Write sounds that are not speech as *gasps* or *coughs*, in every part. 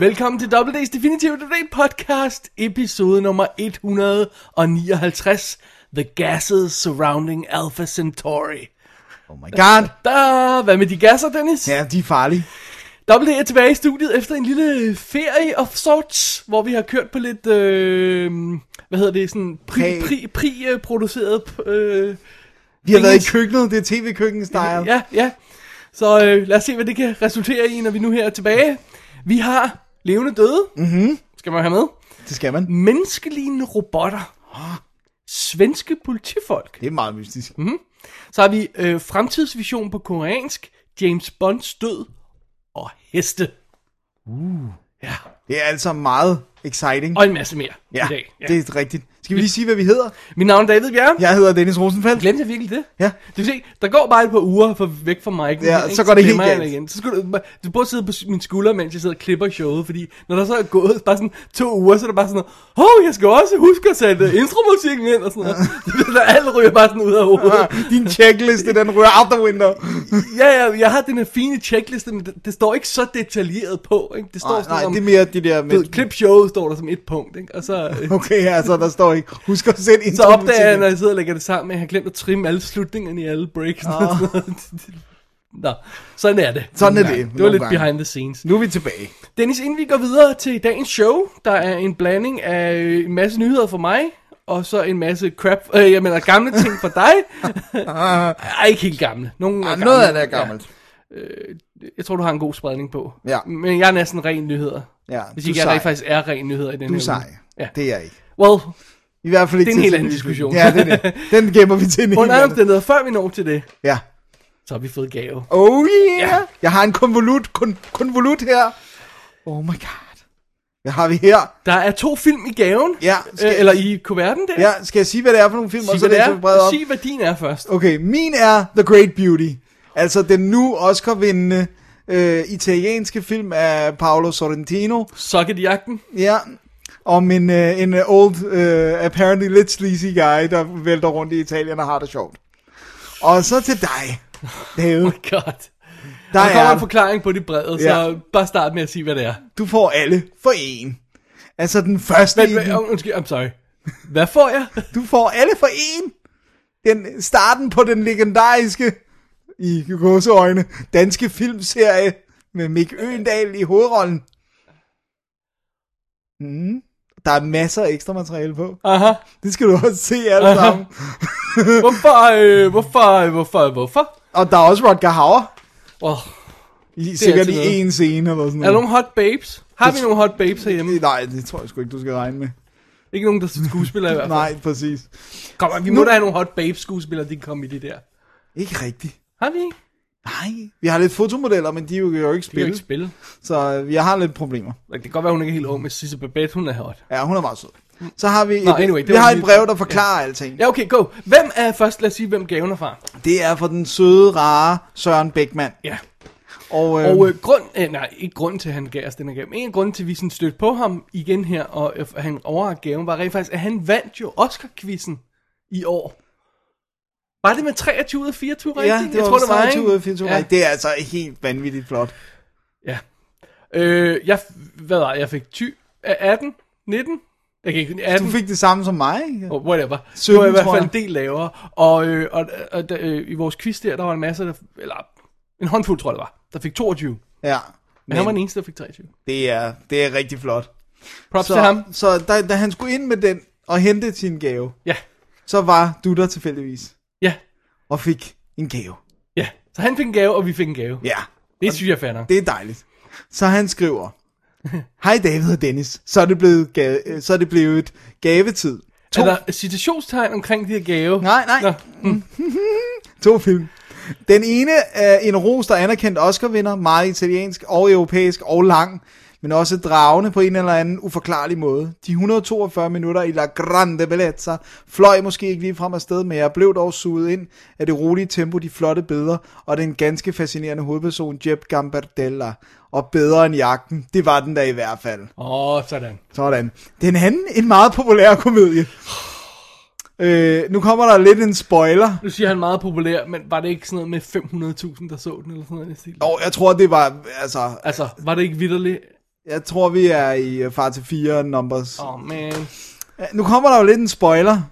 Velkommen til WD's Definitive Today podcast, episode nummer 159, The Gases Surrounding Alpha Centauri. Oh my god. Da, hvad med de gasser, Dennis? Ja, de er farlige. WD er tilbage i studiet efter en lille ferie of sorts, hvor vi har kørt på lidt, øh, hvad hedder det, sådan pri, Præ- pri, pri, øh, produceret, øh, Vi har været i køkkenet, det er tv-køkken-style. Ja, ja. Så øh, lad os se, hvad det kan resultere i, når vi nu her er tilbage. Vi har levende døde, mm-hmm. skal man have med. Det skal man. Menneskelignende robotter. Svenske politifolk. Det er meget mystisk. Mhm. Så har vi øh, fremtidsvision på koreansk, James Bonds død og heste. Ja, Det er altså meget exciting. og en masse mere ja, i dag. Ja. det er rigtigt. Skal vi lige sige, hvad vi hedder? Mit navn er David Bjerre. Jeg hedder Dennis Rosenfeldt. Glemte jeg virkelig det? Ja. Du kan se, der går bare et par uger for, væk fra mig. Ja, så går det helt galt. Igen. Så skal du, du burde sidde på min skulder, mens jeg sidder og klipper showet, fordi når der så er gået bare sådan to uger, så er det bare sådan åh, jeg skal også huske at sætte intromusikken ind, og sådan noget. *laughs* Det der alt ryger bare sådan ud af hovedet. Ah, Din checkliste, den rører out the window. *laughs* Ja, ja, jeg har den her fine checkliste, men det, det står ikke så detaljeret på, ikke? Det står Nej, sådan nej, om, det er mere de der med... klip showet står der som et punkt, ikke? Og så, øh, Okay, altså, der står ikke. Husk at sætte så opdager jeg, når jeg sidder og lægger det sammen, at jeg har glemt at trimme alle slutningerne i alle breaks. *laughs* Oh. Nå, sådan er det. Sådan er det. Det var lidt gange. behind the scenes. Nu er vi tilbage. Dennis, inden vi går videre til dagens show, der er en blanding af øh, en masse nyheder for mig, og så en masse crap, øh, jeg mener gamle ting for dig. *laughs* Ej, ikke helt gamle. Nogle Ah, er noget gamle. af det er gammelt. Ja, jeg tror, du har en god spredning på. Ja. Men jeg er næsten ren nyheder. Ja, Hvis ikke jeg faktisk er ren nyheder i den Du er her sej. uge. Ja. Det er jeg ikke. Well, I hvert fald ikke Det er en helt anden diskussion. Ja, det er det. *laughs* Den gemmer vi til en under alle omstændigheder, før vi når til det, Ja. så har vi fået gave. Oh yeah. Ja. Jeg har en konvolut, kon, konvolut her. Oh my god. Hvad har vi her? Der er to film i gaven, Ja, skal- øh, eller i kuverten der. Ja, skal jeg sige, hvad det er for nogle film? Sig, og så hvad det læser vi er. op? Sig, hvad din er først. Okay, min er The Great Beauty. Altså den nu Oscar-vindende øh, italienske film af Paolo Sorrentino. Socket i jagten. Ja, om en, øh, en øh, old, øh, apparently lidt sleazy guy, der vælter rundt i Italien og har det sjovt. Og så til dig, David. *laughs* Oh god. Der Der kommer er, en forklaring på det brevet, så Ja. bare start med at sige, hvad det er. du får alle for en. Altså den første men, den. oh, undskyld, I'm sorry. Hvad får jeg? *laughs* Du får alle for en. Den, starten på den legendariske, i gåseøjne, danske filmserie med Mick Øgendal i hovedrollen. Mm. Der er masser af ekstra materiale på. Aha. Det skal du også se alle sammen. *laughs* Hvorfor, øh, hvorfor, hvorfor, hvorfor? Og der er også Rodger Hauer. Oh, I, sikkert i noget. en scene eller sådan er der noget. nogle hot babes? Har vi nogle hot babes herhjemme? Nej, det tror jeg sgu ikke, du skal regne med. Ikke nogen, der er skuespillere i *laughs* hvert fald. Nej, præcis. Kom, vi må Nu- da have nogle hot babes skuespillere, de kan komme i det der. Ikke rigtigt. Har vi ikke? Nej, vi har lidt fotomodeller, men de er jo, kan jo ikke Vi kan jo spille, ikke spille. så øh, vi har lidt problemer. Det kan godt være, hun ikke er helt ung, men Sisse Babette, hun er hot. Ja, hun er meget sød. Så har vi, et, Nå, anyway, vi har et brev, der forklarer ja. alting. Ja, okay, go. Hvem er først, lad os sige, hvem gaven er fra? Det er fra den søde, rare Søren Bækman. Ja. Og, øh, Og øh, grund, øh, nej, ikke grund til, at han gav os den her gave, men en af grunden til, at vi sådan stødte på ham igen her, og øh, han overrakte gaven, var rent faktisk, at han vandt jo Oscar-quizzen i år. Var det med 23 ud af 24 rigtigt? ja, det var jeg tror, det var, 23 ud af ikke? 24. Ja. Ja. Det er altså helt vanvittigt flot. ja. Øh, jeg, hvad var? Jeg fik 20, øh, 18, 19? Jeg kan ikke, 18. Du fik det samme som mig, ikke? Oh, whatever. 17, det var i hvert fald en del lavere. Og, øh, og, og der, øh, i vores quiz der, der var en masse, der, eller en håndfuld, tror jeg det var, der fik 22. Ja. Men han var den eneste, der fik 23. det, er, det er rigtig flot. Props Så, til ham. så da, da han skulle ind med den og hente sin gave, Ja, så var du der tilfældigvis ja, og fik en gave. ja. Så han fik en gave, og vi fik en gave. Ja, Det synes jeg er fair nok. det er dejligt. Så han skriver, Hej David og Dennis, så er det blevet, gave, så er det blevet gavetid. To, Er der citationstegn omkring de her gave? Nej, nej. Nå, *laughs* to film. Den ene er en ros, der er anerkendt Oscar-vinder, meget italiensk og europæisk og lang. Men også dragende på en eller anden uforklarlig måde. De 142 minutter i La Grande Bellezza fløj måske ikke lige frem afsted, men jeg blev dog suget ind af det rolige tempo, de flotte billeder, og den ganske fascinerende hovedperson Jeb Gambardella. Og bedre end jagten, det var den der i hvert fald. Åh, oh, sådan. Sådan. Den anden, en meget populær komedie. Øh, nu kommer der lidt en spoiler. Nu siger han meget populær, men var det ikke sådan noget med 500.000, der så den, eller sådan noget? Og jeg tror, det var, altså, Altså, var det ikke vidderligt? Jeg tror, vi er i øh, far til 4 numbers. Åh, oh, man. Nu kommer der jo lidt en spoiler,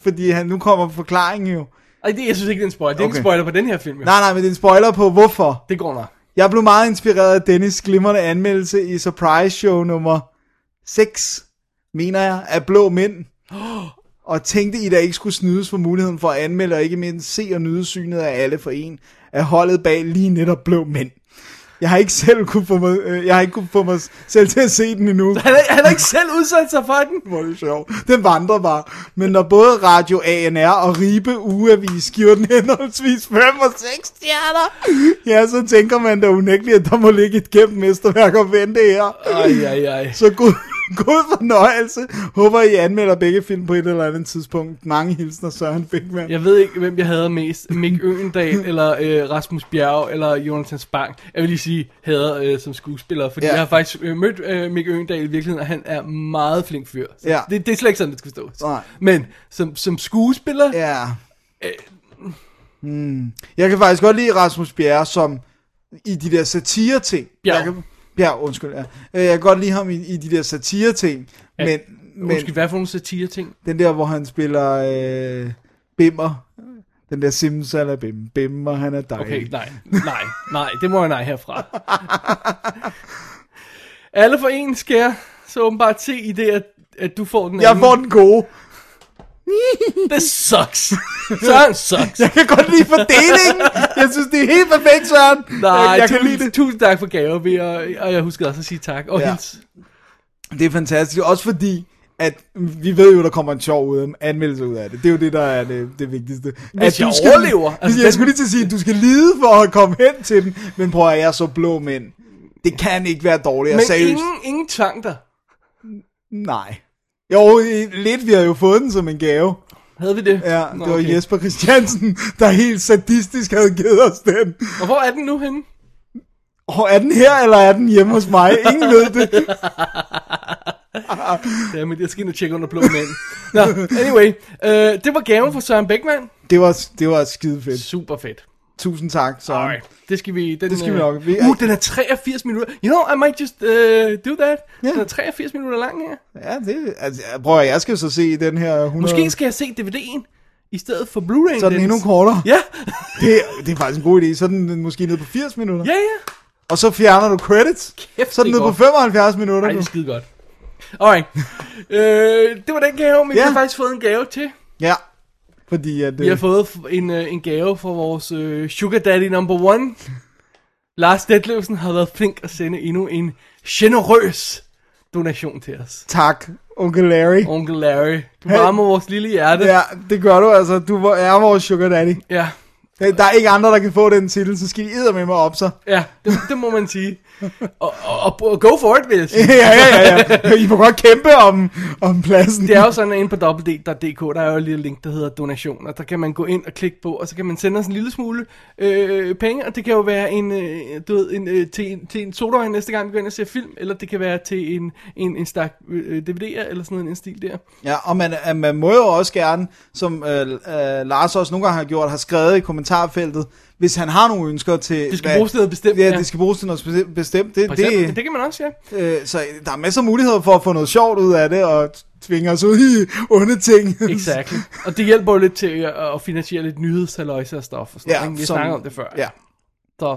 fordi han, nu kommer forklaringen jo. Ej, det, jeg synes ikke, det er en spoiler. Det er okay. ikke en spoiler på den her film, jo. Nej, nej, men det er en spoiler på hvorfor. Det går nok. Jeg blev meget inspireret af Dennis glimrende anmeldelse i Surprise Show nummer 6, mener jeg, af Blå Mænd. *gasps* Og tænkte, I da ikke skulle snydes for muligheden for at anmelde, og ikke mindst se og nyde synet af alle for en, af holdet bag lige netop Blå Mænd. Jeg har ikke selv kunne få mig, øh, jeg har ikke kunne få mig selv til at se den endnu. Han har, han har ikke selv udsat sig for den. Hvor er det sjovt. Den vandrer bare. Men når både Radio ANR og Ribe Ugeavis giver den henholdsvis 5 og 6 stjerner, ja, så tænker man da unægteligt, at der må ligge et gemt mesterværk og vente her. Ej, ej, ej. Så god, *laughs* god fornøjelse. Håber, I anmelder begge film på et eller andet tidspunkt. Mange hilsner, Søren Bigman. Jeg ved ikke, hvem jeg hader mest. Mick Øgendal, *laughs* eller øh, Rasmus Bjerg, eller Jonathan Spang. Jeg vil lige sige, hader øh, som skuespiller, fordi Ja. jeg har faktisk øh, mødt øh, Mick Øgendal i virkeligheden, og han er meget flink fyr. Så Ja. det, det er slet ikke sådan, det skal stå. Nej. Men som, som skuespiller, Ja. Hmm. Jeg kan faktisk godt lide Rasmus Bjerre som i de der satire-ting. Bjerg. Jeg kan, Bjerg, undskyld. Ja. Øh, Jeg kan godt lide ham i, i de der satire-ting. Ja, Men, men Undskyld, hvad for nogle satire-ting? den der, hvor han spiller øh, Bimmer. Den der simsalabim. Bimmer, han er dejlig. Okay, nej, nej, nej, det må jeg nej herfra. *laughs* Alle for en skal jeg så åbenbart se i det, at, at du får den Jeg anden. får den gode. *laughs* Det sucks. *laughs* Søren sucks. Jeg kan godt lide fordelingen. Jeg synes, det er helt perfekt, Søren. Nej, jeg, jeg kan lide det. tusind tak for gaver, vi, og, og jeg husker også at sige tak. Og Ja. hils. Det er fantastisk. Også fordi, at vi ved jo, der kommer en sjov ud, anmeldelse ud af det. Det er jo det, der er det, det vigtigste. Hvis at jeg du skal, overlever. Altså, jeg skulle lige til at sige, at du skal lide for at komme hen til den. Men prøv at jeg er så blå mænd. Det kan ikke være dårligt. Men seriøst. ingen, ingen tvang dig. Nej. Jo, lidt. Vi har jo fået den som en gave. Havde vi det? Ja, Nå, det var okay. Jesper Christiansen, der helt sadistisk havde givet os den. Og hvor er den nu henne? Og er den her, eller er den hjemme hos mig? Ingen ved det. *laughs* Dammit, jeg skal ind og tjekke under blå mænd. Nå, anyway. Øh, det var gaven fra Søren Beckmann. Det var, det var skide fedt. Super fedt. Tusind tak, Søren. Alright. Det skal vi... Den, Det skal vi øh, nok. Vi- uh, den er 83 minutter. You know, I might just uh, do that. Ja. Den er 83 minutter lang her. Ja, det, altså, prøv at jeg skal så se den her 100... Måske skal jeg se DVD'en i stedet for Blu-ray. Så er den endnu kortere. Ja, *laughs* Det, det er faktisk en god idé. Så er den måske ned på 80 minutter. ja, ja. Og så fjerner du credits. Kæft, så er den ned på godt. 75 minutter. Ej, det er skide godt. Alright. øh, det var den gave, men Ja. vi har faktisk fået en gave til. Ja. Fordi at... Vi har Øh, fået en, øh, en gave fra vores øh, sugar daddy number one. Lars Detlevsen har været flink at sende endnu en generøs donation til os. tak, onkel Larry. Onkel Larry, du Hey. varmer vores lille hjerte. Ja, det gør du altså. Du er vores sugar daddy. ja. Der er ikke andre, der kan få den titel, så skal I med mig op så. Ja, det, det må man sige. Og, og, og, go for it, vil jeg sige. *laughs* ja, ja, ja, ja. I må godt kæmpe om, om pladsen. Det er jo sådan, at inde på www.dk, der er jo et lille link, der hedder donation, og der kan man gå ind og klikke på, og så kan man sende os en lille smule øh, penge, og det kan jo være en, øh, du ved, en, øh, til, en, til en sodavand næste gang, vi går ind og ser film, eller det kan være til en, en, en stak øh, DVD'er, eller sådan noget, en stil der. Ja, og man, øh, man må jo også gerne, som øh, øh, Lars også nogle gange har gjort, har skrevet i kommentarfeltet, hvis han har nogle ønsker til... Det skal bruges til noget bestemt, Ja, ja. det skal bruges til noget bestemt-. Det, eksempel, det, det, kan man også, ja. øh, så der er masser af muligheder for at få noget sjovt ud af det, og tvinge os ud i onde ting. Exakt. Og det hjælper jo lidt til at, finansiere lidt nyhedshalløjse og stof og sådan Ja, noget. Vi snakker om det før. Ja, Så,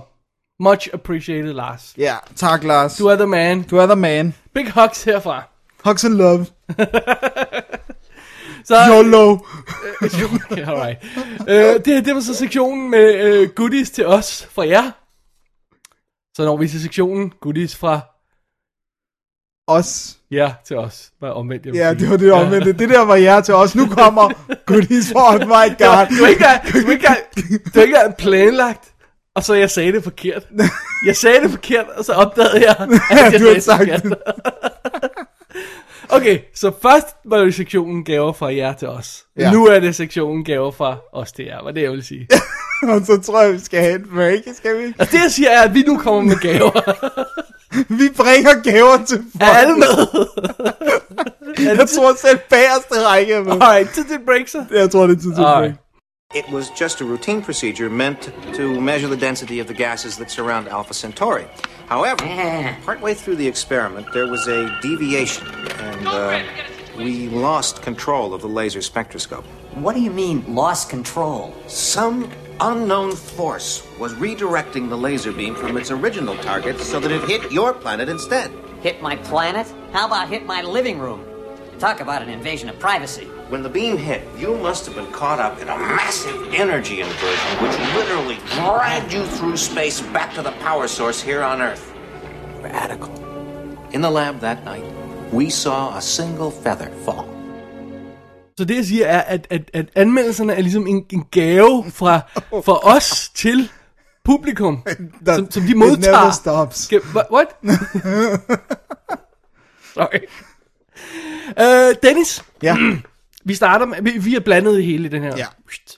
much appreciated, Lars. ja. Tak, Lars. Du er the man. du er the man. Big hugs herfra. Hugs and love. *laughs* Så, YOLO. *laughs* Okay, alright. øh, det, det var så sektionen med øh, goodies til os fra jer. Så når vi til sektionen goodies fra Os. jer til os. Hvad omvendt, jeg Ja, det var det omvendte. Det der var jer til os. Nu kommer goodies for oh my *laughs* god. Du ikke du ikke du ikke planlagt Og så jeg sagde det forkert. *laughs* Jeg sagde det forkert, og så opdagede jeg, at jeg Du har sagde det sagt forkert. Okay, så først var det sektionen gaver fra jer til os. Ja. Nu er det sektionen gaver fra os til jer, var det jeg vil sige. *laughs* Og så tror jeg, vi skal have en break, skal vi? Altså det jeg siger er, at vi nu kommer med gaver. *laughs* Vi bringer gaver til folk. Er alle med? *laughs* Jeg tror selv bagerste række er med. Alright, tid til et break så. Jeg tror, det er tid til Alright. break. It was just a routine procedure meant to measure the density of the gases that surround Alpha Centauri. However, *laughs* partway through the experiment, there was a deviation, and uh, we lost control of the laser spectroscope. What do you mean, lost control? Some unknown force was redirecting the laser beam from its original target so that it hit your planet instead. Hit my planet? How about hit my living room? Talk about an invasion of privacy. When the beam hit, you must have been caught up in a massive energy inversion which literally dragged you through space back to the power source here on Earth. Radical. In the lab that night, we saw a single feather fall. Så det jeg siger er, at, at, at anmeldelserne er ligesom en, en gave fra, fra os til publikum, *laughs* That- som, som de modtager. it never stops. Skal, what? what? *laughs* Sorry. Uh, Dennis, Ja, *clears throat* vi starter med, vi, vi er blandet i hele den her. Ja.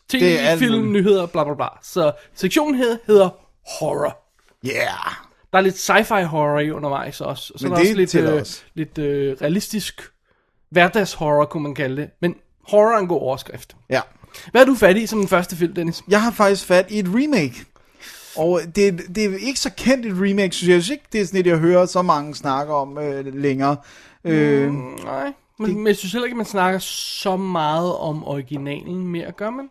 TV, Det er film, muligt. nyheder, bla bla bla. Så sektionen her hedder horror. yeah. Der er lidt sci-fi horror i undervejs også. Så Men er der det også lidt, øh, også. lidt øh, realistisk hverdagshorror, kunne man kalde det. Men horror er en god overskrift. Ja. Hvad er du fat i som den første film, Dennis? Jeg har faktisk fat i et remake. Og det, det er ikke så kendt et remake, synes jeg. Jeg synes ikke, det er sådan et, jeg hører så mange snakke om øh, længere. Øh, Nej, men, men jeg synes heller ikke, man snakker så meget om originalen mere, gør man?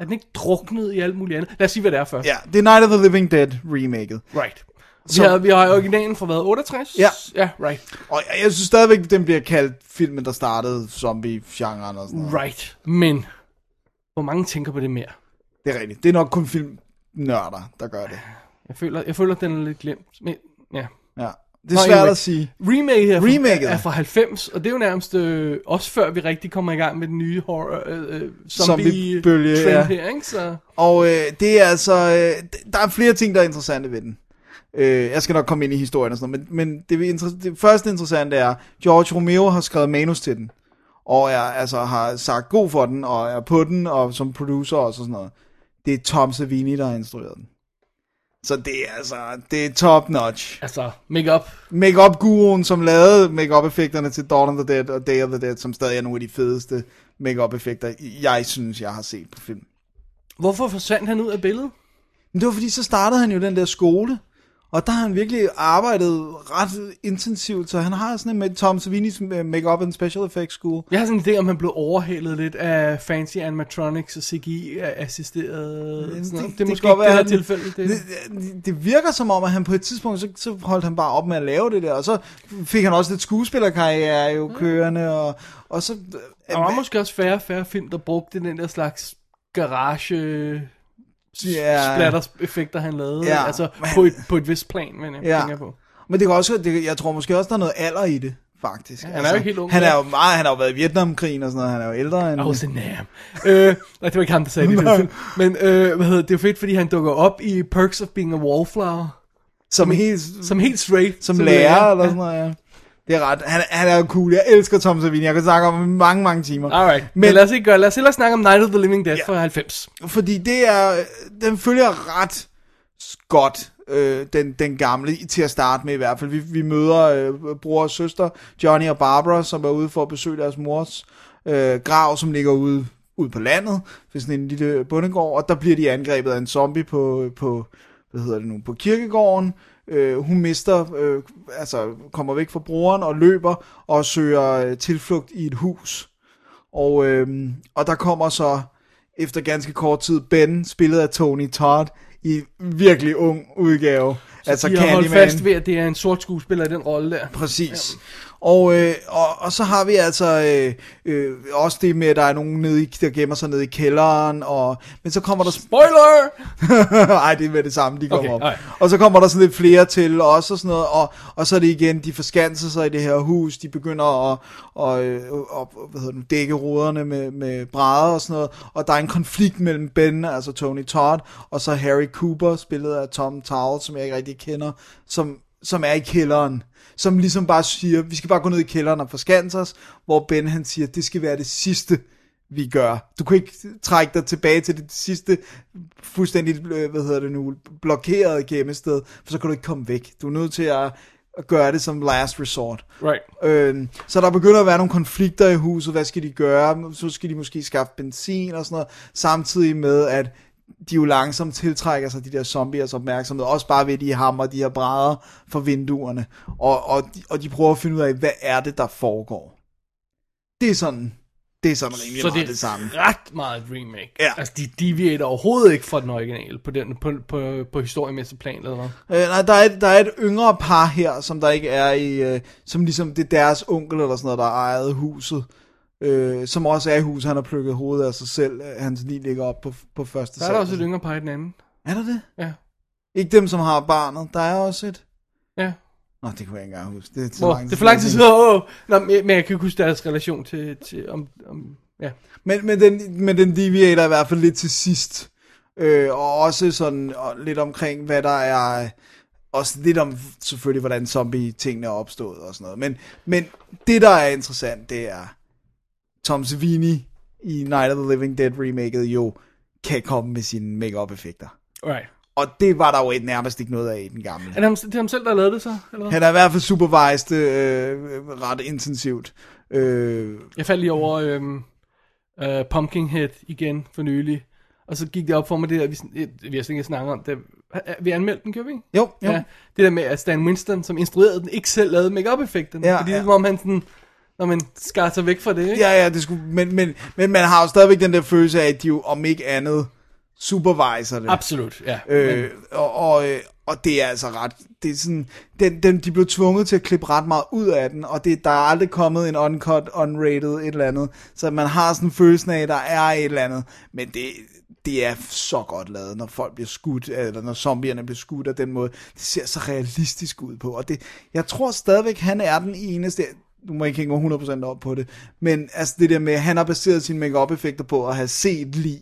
Er den ikke druknet i alt muligt andet? Lad os sige, hvad det er først. ja, det er Night of the Living Dead remaket. Right. Vi Så- har, vi har originalen fra hvad, 68? Ja. Ja, right. Og jeg, jeg synes stadigvæk, den bliver kaldt filmen, der startede zombie-genren og sådan noget. Right. Men, hvor mange tænker på det mere? Det er rigtigt. Det er nok kun filmnørder, der gør det. Jeg føler, jeg føler den er lidt glemt. Men, ja. Ja. Det er Nå, svært anyway. at sige. Remake her Remaket. er fra 90, og det er jo nærmest øh, også før vi rigtig kommer i gang med den nye horror, øh, øh, zombie Zombie-bølge, trend ja. her, ikke? Så, Og øh, det er altså, øh, der er flere ting, der er interessante ved den. Øh, jeg skal nok komme ind i historien og sådan noget, men, men det, det første interessante er, George Romero har skrevet manus til den, og er, altså, har sagt god for den, og er på den, og som producer også og sådan noget. Det er Tom Savini, der har instrueret den. Så det er altså, det er top notch. altså, make-up. Make-up guruen, som lavede make-up effekterne til Dawn of the Dead og Day of the Dead, som stadig er nogle af de fedeste make-up effekter, jeg synes, jeg har set på film. Hvorfor forsvandt han ud af billedet? Men det var fordi, så startede han jo den der skole, og der har han virkelig arbejdet ret intensivt, så han har sådan en med Tom Savinis Make-up and Special Effects School. Jeg har sådan en idé, om han blev overhalet lidt af fancy animatronics og CGI-assisteret. Det, det, det er måske kan ikke det her tilfælde. Det, Det, det, det virker som om, at han på et tidspunkt, så, så holdt han bare op med at lave det der, og så fik han også lidt skuespillerkarriere jo kørende, og, og så... der var måske også færre færre film, der brugte den der slags garage Ja. splatter-effekter, han lavede. Ja, altså men- på et, på et vist plan, men jeg Ja. tænker på. Men det kan også, det, jeg tror måske også, der er noget alder i det, faktisk. Altså, han er jo ikke helt ung, Han er jo meget, han har jo været i Vietnamkrigen og sådan noget, han er jo ældre end... I was a nam. øh, nej, det var ikke ham, der sagde det. film. Men øh, hvad hedder, det det er fedt, fordi han dukker op i Perks of Being a Wallflower. som helt, Som helt straight. som lærer, eller sådan noget, ja. Det er ret, han, han er jo cool, jeg elsker Tom Savini, jeg kan snakke om ham i mange, mange timer. Alright, men, Men- men lad os ikke gøre, lad os hellere snakke om Night of the Living Dead Ja. fra 90. Fordi det er, den følger ret godt, øh, den, den gamle, til at starte med i hvert fald. Vi, vi møder øh, bror og søster, Johnny og Barbara, som er ude for at besøge deres mors øh, grav, som ligger ude, ude på landet, ved sådan en lille bondegård, og der bliver de angrebet af en zombie på, på hvad hedder det nu, på kirkegården. Øh, hun mister, øh, altså kommer væk fra broren og løber og søger øh, tilflugt i et hus. Og, øhm, og der kommer så efter ganske kort tid Ben, spillet af Tony Todd, i virkelig ung udgave. Så altså de har holdt fast ved, at det er en sort skuespiller i den rolle der. Præcis. Og, øh, og, og så har vi altså øh, øh, også det med, at der er nogen, nede i, der gemmer sig nede i kælderen, og, men så kommer der... Spoiler! *laughs* Nej, det er med det samme, de kommer Okay, op. alright. Og så kommer der sådan lidt flere til også og sådan noget, og, og så er det igen, de forskanser sig i det her hus, de begynder at, øh, og, hvad hedder det, dække ruderne med, med brædder og sådan noget, og der er en konflikt mellem Ben, altså Tony Todd, og så Harry Cooper, spillet af Tom Towell, som jeg ikke rigtig kender, som, som er i kælderen, som ligesom bare siger, vi skal bare gå ned i kælderen og forskanse os, hvor Ben han siger, det skal være det sidste, vi gør. Du kan ikke trække dig tilbage til det sidste fuldstændig, øh, hvad hedder det nu, blokerede gemmested, for så kan du ikke komme væk. Du er nødt til at, at gøre det som last resort. Right. Øh, så der begynder at være nogle konflikter i huset. Hvad skal de gøre? Så skal de måske skaffe benzin og sådan noget. Samtidig med, at de jo langsomt tiltrækker sig de der zombiers opmærksomhed. Også bare ved, at de hammer de her brædder for vinduerne. Og, og, de, og de prøver at finde ud af, hvad er det, der foregår. Det er sådan, det er sådan rimelig Så meget det det samme. er ret meget et remake. Ja. Altså, de deviater overhovedet ikke fra den originale på, den, på, på, på historiemæssig plan, eller hvad? Øh, nej, der er, et, der er et yngre par her, som der ikke er i, øh, som ligesom det er deres onkel eller sådan noget, der ejet huset. Øh, som også er i huset, han har plukket hovedet af sig selv. Hans lige ligger op på, på første Der er der også et yngre par i den anden. Er der det? Ja. Ikke dem, som har barnet. Der er også et. Ja. Nå, det kunne jeg ikke engang huske. Det er, så Hvor, det er for lang tid siden. siden. Åh, Nå, men men jeg kan ikke huske deres relation til, til om, om, ja. Men, men, den, men den deviater i hvert fald lidt til sidst. Øh, og også sådan og lidt omkring, hvad der er... Også lidt om selvfølgelig, hvordan zombie-tingene er opstået og sådan noget. Men, men det, der er interessant, det er Tom Savini i Night of the Living Dead remaket jo kan komme med sine make effekter Right. Og det var der jo ikke- nærmest ikke noget af i den gamle. Er det ham, det er ham selv, der lavet det så? Eller hvad? Han er i hvert fald supervised øh, ret intensivt. Øh, Jeg faldt lige over øhm, øh, Pumpkinhead igen for nylig. Og så gik det op for mig, det der, vi, vi har ikke snakket om det. Vi anmeldte den, gjorde vi ikke? jo, jo. Ja, det der med, at Stan Winston, som instruerede den, ikke selv lavede make effekterne Ja, fordi det ja. som om han sådan, når man skar sig væk fra det, ikke? Ja, ja, det skulle, men, men, men man har jo stadigvæk den der følelse af, at de jo om ikke andet supervisor det. Absolut, ja. Øh, og, og, øh, og det er altså ret, det er sådan, den, den, de blev tvunget til at klippe ret meget ud af den, og det, der er aldrig kommet en uncut, unrated, et eller andet, så man har sådan en følelse af, at der er et eller andet, men det, det er så godt lavet, når folk bliver skudt, eller når zombierne bliver skudt af den måde, det ser så realistisk ud på, og det, jeg tror stadigvæk, han er den eneste, nu må jeg ikke hænge mig 100% op på det, men altså det der med, han har baseret sine make effekter på at have set lig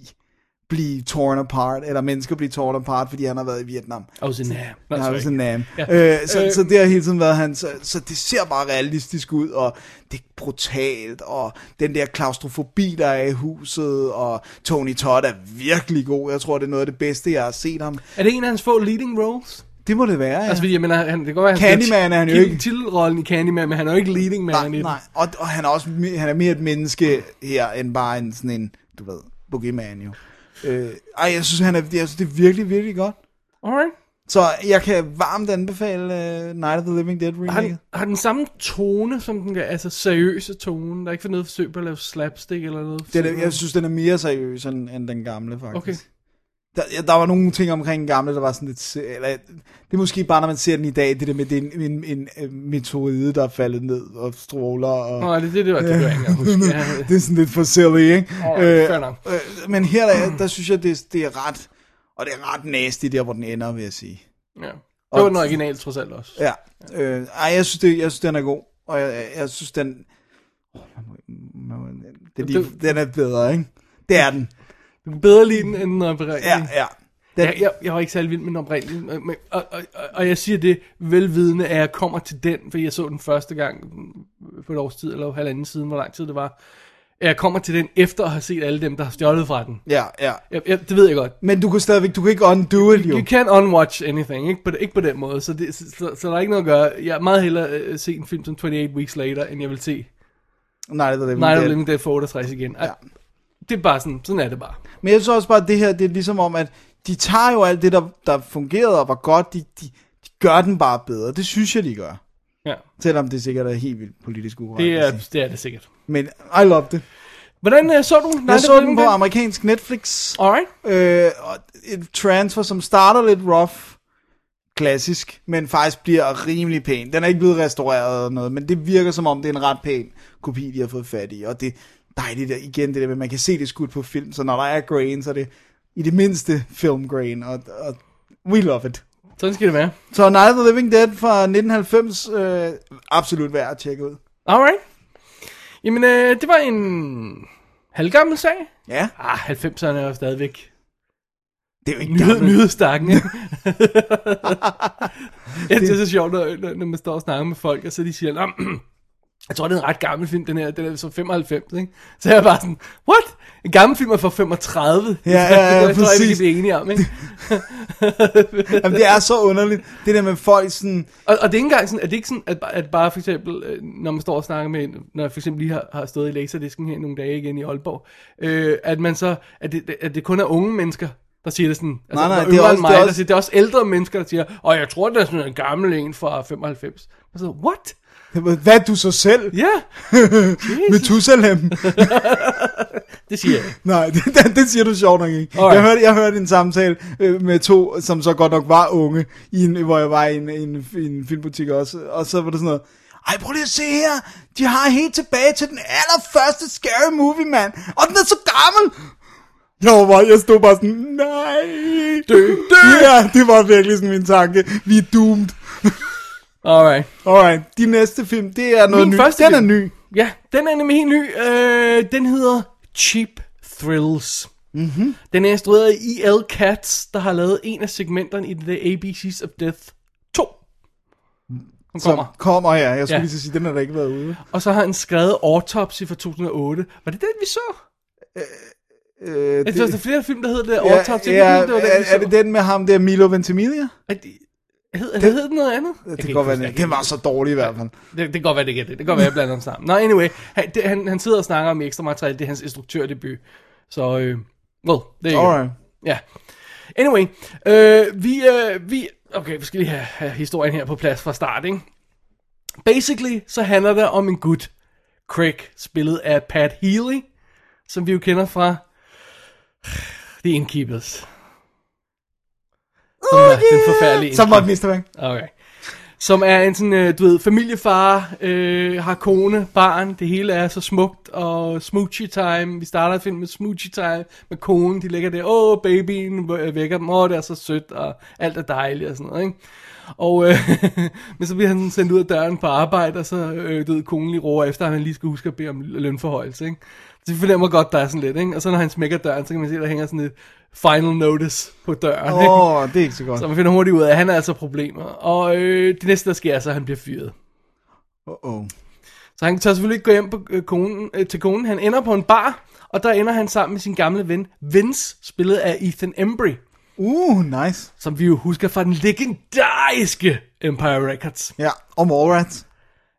blive torn apart, eller mennesker blive torn apart, fordi han har været i Vietnam. I was in Nam. Også en nam. Øh, så, Øh. så det har hele tiden været hans, så, så det ser bare realistisk ud, og det er brutalt, og den der klaustrofobi, der er i huset, og Tony Todd er virkelig god. Jeg tror, det er noget af det bedste, jeg har set ham. Er det en af hans få leading roles? Det må det være, ja. Altså, fordi jeg mener, han, det godt være, han Candyman er han jo ikke. Titelrollen i Candyman, men han er jo ikke leading man i nej, den. nej. Og, og han er også han er mere et menneske her, end bare en sådan en, du ved, boogeyman jo. Øh, ej, jeg synes, han er, jeg synes, det er virkelig, virkelig godt. Alright. Så jeg kan varmt anbefale uh, Night of the Living Dead Har remake. den, har den samme tone, som den gør, altså seriøse tone. Der er ikke for noget forsøg på at lave slapstick eller noget. Den er, jeg synes, den er mere seriøs end, end den gamle, faktisk. Okay. Der, der var nogle ting omkring den gamle, der var sådan lidt... Eller, det er måske bare, når man ser den i dag, det der med, det en, en, en, meteoride, der er faldet ned og stråler. Og, Nå, det, det, det var det, jeg ikke huske. Det er sådan lidt for silly, ikke? Fair nok. øh, men her, der, der synes jeg, det, det er ret... Og det er ret nasty, der hvor den ender, vil jeg sige. ja. Det var den originale trods alt også. Ja. Øh, ej, jeg synes, det, jeg synes, den er god. Og jeg, jeg, synes, den... Oh, man må, man må, det lige, den er bedre, ikke? Det er den. Du kan bedre lide den, end den oprindelige. Ja, ja. Den, Jeg, jeg, jeg var ikke særlig vild med den oprindelige, men- men- og, og, og, og jeg siger det velvidende, at jeg kommer til den, fordi jeg så den første gang for et års tid, eller halvanden siden, hvor lang tid det var. Jeg kommer til den efter at have set alle dem, der har stjålet fra den. Ja, ja. Jeg, jeg, det ved jeg godt. Men du kan stadigvæk, du kan ikke undo it, jo. You can't unwatch anything, ikke på, ikke på den måde, så, det, så, så, så der er ikke noget at gøre. Jeg er meget hellere uh, se en film som 28 Weeks Later, end jeg vil se Nej, det er det. Night of the det. Living Dead for 68 igen. Ja. Det er bare sådan, sådan er det bare. Men jeg synes også bare, at det her, det er ligesom om, at de tager jo alt det, der, der fungerede og var godt, de, de, de gør den bare bedre. Det synes jeg, de gør. Ja. Selvom det sikkert er helt vildt politisk ukorrekt. Det er, det er det sikkert. Men I love det. Hvordan uh, så du Night Jeg så den på amerikansk Netflix. Alright. Øh, og et transfer, som starter lidt rough, klassisk, men faktisk bliver rimelig pæn. Den er ikke blevet restaureret eller noget, men det virker som om, det er en ret pæn kopi, de har fået fat i. Og det dejligt, igen, det der med, at man kan se det skudt på film, så når der er grain, så er det i det mindste film grain, og, og we love it. Sådan skal det være. Så Night of the Living Dead fra 1990, øh, absolut værd at tjekke ud. Alright. Jamen, øh, det var en halvgammel sag. Ja, Ah, 90'erne er jo stadigvæk det er jo ikke nyhed, nyhedsstakken. ikke? *laughs* ja, det er så sjovt, når, når- man står og snakker med folk, og så de siger, "Nå, jeg tror, det er en ret gammel film, den her, den er så 95, ikke? Så jeg er bare sådan, what? En gammel film er fra 35? *laughs* Ja, ja, ja, det tror jeg, vi kan præcis. blive enige om, ikke? *laughs* Jamen, det er så underligt. Det der med folk sådan, Og, og det er ikke engang sådan, at det ikke sådan, at, at bare for eksempel, øh, når man står og snakker med en, når jeg for eksempel lige har, har stået i laserdisken her nogle dage igen i Aalborg, øh, at man så, at det, at det kun er unge mennesker, der siger det sådan. Altså, Nej, nej, det er også- mig, det er der også- siger, det er også ældre mennesker, der siger, og jeg tror, det er sådan en gammel en fra 95. Og så, what? *laughs* hvad du så selv? Ja, *laughs* Methusalem. *laughs* det siger jeg. Nej, det, det, det siger du sjovt nok ikke. Alright. Jeg hørte, jeg hørte en samtale øh, med to, som så godt nok var unge, i en, hvor jeg var i en, en, en filmbutik også, og så var det sådan noget, ej, prøv lige at se her, de har helt tilbage til den allerførste Scary Movie, mand, og den er så gammel. Jeg, var bare, jeg stod bare sådan, nej. Dø, dø. Ja, det var virkelig sådan min tanke. Vi er doomed. Alright. Alright, de næste film, det er noget Min nyt. første Den er ny. Ja, den er nemlig helt ny. Øh, den hedder Cheap Thrills. Mm-hmm. Den er instrueret af E.L. Katz, der har lavet en af segmenterne i The ABCs of Death 2. Den Som kommer. kommer her. Jeg skulle Ja. lige sige, den har da ikke været ude. Og så har han skrevet Autopsy fra 2008. Var det den, vi så? Øh, Jeg synes, der er flere film, der hedder det. Ja, Autopsy. ja, det var den, er, er det den med ham der, Milo Ventimiglia? Er det, hed, det, hed den noget andet? Jeg Det kan godt være, den, den var så dårlig i hvert fald. Det, det kan godt være, det ikke er det. Det kan godt være, jeg blander dem sammen. Nå, anyway. Han, det, han, han sidder og snakker om ekstra materiale. Det er hans instruktørdebut. Så, øh, well, det er Alright. Ja. Anyway, øh, vi, øh, vi, okay, vi skal lige have, have historien her på plads fra start, ikke? Basically, så handler det om en gut, Craig, spillet af Pat Healy, som vi jo kender fra The Innkeepers. Som er den forfærdelige Så måtte Mr. Bang. Okay. Som er en sådan, øh, du ved, familiefar, øh, har kone, barn, det hele er så smukt, og smoochie time, vi starter filmen med smoochie time, med konen, de ligger der, åh, oh, babyen vækker dem, åh, oh, det er så sødt, og alt er dejligt, og sådan noget, ikke? Og, øh, *laughs* men så bliver han sendt ud af døren på arbejde, og så, øh, du ved, konen lige roer efter, at han lige skal huske at bede om lønforhøjelse, ikke? Så vi fornemmer godt, der er sådan lidt, ikke? Og så når han smækker døren, så kan man se, der hænger sådan et final notice på døren? Åh, oh, det er ikke så godt. Så man finder hurtigt ud af, at han har altså problemer. Og øh, det næste, der sker, er så, at han bliver fyret. Uh-oh. Så han tør selvfølgelig ikke gå hjem på, øh, konen, øh, til konen. Han ender på en bar, og der ender han sammen med sin gamle ven, Vince, spillet af Ethan Embry, Uh, nice. som vi jo husker fra den legendariske Empire Records. Ja, og Mallrats.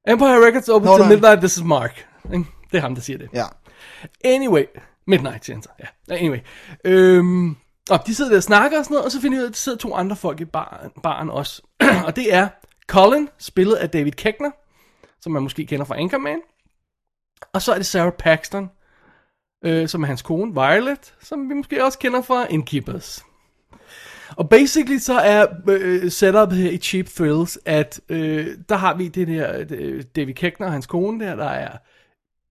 Empire Records open Nå, til. Midnight, this is Mark. Det er ham, der siger det. Ja. Anyway, Midnight Center, ja. Anyway, øhm, og de sidder der og snakker og sådan noget, og så finder jeg ud af, at der sidder to andre folk i baren, baren også. *clears throat* og det er Colin, spillet af David Keckner, som man måske kender fra Anchorman. Og så er det Sarah Paxton, øh, som er hans kone, Violet, som vi måske også kender fra Innkeepers. Og basically så er øh, setupet her i Cheap Thrills, at øh, der har vi det der øh, David Keckner og hans kone der, der er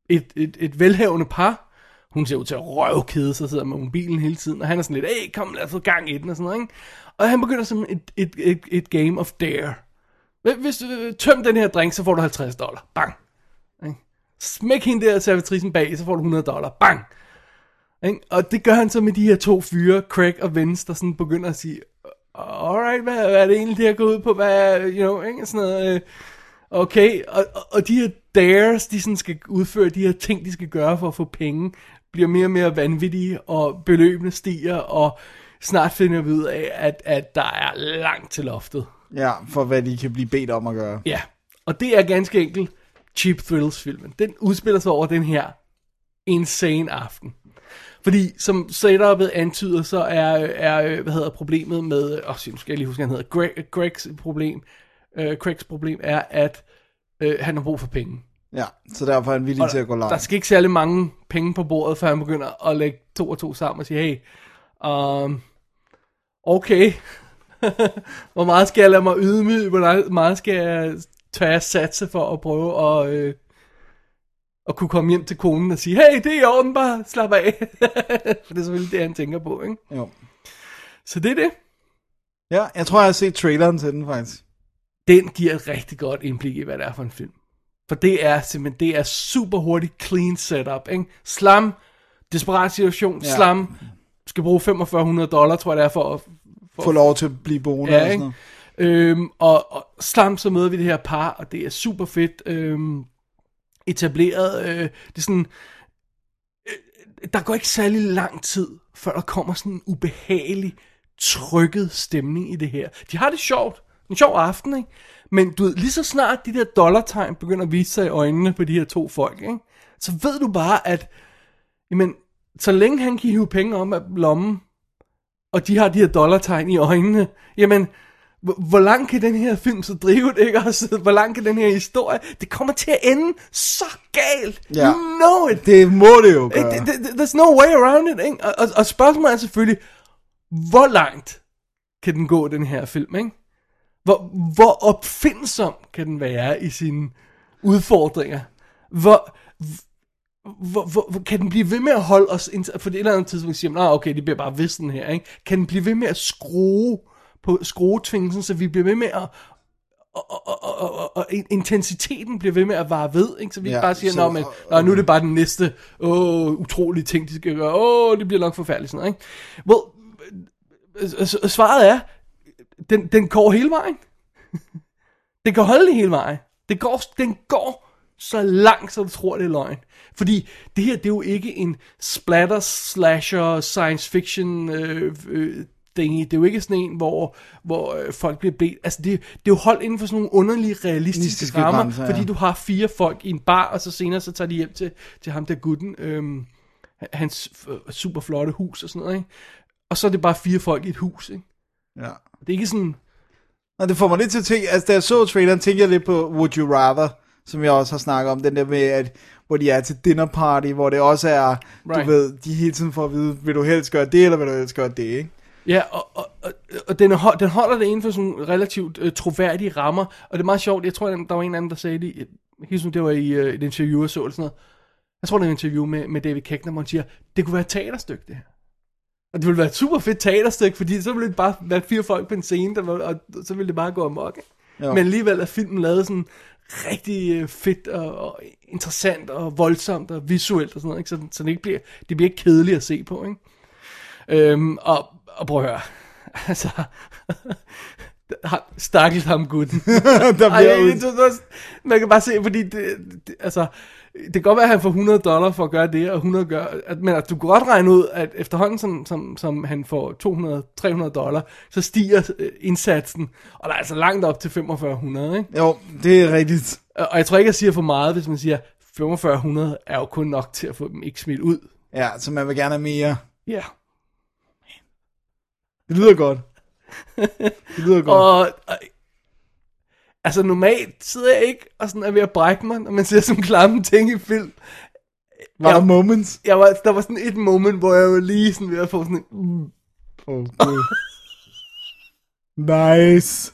et, et, et velhavende par. Hun ser ud til at røvkede sig, sidder med mobilen hele tiden, og han er sådan lidt, hey, kom, lad os få gang i den, og sådan noget, ikke? Og han begynder som et, et, et, et game of dare. Hvis du tømmer tøm den her drink, så får du 50 dollar. Bang. Ikke? Smæk hende der servitrisen bag, så får du 100 dollar. Bang. Ikke? Og det gør han så med de her to fyre, Craig og Vince, der sådan begynder at sige, alright, hvad, hvad er det egentlig, det her går ud på? Hvad, you know, ikke? Sådan noget, øh, okay, og, og, og de her dares, de sådan skal udføre de her ting, de skal gøre for at få penge, bliver mere og mere vanvittige, og beløbene stiger, og snart finder vi ud af, at, at der er langt til loftet. Ja, for hvad de kan blive bedt om at gøre. Ja, og det er ganske enkelt Cheap Thrills-filmen. Den udspiller sig over den her insane aften. Fordi, som setupet antyder, så er, er hvad hedder problemet med, åh, oh, nu skal jeg lige huske, hvad han hedder, Greg, Gregs problem, øh, Craigs problem er, at øh, han har brug for penge. Ja, så derfor er han villig Og til at gå der langt. skal ikke særlig mange penge på bordet, før han begynder at lægge to og to sammen og sige, hey, um, okay, *laughs* Hvor meget skal jeg lade mig ydmyge? Hvor meget skal jeg tør satse for at prøve at, øh, at kunne komme hjem til konen og sige, hey, det er i orden, bare slap af. *laughs* For det er selvfølgelig det, han tænker på, ikke? Jo. Så det er det. Ja, jeg tror, jeg har set traileren til den faktisk. Den giver et rigtig godt indblik i, hvad det er for en film. For det er simpelthen, det er super hurtigt clean setup, ikke? Slam, desperat situation, Ja. slam, skal bruge 4500 dollar, tror jeg det er, for at Få lov til at blive boende Ja, og sådan noget. Øhm, og, og slam, så møder vi det her par, og det er super fedt øhm, etableret. Øh, det er sådan, øh, der går ikke særlig lang tid, før der kommer sådan en ubehagelig, trykket stemning i det her. De har det sjovt. En sjov aften, ikke? Men du ved, lige så snart de der dollartegn begynder at vise sig i øjnene på de her to folk, ikke? Så ved du bare, at jamen, så længe han kan hive penge om af lommen, og de har de her dollartegn i øjnene, jamen, hvor, langt kan den her film så drive det, ikke også? Hvor langt kan den her historie? Det kommer til at ende så galt. Ja. You know it. Det må det jo gøre. There's no way around it, ikke? Og, og, og spørgsmålet er selvfølgelig, hvor langt kan den gå, den her film, ikke? Hvor, hvor opfindsom kan den være i sine udfordringer? Hvor, hvor, hvor, hvor kan den blive ved med at holde os, for det et eller andet tidspunkt siger man, "Nå, okay, det bliver bare vissen her, ikke? Kan den blive ved med at skrue på skruetvingelsen, så vi bliver ved med at, og, og, og, og, og, intensiteten bliver ved med at vare ved, ikke? så vi Ja, bare siger, så- Nå, men, Nå, nu er det bare den næste åh, utrolige ting, de skal gøre, åh, det bliver nok forfærdeligt, sådan noget, ikke? Well, øh, øh, svaret er, den, den går hele vejen. *laughs* den kan holde det hele vejen. Det går, den går så langt, så du tror, det er løgn. Fordi det her, det er jo ikke en splatter, slasher, science fiction øh, øh, thingy. Det er jo ikke sådan en, hvor, hvor øh, folk bliver bedt. Altså, det, det er jo holdt inden for sådan nogle underlige, realistiske Realistiske rammer, grænser, ja. fordi du har fire folk i en bar, og så senere så tager de hjem til, til ham der gutten, øhm, hans super flotte hus og sådan noget, ikke? Og så er det bare fire folk i et hus, ikke? Ja. Det er ikke sådan, Og det får mig lidt til at tænke, altså da jeg så traileren, tænkte jeg lidt på Would You Rather, som jeg også har snakket om, den der med, at hvor de er til dinner party, hvor det også er, right. Du ved, de hele tiden får at vide, vil du helst gøre det, eller vil du helst gøre det, ikke? Ja, og, og, og, og den, hold- den holder det inden for sådan relativt øh, troværdige rammer, og det er meget sjovt, jeg tror, der var en anden, der sagde det, jeg huske, det var i øh, et interview, jeg så eller sådan noget, jeg tror, det var et interview med, med David Keckner, hvor han siger, det kunne være et teaterstykke, det her. Og det ville være et super fedt teaterstykke, fordi så ville det bare være fire folk på en scene, der var, og så ville det bare gå amok. Jo. Men alligevel er filmen lavet sådan rigtig øh, fedt og, og interessant og voldsomt og visuelt og sådan noget, ikke? Så, så det, ikke bliver, det bliver ikke kedeligt at se på, ikke? Øhm, og, og prøv at høre, *laughs* altså, *laughs* stakkels ham gutten. *laughs* der Ej, bliver ud. det, det, man kan bare se, fordi det, det, altså, det kan godt være, at han får 100 dollar for at gøre det, og 100 gør, at, men at du kan godt regne ud, at efterhånden, som, som, som han får 200-300 dollar, så stiger øh, indsatsen, og der er altså langt op til 4500, ikke? Jo, det er rigtigt. Og og jeg tror ikke, jeg siger for meget, hvis man siger, 4500 er jo kun nok til at få dem ikke smidt ud. Ja, så man vil gerne have mere. Ja. Det lyder godt. Det lyder godt. Og, og altså normalt sidder jeg ikke og sådan er ved at brække mig, når man ser sådan klamme ting i film. Var der moments? Jeg var, der var sådan et moment, hvor jeg var lige sådan ved at få sådan en, mm, Oh, God. nice.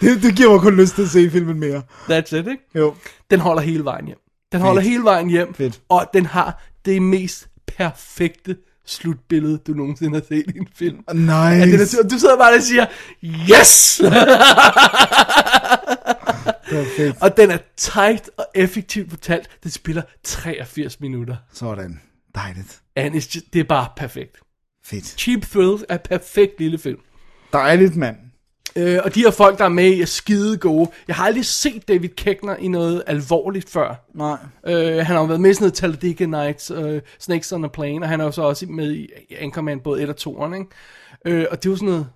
Det, det giver mig kun lyst til at se filmen mere. that's it, ikke? Jo. Den holder hele vejen hjem. Den holder hele vejen hjem, Fedt. og den har det mest perfekte slutbillede, du nogensinde har set i en film. Nice. Ja, det er, du sidder bare og siger, yes! Perfekt. og den er tight og effektivt fortalt. Det spiller 83 minutter. Sådan. Dejligt. And it's just, det er bare perfekt. Fedt. Cheap Thrills er perfekt lille film. Dejligt, mand. Øh, og de her folk, der er med i, er skide gode. Jeg har aldrig set David Keckner i noget alvorligt før. Nej. Øh, han har jo været med i sådan noget Talladega Nights, øh, Snakes on a Plane, og han er jo så også med i Anchorman både 1 og 2'eren, ikke? Øh, og det er jo sådan noget,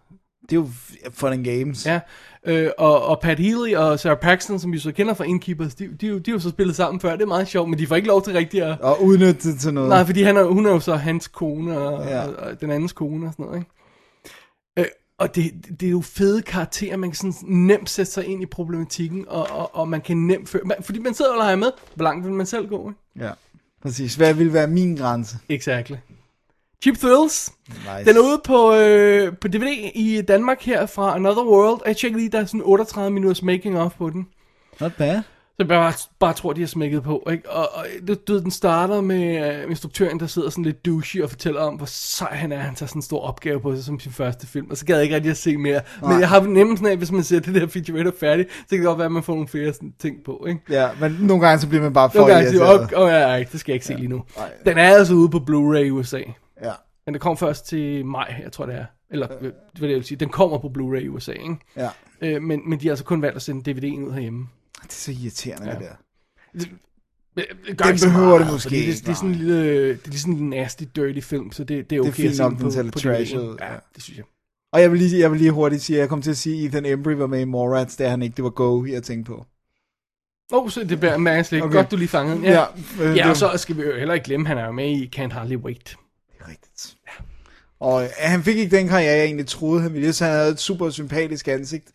Det er jo fun and games. ja. Øh, og, og Pat Healy og Sarah Paxton, som vi så kender fra Innkeepers, de, de, de, de jo så spillet sammen før, det er meget sjovt, men de får ikke lov til rigtigt at... Og udnytte det til noget. Nej, fordi han er, hun er jo så hans kone, og, ja. og, og den andens kone og sådan noget, ikke? Og det, det er jo fede karakterer, man kan sådan nemt sætte sig ind i problematikken, og, og, og man kan nemt føre... Man, fordi man sidder og leger med, hvor langt vil man selv gå, ikke? Ja. Præcis. Hvad vil være min grænse? Exactly. Cheap Thrills. Nice. Den er ude på, øh, på DVD i Danmark her fra Another World. Og jeg tjekker lige, der er sådan 38 minutters making of på den. Not bad. Jeg bare, bare tror, de har smækket på. Ikke? Og, og du, ved, den starter med uh, instruktøren, der sidder sådan lidt douchey og fortæller om, hvor sej han er. Han tager sådan en stor opgave på sig som sin første film. Og så gad jeg ikke rigtig at se mere. Nej. Men jeg har nemmelsen af, hvis man ser det der featurette færdigt, så kan det godt være, at man får nogle flere sådan, ting på. Ikke? Ja, men nogle gange så bliver man bare for Nogle gange irriteret. åh, oh, ja, det skal jeg ikke se lige nu. Den er altså ude på Blu-ray i USA. Ja. Men det kom først til maj, jeg tror det er. Eller, øh. hvad det vil sige, den kommer på Blu-ray i USA, ikke? ja. Øh, men, men de har altså kun valgt at sende DVD'en ud herhjemme. Det er så irriterende, ja. det der. Det Den behøver det måske det, ikke, det, er sådan en lille, det er sådan en nasty, dirty film, så det, det er okay fint at se nok, den på trash ud, Ja, det synes jeg. Og jeg vil, lige, jeg vil lige hurtigt sige, at jeg kom til at sige, at Ethan Embry var med i det er han ikke, det var Go, jeg tænkte på. Åh, oh, så det bliver mærkeligt. Okay. Godt, du lige fangede. Ja, Ja, øh, ja det- og så skal vi jo heller ikke glemme, han er med i Can't Hardly Wait. Det er rigtigt. Ja. Og øh, han fik ikke den karriere, jeg egentlig troede, han ville, så han havde et super sympatisk ansigt.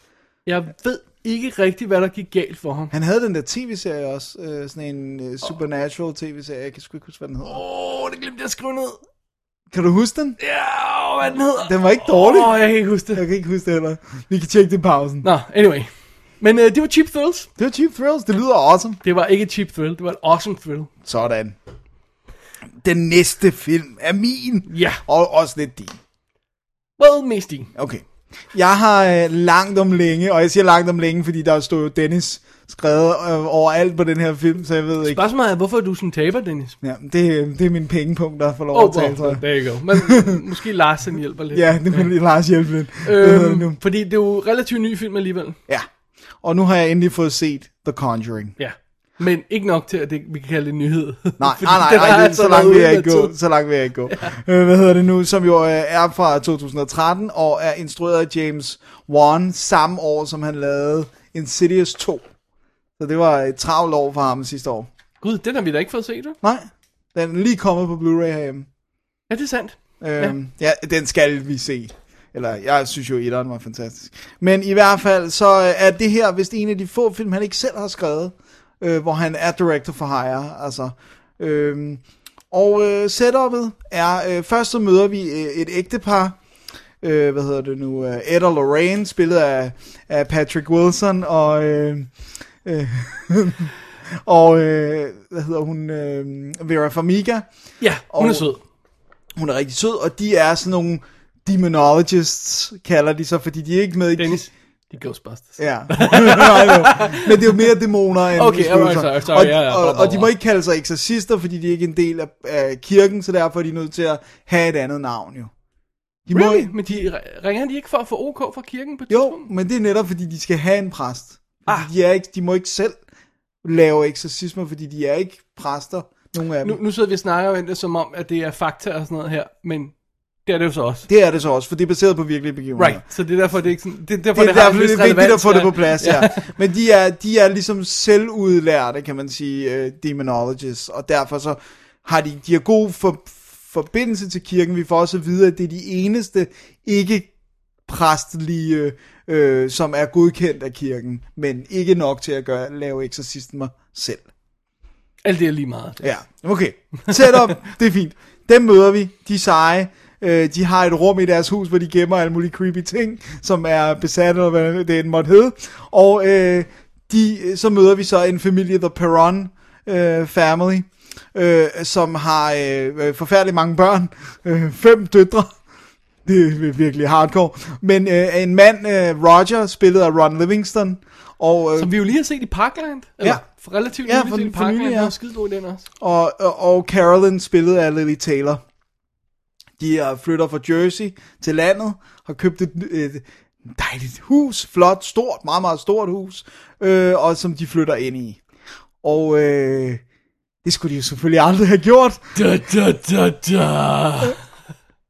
Jeg ved ikke rigtigt, hvad der gik galt for ham. Han havde den der tv-serie også, øh, sådan en øh, Supernatural tv-serie, jeg kan sgu ikke huske, hvad den hedder. Åh, oh, det glemte jeg at skrive ned. Kan du huske den? Ja, hvad den hedder. Den var ikke dårlig. Åh, oh, jeg kan ikke huske det. Jeg kan ikke huske det heller. Vi kan tjekke det i pausen. Nå, anyway. Men øh, det var Cheap Thrills. Det var Cheap Thrills, det lyder awesome. Det var ikke et cheap thrill, det var et awesome thrill. Sådan. Den næste film er min. Ja, Og også lidt din. well, mest din. Okay. Jeg har øh, langt om længe, og jeg siger langt om længe, fordi der stod jo Dennis skrevet øh, overalt på den her film, så jeg ved ikke. Spørgsmålet er, hvorfor er du sådan taber, Dennis? Ja, det, det er min pengepunkt, der får lov Åh, at tale, oh, tror jeg. there you go. Men *laughs* måske Lars han hjælper lidt. Ja, det vil Lars hjælpe lidt. Det nu? Øhm, fordi det er jo relativt ny film alligevel. Ja. Og nu har jeg endelig fået set The Conjuring. Ja. Men ikke nok til, at det, vi kan kalde det en nyhed. *laughs* *laughs* Nej, nej, nej, den nej altså så langt vil jeg ikke gå. Så langt vil jeg ikke gå. Ja. *laughs* Hvad hedder det nu? Som jo øh, er fra 2013 og er instrueret af James Wan samme år, som han lavede Insidious 2. Så det var et travlt år for ham sidste år. Gud, den har vi da ikke fået set, du? Nej, den er lige kommet på Blu-ray herhjemme. Ja, det er sandt. Øhm, ja. ja, den skal vi se. Eller, jeg synes jo, etteren var fantastisk. Men i hvert fald, så øh, er det her vist en af de få film, han ikke selv har skrevet, øh, hvor han er director for hire. Altså, øhm, og øh, setupet er, øh, først så møder vi øh, et ægtepar, øh, hvad hedder det nu, øh, Ed og Lorraine, spillet af, af Patrick Wilson, og, øh, øh, *laughs* og øh, hvad hedder hun, øh, Vera Farmiga. Ja, hun er Og- sød. Hun er rigtig sød, og de er sådan nogle demonologists, kalder de sig, fordi de er ikke med i... Dennis, er Ghostbusters. Ja. *laughs* Men det er jo mere dæmoner end Okay, spøgelser. sorry, sorry, og, ja, ja, og, og de må ikke kalde sig eksorcister, fordi de er ikke en del af, af kirken, så derfor er de nødt til at have et andet navn, jo. De må, Really? Men de, ringer de ikke for at få OK fra kirken på et jo, tidspunkt? men det er netop, fordi de skal have en præst. Fordi Ah. de, er ikke, de må ikke selv lave eksorcismer, fordi de er ikke præster, nogle af dem. Nu, nu sidder vi og snakker om det som om, at det er fakta og sådan noget her, men det er det jo så også. Det er det så også, for det er baseret på virkelige begivenheder. Right, så det er derfor, det er ikke sådan... Det er derfor, det er det, har derfor, vis det er vigtigt at få det ja. på plads, ja. *laughs* Men de er, de er ligesom selvudlærte, kan man sige, uh, demonologists, og derfor så har de, de har god for, forbindelse til kirken. Vi får også at vide, at det er de eneste ikke præstelige, øh, som er godkendt af kirken, men ikke nok til at gøre, lave eksorcismer selv. Alt det er lige meget. Ja, okay. Setup, det er fint. Dem møder vi, de seje. Øh, de har et rum i deres hus, hvor de gemmer alle mulige creepy ting, som er besat, eller hvad det end måtte hedde. Og øh, de, så møder vi så en familie, The Perron øh, Family, øh, som har øh, forfærdeligt mange børn. *laughs* Øh, fem døtre. Det er virkelig hardcore. Men øh, en mand, øh, Roger, spillet af Ron Livingston, og, øh, Som vi jo lige har set i Parkland. Eller Ja. for relativt Ja, nyligt for- set i for Parkland. nylig, ja. Ja. skide god den også. og, og, og Carolyn spillet af Lily Taylor. De er flytter fra Jersey til landet, har købt et, et dejligt hus, flot, stort, meget, meget stort hus, øh, og som de flytter ind i. Og øh, det skulle de jo selvfølgelig aldrig have gjort. Da, da, da, da.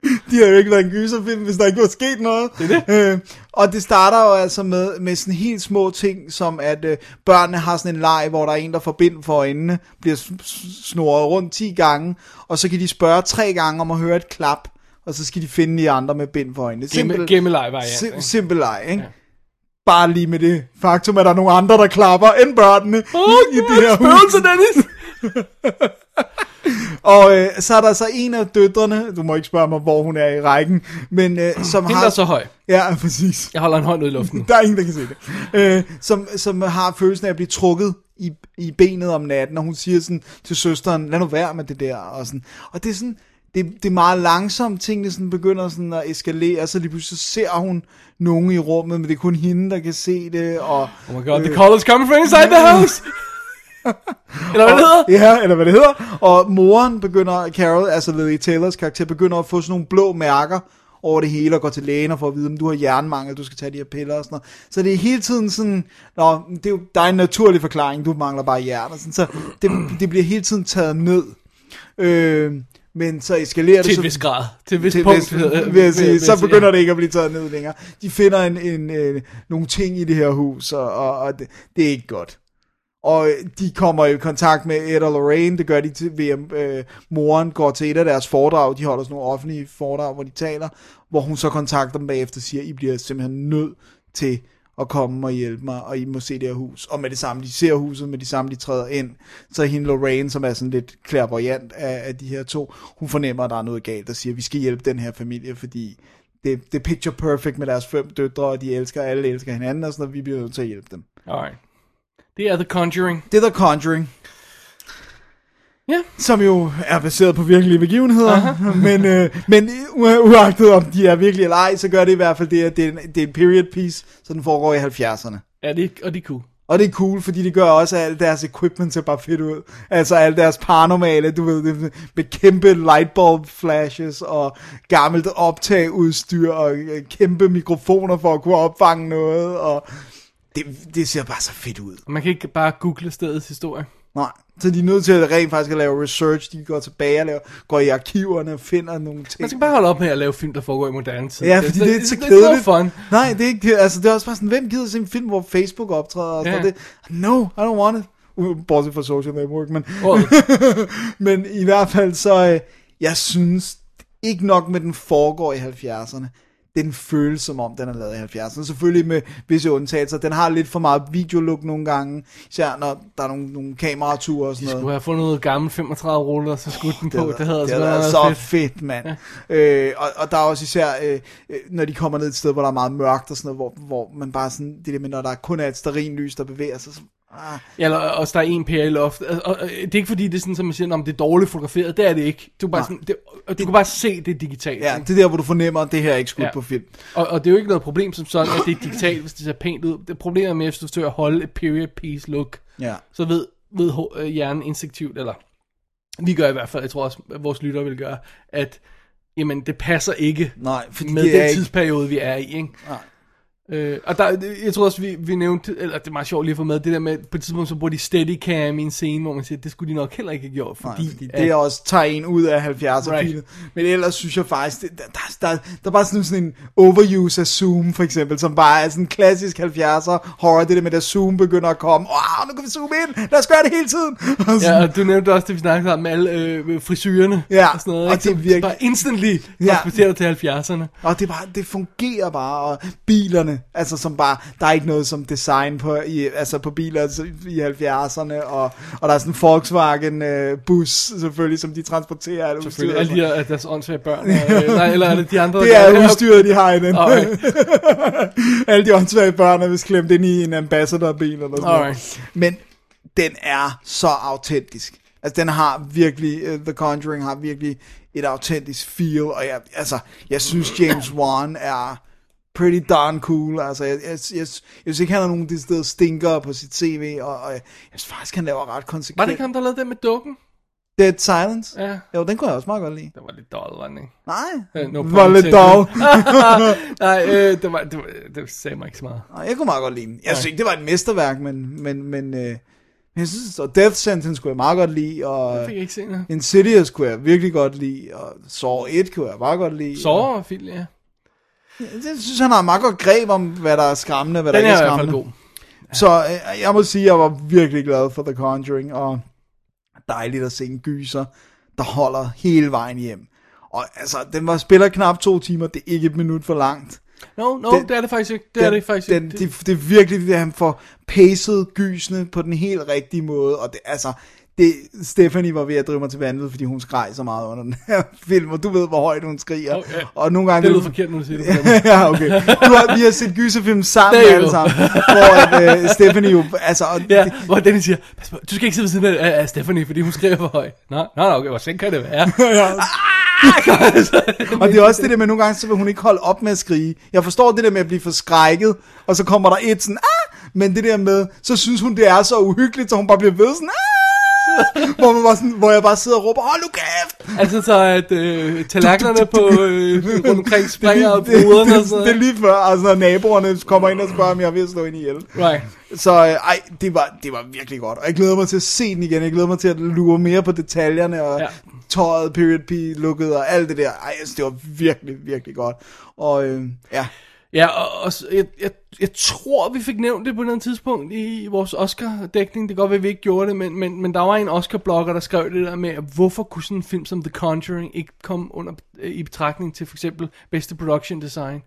*laughs* De har jo ikke været en gyserfilm, hvis der ikke var sket noget. Det er det. Øh, og det starter jo altså med, med sådan helt små ting, som at øh, børnene har sådan en leg, hvor der er en, der får bind for øjnene, bliver s- s- snurret rundt 10 gange, og så kan de spørge tre gange om at høre et klap, og så skal de finde de andre med bind for øjnene. Gemme, gemmeleg variant. sim- simpel leg, ikke? Ja. Bare lige med det faktum, at der er nogle andre, der klapper end børnene Åh, i, i det her hus. spøgelser, Dennis! *laughs* *laughs* Og øh, så er der så en af døtrene, du må ikke spørge mig, hvor hun er i rækken, men øh, som Hende, har... er så høj. Ja, *laughs* præcis. Jeg holder en hånd ud i luften. *laughs* Der er ingen, der kan se det. Øh, som, som har følelsen af at blive trukket i, i benet om natten, og hun siger sådan til søsteren, lad nu være med det der, og sådan. Og det er sådan, det, det er meget langsomt, tingene sådan begynder sådan at eskalere, så lige pludselig så ser hun nogen i rummet, men det er kun hende, der kan se det, og... Oh my god, the call is coming from inside the house! Eller hvad det hedder? Ja, eller hvad det hedder. Og moren begynder, Carol, altså Lily Taylors karakter, begynder at få sådan nogle blå mærker over det hele, og går til lægen for at vide, om du har jernmangel, du skal tage de her piller og sådan noget. Så det er hele tiden sådan, Nå, det er jo, der er en naturlig forklaring, du mangler bare. Og sådan, så det, det bliver hele tiden taget ned. Øh, men så eskalerer det Til en vis grad. Til et vis til punkt. hvis, hedder- vil jeg sige, så begynder ja. det ikke at blive taget ned længere. De finder en, en, øh, nogle ting i det her hus, og, og, og det, det er ikke godt. Og de kommer i kontakt med Ed og Lorraine, det gør de til, ved at øh, moren går til et af deres foredrag, de holder sådan nogle offentlige foredrag, hvor de taler, hvor hun så kontakter dem bagefter og siger, I bliver simpelthen nødt til at komme og hjælpe mig, og I må se det her hus. Og med det samme, de ser huset, med det samme, de træder ind, så er hende Lorraine, som er sådan lidt klærvoyant af, af de her to, hun fornemmer, at der er noget galt, og siger, vi skal hjælpe den her familie, fordi det, det er picture perfect med deres fem døtre, og de elsker, alle elsker hinanden, og sådan noget, vi bliver nødt til at hjælpe dem. Alright. Det er The Conjuring. Det er The Conjuring. Ja. Som jo er baseret på virkelige begivenheder. *laughs* men, øh, men u- uagtet om de er virkelig eller ej, så gør det i hvert fald det, at det er en, det er en period piece, så den foregår i 70'erne. Ja, det, og det er cool. Og det er cool, fordi det gør også, at alt deres equipment ser bare fedt ud. Altså alt deres paranormale, du ved, med kæmpe lightbulb flashes og gammelt optageudstyr og øh, kæmpe mikrofoner for at kunne opfange noget. Og det, det ser bare så fedt ud. Man kan ikke bare google stedets historie. Nej, så de er nødt til at rent faktisk at lave research. De går tilbage og laver, går i arkiverne og finder nogle ting. Man skal bare holde op med at lave film, der foregår i moderne tid. Ja, fordi det, er så kedeligt. Det er fun. Nej, det er ikke, altså det er også bare sådan, hvem gider se en film, hvor Facebook optræder og sådan Ja. Det, no, I don't want it. Uh, Bortset fra social network, men, *laughs* men i hvert fald så, øh, jeg synes ikke nok med den foregår i 70'erne. Den føles som om, den er lavet i 70'erne. Selvfølgelig med visse undtagelser. Den har lidt for meget videolook nogle gange. Især når der er nogle, nogle kamerature og sådan de noget. skulle have fundet noget gammelt 35 ruller, og så skudt den på. Det, havde det altså havde været så fedt. fedt, fedt mand. Ja. Øh, og, og der er også især, øh, øh, når de kommer ned et sted, hvor der er meget mørkt og sådan noget, hvor, hvor man bare sådan, det der med, når der kun er et stearinlys, der bevæger sig, så, ah, Ja, eller også der er en i loft. Og, og, og, det er ikke fordi, det er sådan, som man siger, om det er dårligt fotograferet. Det er det ikke. Du, bare sådan, det, og du kan bare se det digitalt. ja, ikke? det er der, hvor du fornemmer, at det her er ikke skudt Ja. på film. Og, og det er jo ikke noget problem som sådan, at det er digitalt, hvis det ser pænt ud. Det problemet er med, hvis du forsøger at holde et period piece look, Ja. så ved, ved øh, hjernen instinktivt, eller vi gør i hvert fald, jeg tror også, at vores lyttere vil gøre, at jamen, det passer ikke Nej, fordi med det den ikke... tidsperiode, vi er i. Ikke? Nej. Øh, og der, jeg tror også, vi, vi nævnte, eller det er meget sjovt lige at få med, det der med, på et tidspunkt så bruger de steadicam i en scene, hvor man siger, det skulle de nok heller ikke have gjort, fordi, Nej, fordi det er også tager en ud af 70'er Right. Men ellers synes jeg faktisk, det, der, der, der, der er bare sådan, sådan en overuse af zoom, for eksempel, som bare er sådan en klassisk 70'er horror, det der med, at zoom begynder at komme. Wow, nu kan vi zoome ind, lad os gøre det hele tiden. *laughs* Og sådan, Ja, og du nævnte også det, vi snakkede om med alle øh, frisyrerne Ja, og sådan noget. og ikke? det er virkelig- Bare instantly Ja. transporterer dig til 70'erne. Og det, bare, det fungerer bare, og bilerne, altså som bare, der er ikke noget som design på, i, altså på biler altså, i 70'erne, og, og der er sådan en Volkswagen øh, bus, selvfølgelig, som de transporterer alt Selvfølgelig. Alle de her, at deres åndssvage børn. Øh, nej, eller er det de andre? *laughs* Det der er udstyret, de har i den. Alright. *laughs* Alle de åndssvage børn er vist klemt ind i en ambassadorbil eller sådan noget. Alright. Men den er så autentisk. Altså den har virkelig, uh, The Conjuring har virkelig et autentisk feel, og jeg, altså, jeg synes James Wan er pretty darn cool. Altså, jeg, jeg, jeg, jeg synes ikke, han har nogen steder stinker på sit CV, og, og jeg, jeg synes faktisk, han laver ret konsekvent. Var det ikke ham, der lavede det med dukken? Dead Silence? Ja. Jo, den kunne jeg også meget godt lide. Det var lidt dårligt, var den ikke? Nej, Øh, no pun var lidt dog. *laughs* Nej, øh, det, var, det, var, det sagde mig ikke så meget. Nej, jeg kunne meget godt lide den. Jeg synes ikke, det var et mesterværk, men, men, men, øh, jeg synes, og Death Sentence kunne jeg meget godt lide, og Jeg fik ikke set noget. Insidious kunne jeg virkelig godt lide, og Saw 1 kunne jeg meget godt lide. Sover og film, ja. Jeg synes, han har meget godt greb om, hvad der er skræmmende, hvad Den der er ikke i er hvert fald skræmmende. god. Så øh, jeg må sige, at jeg var virkelig glad for The Conjuring, og dejligt at se en gyser, der holder hele vejen hjem. Og altså, den var spiller knap to timer, det er ikke et minut for langt. No, no, Den- det er det faktisk ikke. Det er den, det faktisk den, ikke. det, det er virkelig, at han får pacet gysene på den helt rigtige måde, og det, altså, det, Stephanie var ved at drive mig til vanvid, fordi hun skreg så meget under den her *laughs* film, og du ved, hvor højt hun skriger. Okay. Og nogle gange... Det lyder forkert, når du siger det. *laughs* ja, okay. Du har, vi har set gyserfilm sammen alle sammen, hvor at, uh, Stephanie jo, altså, og Ja, hvor Dennis siger, Pas på, du skal ikke sidde ved siden af, af Stephanie, fordi hun skriver for højt. Nå, nå, okay, hvor sent kan det være? *laughs* Og det er også det der med, nogle gange, så vil hun ikke holde op med at skrige. Jeg forstår det der med at blive forskrækket, og så kommer der et sådan, ah! Men det der med, så synes hun, det er så uhyggeligt, så hun bare bliver ved sådan, ah! *laughs* hvor, man bare sådan, hvor jeg bare sidder og råber, hold nu kæft! altså så, at øh, tallerkenerne på øh, *laughs* rundt omkring springer og bruderne og sådan det, er lige før, altså naboerne kommer ind og spørger, om jeg at slå ind ihjel. Right. Så øh, ej, det var, det var virkelig godt. Og jeg glæder mig til at se den igen. Jeg glæder mig til at lure mere på detaljerne, og Ja. tøjet, period P looket og alt det der. Ej, altså, det var virkelig, virkelig godt. Og øh, ja, Ja, og, og jeg, jeg, jeg tror, vi fik nævnt det på noget tidspunkt i vores Oscar-dækning. Det kan godt være, vi ikke gjorde det, men, men, men der var en Oscar-blogger, der skrev det der med, at hvorfor kunne sådan en film som The Conjuring ikke komme under, øh, i betragtning til for eksempel bedste production design.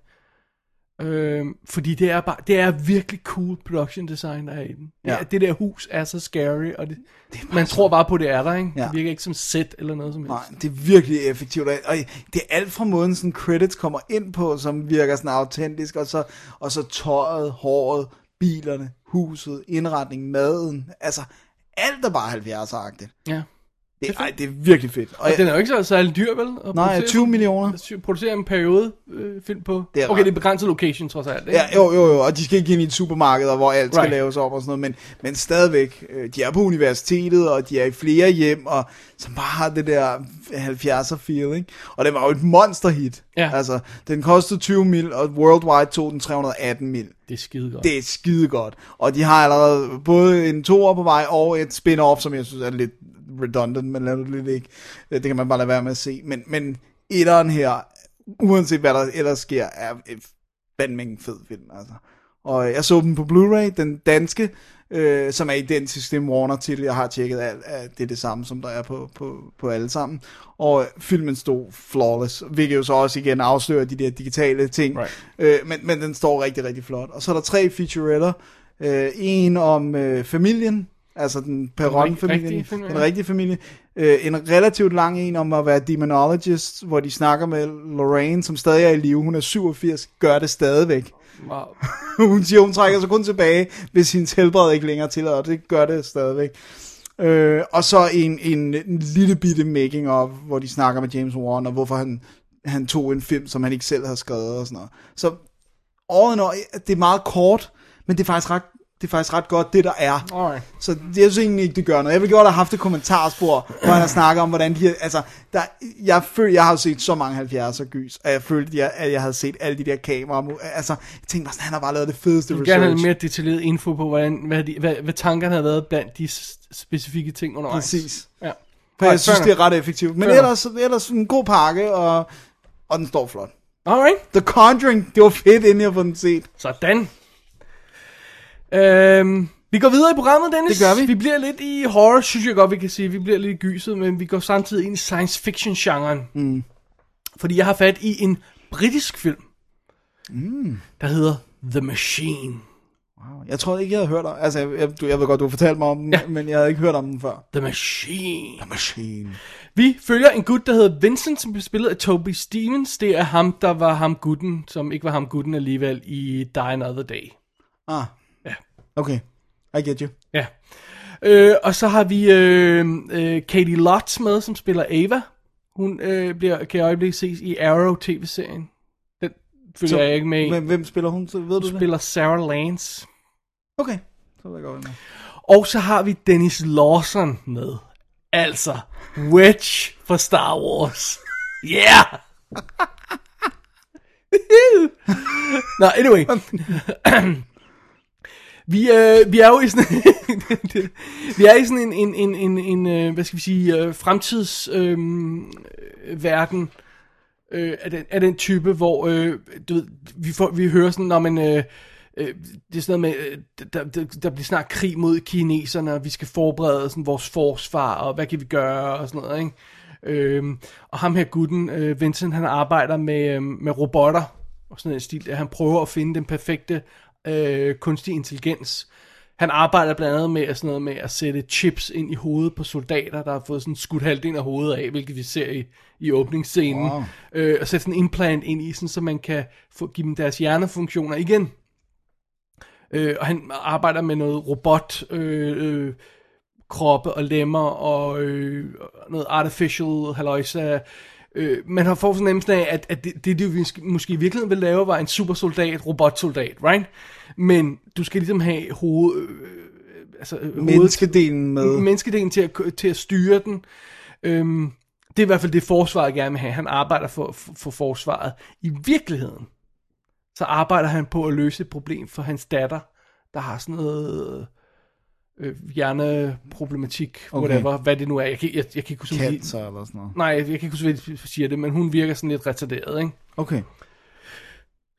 Øhm, fordi det er bare, det er virkelig cool production design, der er i den. Ja. Ja. Det, det der hus er så scary, og det, det man tror bare på, det er der, ikke? Ja. Det virker ikke som set eller noget som helst. nej, det er virkelig effektivt. Og og det er alt fra måden, sådan credits kommer ind på, som virker sådan autentisk, og så, og så tøjet, håret, bilerne, huset, indretningen, maden. Altså, alt er bare 70'er-agtigt. Ja. Det, ej, det er virkelig fedt. Og Og den er jo ikke så særlig dyr, vel? at nej, producere? 20 millioner. Producere en periode øh, film på. Det er okay, det er begrænset location trods alt. Ikke? Ja, jo, jo, jo, og de skal ikke ind i et supermarked, hvor alt skal Right. right. laves op og sådan noget, men, men stadigvæk, øh, de er på universitetet, og de er i flere hjem, og som bare har det der 70'er feel, ikke? Og det var jo et monsterhit. Ja. Altså, den kostede 20 mil, og worldwide tog den 318 mil. Det er skide godt. Det er skide godt. Og de har allerede både en toer på vej, og et spin-off, som jeg synes er lidt redundant, men lad det lidt ikke. Det kan man bare lade være med at se. Men, men etteren her, uanset hvad der ellers sker, er fandme en fed film, altså. Og jeg så den på Blu-ray, den danske, øh, som er identisk til Warner til. Jeg har tjekket alt, at det er det samme, som der er på, på, på alle sammen. Og filmen stod flawless, hvilket jo så også igen afslører de der digitale ting. Right. Øh, men, men den står rigtig, rigtig flot. Og så er der tre featuretter. Øh, en om øh, familien, altså den Perron-familien, rigtige familie, den rigtige familie. Øh, en relativt lang en om at være demonologist, hvor de snakker med Lorraine, som stadig er i live. Hun er 87, gør det stadigvæk. Wow. *laughs* hun siger, hun trækker sig kun tilbage, hvis hendes helbred ikke længere tillader, og det gør det stadigvæk. Øh, og så en, en, en lille bitte making of, hvor de snakker med James Wan, og hvorfor han, han tog en film, som han ikke selv havde skrevet og sådan noget. Så all in all, det er meget kort, men det er faktisk ret, det er faktisk ret godt, det der er. Alright. Så jeg synes egentlig ikke, det gør noget. Jeg vil godt have haft et kommentarspor, hvor han har snakket om, hvordan de her, altså, der, jeg føler, jeg har jo set så mange 70'er gys, og jeg følte, at jeg, at jeg havde set alle de der kameraer. Altså, jeg tænkte bare sådan, han har bare lavet det fedeste Jeg vil gerne have research. mere detaljeret info på, hvordan, hvad, de, hvad, hvad tankerne har været blandt de specifikke ting undervejs. Præcis. Ja. For jeg synes, det er ret effektivt. Men ellers, ellers en god pakke, og, og den står flot. Alright. The Conjuring, det var fedt, inden jeg får den set. Sådan. Øhm, vi går videre i programmet, Dennis. Det gør vi. Vi bliver lidt i horror, synes jeg godt, vi kan sige. Vi bliver lidt i gyset, men vi går samtidig ind i science fiction-genren. Mm. Fordi jeg har fat i en britisk film, mm. der hedder The Machine. Jeg tror ikke, jeg havde hørt om Altså, jeg, jeg, du- jeg ved godt, du har fortalt mig om den, Ja. men jeg havde ikke hørt om den før. The Machine. Machine. Vi følger en gut, der hedder Vincent, som bliver spillet af Toby Stevens. Det er ham, der var ham gutten, som ikke var ham gutten alligevel i Die Another Day. Ah. Okay. I get you. Ja. Øh, og så har vi øh, øh, Katie Lotz med, som spiller Ava. Hun øh, bliver, kan i øjeblikket ses i Arrow tv-serien. Den følger Så- jeg ikke med i. Hvem spiller hun? Så ved du Hun det? spiller Sarah Lance. Okay. Så ved jeg godt, hvem Og så har vi Dennis Lawson med. Altså, Wedge for Star Wars. *laughs* Yeah! *laughs* Nå, anyway. *laughs* *clears throat* vi, øh, vi er jo i sådan *laughs* vi er i sådan en, en, en, en, en øh, hvad skal vi sige, øh, fremtids øhm, øh, verden øh, af, den, af den type, hvor øh, du ved, vi, får, vi hører sådan, når man... Øh, øh, det er sådan noget med, øh, der, der, der bliver snart krig mod kineserne, og vi skal forberede sådan, vores forsvar, og hvad kan vi gøre, og sådan noget, ikke? Øhm, og ham her gutten, øh, Vincent, han arbejder med, øh, med robotter, og sådan en stil, at han prøver at finde den perfekte øh, kunstig intelligens. Han arbejder blandt andet med sådan noget med at sætte chips ind i hovedet på soldater, der har fået sådan skudt halvdelen af hovedet af, hvilket vi ser i, i åbningsscenen. Wow. Øh, og sætte sådan en implant ind i, sådan, så man kan få, give dem deres hjernefunktioner igen. Øh, og han arbejder med noget robot, øh, øh, kroppe og lemmer og øh, og noget artificial halløjsa. Øh, man har fået fornemmelsen af, at, at det, det, vi sk- måske i virkeligheden vil lave, var en supersoldat, robotsoldat, right? Men du skal ligesom have hoved, øh, altså, øh, Menneskedelen med. menneskedelen til at, til at styre den. Øhm, det er i hvert fald det, forsvaret gerne vil have. Han arbejder for, for, for forsvaret. I virkeligheden, så arbejder han på at løse et problem for hans datter, der har sådan noget øh, hjerneproblematik, Okay. whatever, hvad det nu er. Jeg kan, jeg, jeg kan ikke huske, Cancer eller sådan noget. Nej, jeg kan ikke huske, hvad de siger det, men hun virker sådan lidt retarderet, ikke? Okay.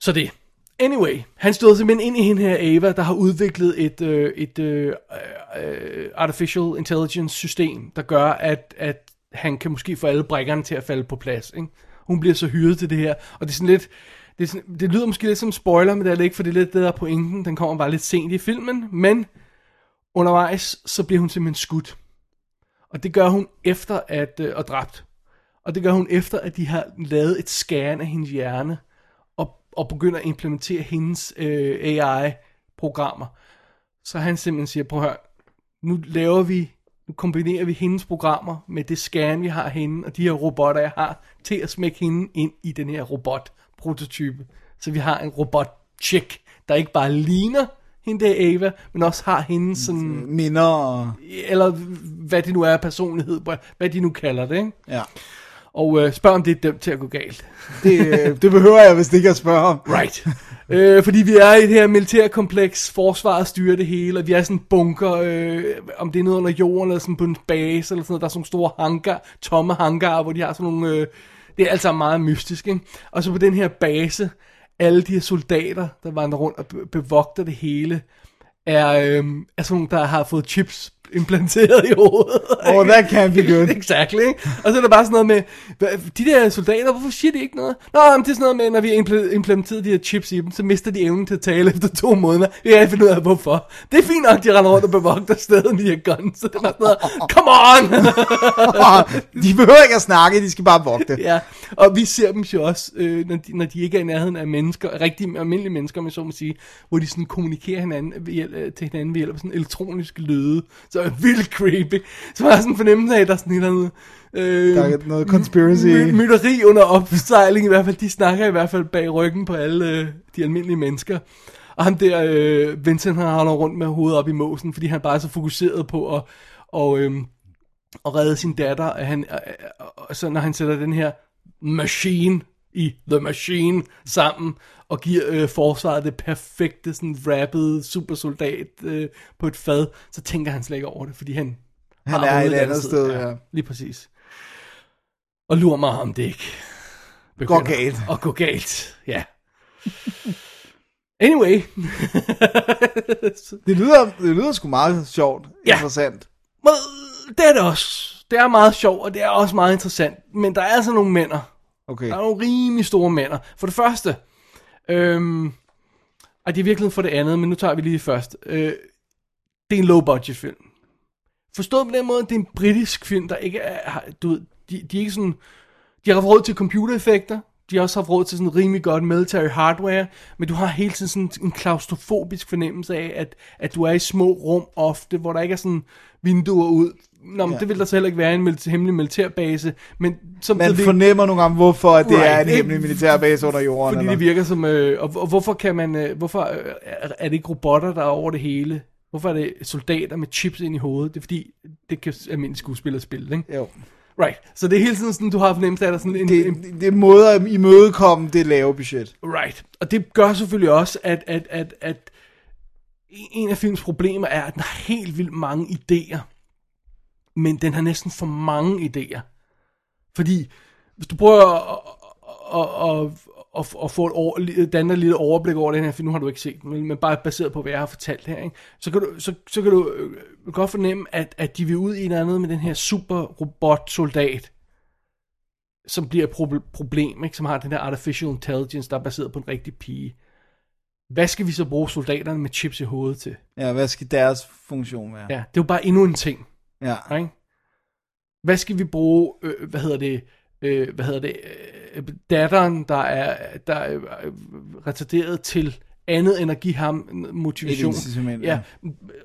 Så det. Anyway, han stod simpelthen ind i hende her Ava, der har udviklet et, øh, et øh, øh, artificial intelligence system, der gør, at, at han kan måske få alle brækkerne til at falde på plads. Ikke? Hun bliver så hyret til det her, og det er sådan lidt, det, er sådan, det lyder måske lidt som spoiler, men det er det ikke, for det er lidt det der er pointen. Den kommer bare lidt sent i filmen, men undervejs, så bliver hun simpelthen skudt. Og det gør hun efter at, øh, og dræbt. Og det gør hun efter, at de har lavet et scan af hendes hjerne, og, og begynder at implementere hendes øh, AI-programmer. Så han simpelthen siger, prøv at høre, nu laver vi, nu kombinerer vi hendes programmer med det scan, vi har af hende, og de her robotter, jeg har, til at smække hende ind i den her robot-prototype. Så vi har en robot-chick, der ikke bare ligner hende der Ava, men også har hende sådan, Minder og... eller hvad det nu er personlighed, hvad de nu kalder det, ikke? Ja. Og øh, spørg om det er dømt til at gå galt. Det, øh, det behøver jeg, hvis ikke at spørge om. Right. øh, fordi vi er i det her militærkompleks, forsvaret styrer det hele, og vi er sådan bunker, øh, om det er noget under jorden, eller sådan på en base, eller sådan noget, der er sådan nogle store hangar, tomme hangar, hvor de har sådan nogle, øh, det er alt sammen meget mystisk, ikke? Og så på den her base, alle de her soldater, der vandrer rundt og bevogter det hele, er, øh, er sådan nogle, der har fået chips implanteret i hovedet. Oh, that can't be good. exactly. ikke? Og så er der bare sådan noget med, de der soldater, hvorfor siger de ikke noget? Nå, men det er sådan noget med, når vi har implementeret de her chips i dem, så mister de evnen til at tale efter to måneder. Vi kan ikke finde ud af, hvorfor. Det er fint nok, de render rundt og bevogter stedet med de her guns. Så det er bare sådan noget, *laughs* come on! *laughs* de behøver ikke at snakke, de skal bare vogte. ja, og vi ser dem jo også, øh, når, de, når de ikke er i nærheden af mennesker, rigtige almindelige mennesker, man så må sige, hvor de sådan kommunikerer hinanden, ved øh, til hinanden ved hjælp af sådan elektronisk lyde. Så er *laughs* vildt creepy. Så var jeg sådan fornemmelse af, at der er sådan et eller andet... Øh, Der er noget conspiracy. my- mytteri under opsejling i hvert fald. De snakker i hvert fald bag ryggen på alle øh, de almindelige mennesker. Og ham der, øh, Vincent, han har rundt med hovedet op i måsen, fordi han bare er så fokuseret på at, og, øh, at redde sin datter. At han, øh, øh, og så når han sætter den her machine i The Machine sammen, og giver øh, forsvaret det perfekte, sådan rappede supersoldat øh, på et fad, så tænker han slet ikke over det, fordi han, Han har er et andet sted, ja. Lige præcis. Og lurer mig om det ikke Går galt. Og gå galt, ja. Anyway. *laughs* Det lyder, det lyder sgu meget sjovt. Ja. Interessant. Men det er det også. Det er meget sjovt, og det er også meget interessant. Men der er altså nogle mænder. Okay. Der er nogle rimelig store mænd. For det første, øhm, og det er virkelig for det andet, men nu tager vi lige først. Øh, det er en low budget film. Forstået på den måde, det er en britisk film, der ikke er, har- du ved, de, de er ikke sådan, de har haft råd til computereffekter, de har også haft råd til sådan rimelig godt military hardware, men du har hele tiden sådan en klaustrofobisk fornemmelse af, at, at du er i små rum ofte, hvor der ikke er sådan vinduer ud. Nå, men Ja. det vil der så heller ikke være en milita- hemmelig militærbase, men som Man fornemmer nogle gange, hvorfor at det Right, er en hemmelig militærbase under jorden. fordi eller? det virker som, øh, og, og hvorfor kan man, øh, hvorfor øh, er, er det ikke robotter, der er over det hele? Hvorfor er det soldater med chips ind i hovedet? Det er fordi, det kan almindelige skuespillere spille, ikke? Jo. Right. Så det er hele tiden sådan, du har fornemmelse af, der er sådan en, Det, en, det, det er måder at imødekomme det lave budget. Right. Og det gør selvfølgelig også, at, at, at, at en af films problemer er, at den har helt vildt mange idéer. Men den har næsten for mange idéer. Fordi, hvis du prøver at, at, at, at, at få et over, danne et lille overblik over den her film, nu har du ikke set den, men- bare baseret på, hvad jeg har fortalt her, ikke? Så, kan du, så, så kan du øh, godt fornemme, at, at de vil ud i en andet med den her super robot soldat, som bliver et proble- problem, ikke? som har den her artificial intelligence, der er baseret på en rigtig pige. hvad skal vi så bruge soldaterne med chips i hovedet til? Ja, hvad skal deres funktion være? Ja, det er jo bare endnu en ting. Ja. Ikke? Hvad skal vi bruge, øh, hvad hedder det, øh, hvad hedder det, øh, datteren, der er, der er øh, retarderet til andet end at give ham motivation. Et incitament, ja.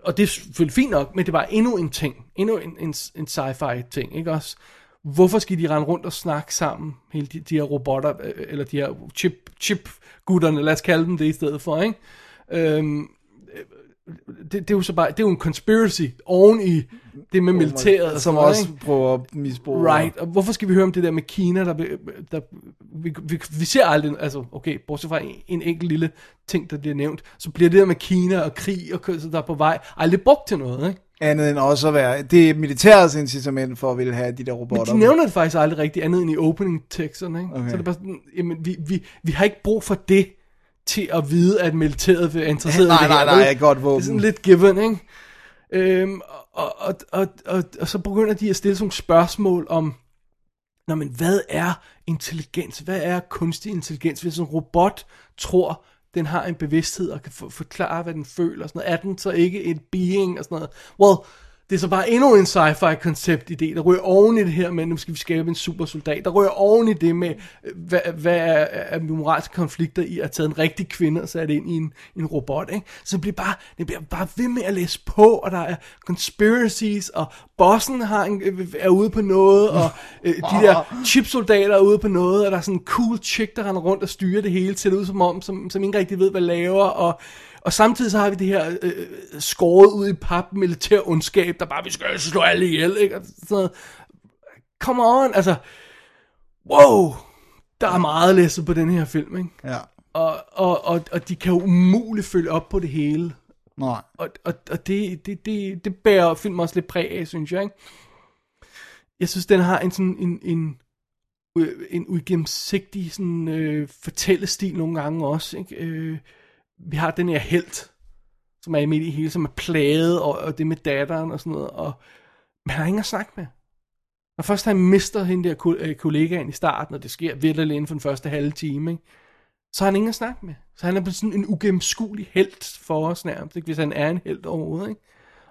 Og det er selvfølgelig fint nok, men det var endnu en ting. Endnu en, en, en sci-fi ting, ikke også? Hvorfor skal de rende rundt og snakke sammen, hele de, de her robotter, øh, eller de her chip, chip-gutterne, lad os kalde dem det i stedet for, ikke? Øhm, det, det, er jo så bare, det er jo en conspiracy oven i det med militæret. og Som sådan noget, også ikke? prøver at misbruge. Right, og hvorfor skal vi høre om det der med Kina, der, der vi, vi, vi ser aldrig, altså okay, bortset fra en, en enkelt lille ting, der bliver nævnt, så bliver det der med Kina og krig og kørsel, der er på vej, aldrig brugt til noget, ikke? Andet end også at være, det er militærets incitament for at ville have de der Men robotter. de nævner det faktisk aldrig rigtigt, andet end i opening teksterne, ikke? Okay. Så det er bare sådan, jamen, vi, vi, vi har ikke brug for det, til at vide, at militæret er interesseret Nej, i det nej, nej, vel? et godt våben. Det er sådan lidt given, ikke? Øhm, og, og, og, og, og så begynder de at stille sådan nogle spørgsmål om, Nå, men hvad er intelligens? Hvad er kunstig intelligens? Hvis en robot tror, den har en bevidsthed og kan for, forklare, hvad den føler og sådan noget, er den så ikke et being og sådan noget? Well, det er så bare endnu en sci-fi koncept idé, der ryger oven i det her med, nu skal vi skabe en supersoldat, der ryger oven i det med, øh, hvad, hvad er, er moralske konflikter i at tage en rigtig kvinde og sætte ind i en, en robot, ikke? Så det bliver bare, det bliver bare ved med at læse på, og der er conspiracies, og bossen har en, øh, er ude på noget, og øh, de der *laughs* chipsoldater er ude på noget, og der er sådan en cool chick, der render rundt og styrer det hele, ser det ud som om, som, som ikke rigtig ved, hvad laver, og og samtidig så har vi det her øh, skåret ud i pap militær ondskab, der bare, vi skal slå alle ihjel, ikke? Og sådan noget. Come on, altså, wow, der er meget læsset på den her film, ikke? Ja. Og, og, og, og de kan jo umuligt følge op på det hele. Nej. Og, og, og det, det, det, det bærer film også lidt præg af, synes jeg, ikke? Jeg synes, den har en sådan en, en, øh, en uigennemsigtig sådan, øh, fortællestil nogle gange også, ikke? Øh, vi har den her helt, som er midt i hele, som er plaget, og, og det med datteren og sådan noget, og man har ingen at snakke med. Når først han mister hende der øh, kollegaen i starten, og det sker virkelig inden for den første halve time, ikke? så har han ingen at snakke med. Så han er sådan en ugennemskuelig held for os nærmest, ikke? hvis han er en held overhovedet. Ikke?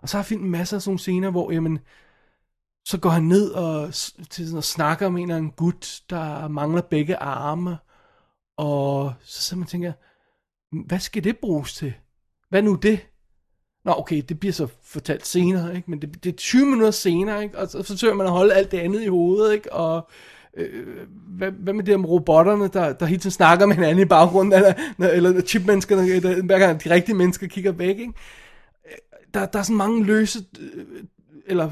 Og så har filmen masser af sådan nogle scener, hvor jamen, så går han ned og, til sådan, og snakker med en eller anden gut, der mangler begge arme, og så sidder man og tænker, hvad skal det bruges til? Hvad nu det? Nå, okay, det bliver så fortalt senere, ikke? Men det, det er 20 minutter senere, ikke? Og så forsøger man at holde alt det andet i hovedet, ikke? Og øh, hvad, hvad med det om robotterne, der, der hele tiden snakker med hinanden i baggrunden, eller, eller chipmenneskerne, der, hver gang de rigtige mennesker kigger væk, ikke? Øh, Der, der er så mange løse, øh, eller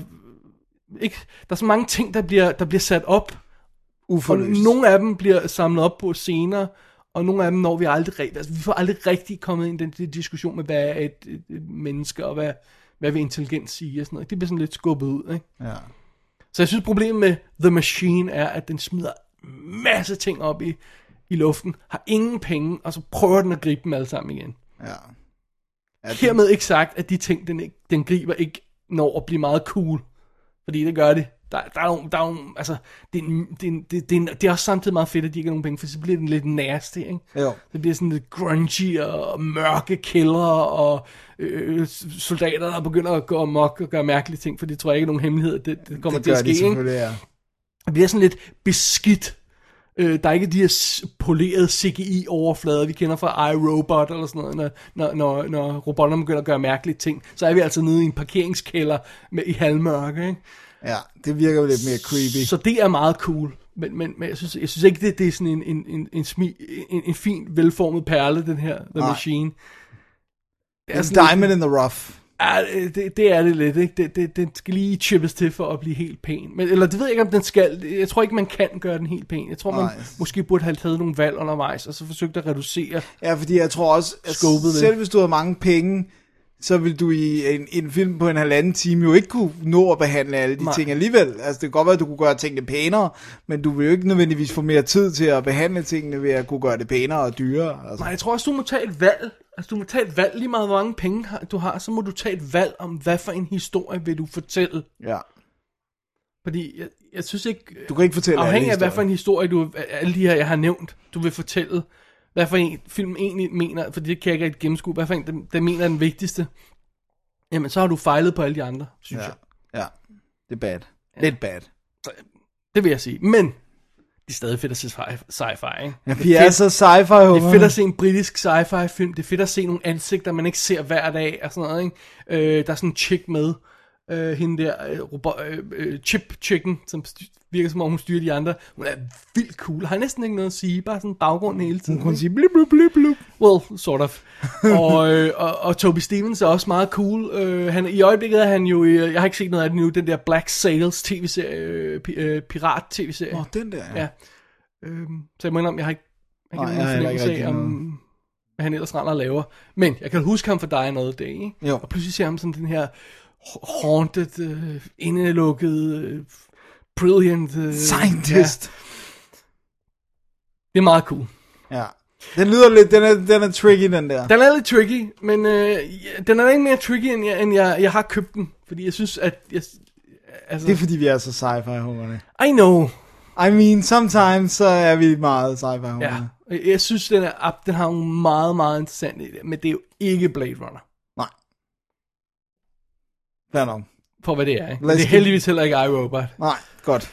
ikke, der er så mange ting, der bliver, der bliver sat op, og Uforløst. nogle af dem bliver samlet op på senere, og nogle af dem når vi aldrig rigtig, altså vi får aldrig rigtig kommet ind i den, den diskussion med, hvad er et, et, et menneske, og hvad, hvad vil intelligens sige, og sådan noget. Det bliver sådan lidt skubbet ud, ikke? Ja. Så jeg synes, problemet med The Machine er, at den smider masse ting op i, i luften, har ingen penge, og så prøver den at gribe dem alle sammen igen. Ja. ja Hermed ikke sagt, at de ting, den, ikke, den griber, ikke når at blive meget cool. Fordi det gør det. Der, der er nogle, der er nogle, altså, det, er en- det, er en- det, det, er en- det er også samtidig meget fedt, at de ikke har nogen penge, for så bliver den lidt nasty, ikke? Jo. Det bliver sådan lidt grungy og mørke kældre og øh, soldater, der begynder at gå amok og gøre mærkelige ting, for det tror jeg ikke er nogen hemmelighed, det, det kommer det til at de ske, ikke? selvfølgelig, ja. Det bliver sådan lidt beskidt. Øh, der er ikke de her polerede CGI-overflader, vi kender fra iRobot eller sådan noget, når, når, når, når robotterne begynder at gøre mærkelige ting. Så er vi altså nede i en parkeringskælder med, i halvmørke, ikke? Ja, det virker jo lidt mere creepy. Så det er meget cool. Men, men, men jeg, synes, jeg synes ikke, det, det er sådan en, en, en, en, smi, en, en fin, velformet perle, den her The Nej. Machine. Det En sådan lidt- diamond in the rough. Ja, det, det er det lidt, ikke? Det, det, den skal lige chippes til for at blive helt pæn. Men, eller det ved jeg ikke, om den skal. Jeg tror ikke, man kan gøre den helt pæn. Jeg tror, man måske burde have taget nogle valg undervejs, og så forsøgt at reducere. Ja, fordi jeg tror også, at lidt. selv hvis du har mange penge, så vil du i en, en film på en halvanden time jo ikke kunne nå at behandle alle de Nej. ting alligevel. Altså det kan godt være, at du kunne gøre tingene pænere, men du vil jo ikke nødvendigvis få mere tid til at behandle tingene ved at kunne gøre det pænere og dyrere. Altså. Nej, jeg tror også, du må tage et valg. Altså, du må tage et valg lige meget, hvor mange penge du har, så må du tage et valg om, hvad for en historie vil du fortælle. Ja. Fordi jeg, jeg synes ikke... Du kan ikke fortælle Afhængig af, hvad for en historie, du, alle de her, jeg har nævnt, du vil fortælle, hvad for en film egentlig mener, for det kan jeg ikke gennemskue, hvad for en, den, den mener er den vigtigste, jamen så har du fejlet på alle de andre, synes Ja, jeg. ja. Det er bad. Lidt bad. Det vil jeg sige. Men det er stadig fedt at se sci- sci-fi, ikke? Ja, Det vi er er så sci-fi Det er fedt at se en britisk sci-fi film. Det er fedt at se nogle ansigter, man ikke ser hver dag og sådan noget, ikke? Øh, der er sådan en chick med. Øh, hende der, øh, robot, øh, øh, Chip Chicken, som virker som om hun styrer de andre. Hun er vildt cool. Har næsten ikke noget at sige. Bare sådan baggrund hele tiden. Hun kunne sige blip, blip, blip, blip. Well, sort of. og, øh, og, og Toby Stevens er også meget cool. Øh, han, I øjeblikket er han jo, i, jeg har ikke set noget af det nu, den der Black Sails tv-serie, øh, øh, pirat-tv-serie. Åh, den der, Ja. Øhm, så jeg må indrømme, jeg har ikke, jeg har Nej, ikke har nogen fornemmelse af, om, hvad han ellers render og laver. Men jeg kan huske ham for dig noget dag, ikke? Jo. Og pludselig ser jeg ham som den her haunted, øh, indelukket, øh, brilliant... Øh, Scientist. Ja, det er meget cool. Ja. Den lyder lidt, den er, den er tricky, den der. Den er lidt tricky, men øh, den er ikke mere tricky, end jeg, end jeg, jeg har købt den. Fordi jeg synes, at... Jeg, altså, Det er fordi, vi er så sci-fi hungerne. I know. I mean, sometimes så er vi meget sci-fi hungerne. Ja. Jeg, synes, den, er, den har nogle meget, meget interessant idéer, men det er jo ikke Blade Runner. Fair nok. For hvad det er, ikke? Lad Det er heldigvis heller ikke iRobot. Nej, godt.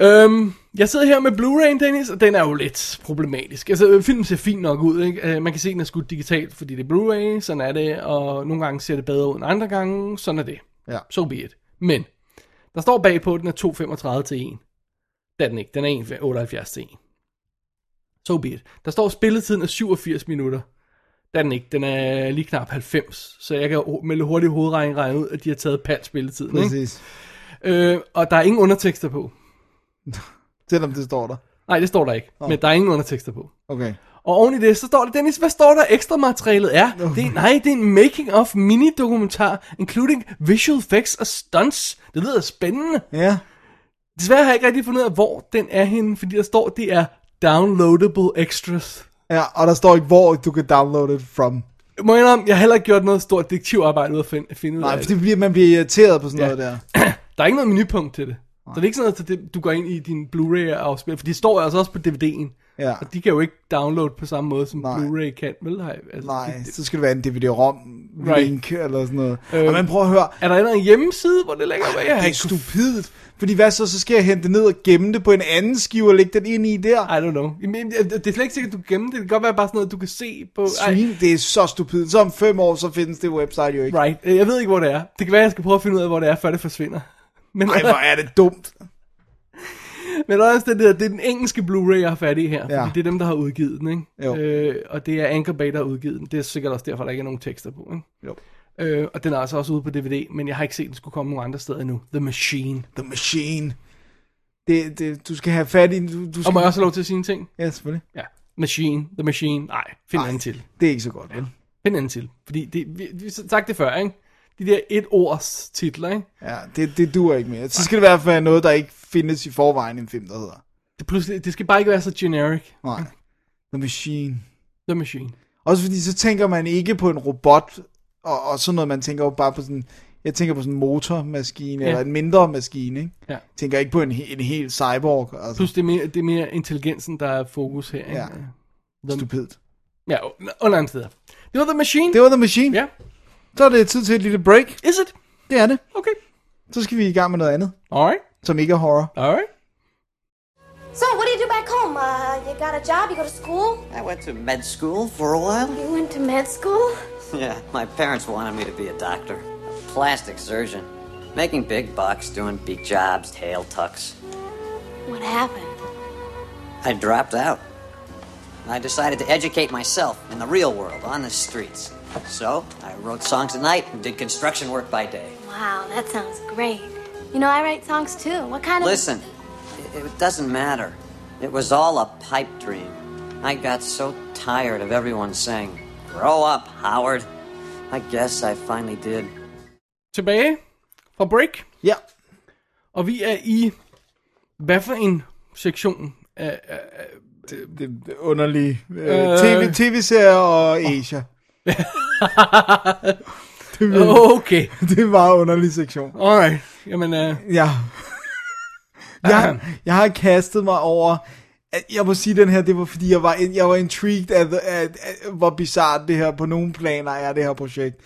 Øhm, jeg sidder her med Blu-ray, Dennis, og den er jo lidt problematisk. Altså, filmen ser fint nok ud, ikke? Øh, Man kan se, at den er skudt digitalt, fordi det er Blu-ray, sådan er det, og nogle gange ser det bedre ud end andre gange, sådan er det. Ja. So be it. Men, der står bagpå, at den er 2,35 til 1. Det er den ikke, den er 1,78 til 1. So be it. Der står, at spilletiden er 87 minutter. Det er den ikke, den er lige knap 90, så jeg kan ho- med lidt hurtig hovedregning regne ud, at de har taget pal spilletiden, ikke? Præcis. Øh, og der er ingen undertekster på. *laughs* Selvom det står der. Nej, det står der ikke. Men der er ingen undertekster på. Okay. Og oven i det, så står der, Dennis, hvad står der ekstra materialet er? Det er, nej, det er en making of mini-dokumentar, including visual effects og stunts. Det lyder spændende. Ja. Desværre har jeg ikke rigtig fundet ud af, hvor den er henne, fordi der står, det er downloadable extras. Ja, og der står ikke, hvor du kan downloade det from. Må jeg indrømme, jeg har heller ikke gjort noget stort detektivarbejde ud at finde, finde ud Nej, af for det. det bliver, man bliver irriteret på sådan Ja. noget der. *clears throat* Der er ikke noget menupunkt til det. Så det er ikke sådan noget, at det- du går ind i din Blu-ray og afspiller, for de står altså også på DVD'en. Ja. Og de kan jo ikke downloade på samme måde, som Nej. Blu-ray kan, vel? Altså, Nej, det- så skal det være en DVD-ROM Right. link eller sådan noget. Øh, og man prøver at høre, Er der en hjemmeside, hvor det ligger? Har det er kunne- stupidt. Fordi hvad så, så skal jeg hente det ned og gemme det på en anden skive og lægge den ind i der. I don't know. Men, det det er slet ikke sikkert, at du gemmer det. Det kan godt være bare sådan noget, du kan se på... Ej, Stream, det er så stupidt. Så om fem år, så findes det website jo ikke. right. Jeg ved ikke, hvor det er. Det kan være, jeg skal prøve at finde ud af, hvor det er, før det forsvinder. Men, Ej, hvor er det dumt. Men også det, der, det er den engelske Blu-ray, jeg har fat i her. Ja. Fordi det er dem, der har udgivet den, ikke? Jo. Øh, og det er Anchor Bay, der har udgivet den. Det er sikkert også derfor, der ikke er nogen tekster på, ikke? Jo. Øh, og den er altså også ude på DVD, men jeg har ikke set, den skulle komme nogen andre steder endnu. The Machine. The Machine. Det, det, du skal have fat i... Du, du skal... Og må jeg også have lov til at sige en ting? Ja, selvfølgelig. Ja. Machine. The Machine. Nej, find en anden til. Det er ikke så godt, vel? Find en anden til. Fordi det, vi, vi sagt det før, ikke? De der et års titler, ikke? Ja, det, det duer ikke mere. Så skal det i hvert fald være noget, der ikke findes i forvejen i en film, der hedder. Det, pludselig, det skal bare ikke være så generic. Nej. The Machine. The Machine. Også fordi så tænker man ikke på en robot, og, og sådan noget, man tænker jo bare på sådan, jeg tænker på sådan en motormaskine, Ja. eller en mindre maskine, ikke? Ja. Tænker ikke på en, en helt cyborg, altså Plus det er, mere, det er mere intelligensen, der er fokus her. Ikke? Ja. The, stupidt. ja, under andre steder. Det var The Machine. Det var The Machine. Ja. Så er det tid til et lille break. Is it? Det er det. Okay. Så skal vi i gang med noget andet, Alright. Som ikke er horror. Alright. So, what do you do back home? Uh, you got a job? You go to school? I went to med school for a while. You went to med school? Yeah, my parents wanted me to be a doctor, a plastic surgeon, making big bucks doing big jobs, tail tucks. What happened? I dropped out. I decided to educate myself in the real world, on the streets. So, I wrote songs at night and did construction work by day. Wow, that sounds great. You know, I write songs too. What kind of. Listen, it, doesn't matter. It was all a pipe dream. I got so tired of everyone saying, Grow up, Howard. I guess I finally did. Tilbage fra break. Ja. Og vi er i... Hvad for en sektion? af- af- Det, det er underlige øh, TV, TV-serier og Asia. *laughs* *laughs* det, er, Okay. det er en underlig sektion. Alright. Jamen, uh, *laughs* Ja. Jeg, jeg har kastet mig over jeg må sige den her, det var fordi, jeg var, jeg var intrigued af, af, af, hvor bizart det her på nogle planer er, det her projekt.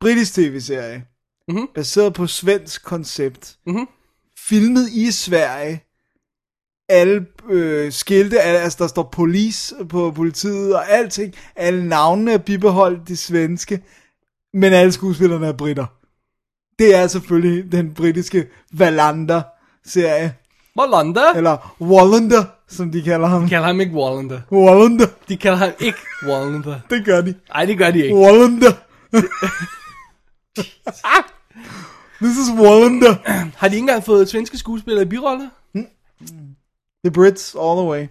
Britisk tv-serie, mm-hmm. baseret på svensk koncept, mm-hmm. filmet i Sverige, alle øh, skilte, altså der står police på politiet og alting, alle navnene er bibeholdt det svenske, men alle skuespillerne er britter. Det er selvfølgelig den britiske Wallander-serie, Wallander? eller Wallander, som de kalder ham. De kalder ham ikke Wallander. Wallander, De kalder ham ikke Wallander. det gør de. Nej, det gør de ikke. Wallander. This is Wallander. Har de ikke engang fået svenske skuespillere i birolle? The Brits all the way.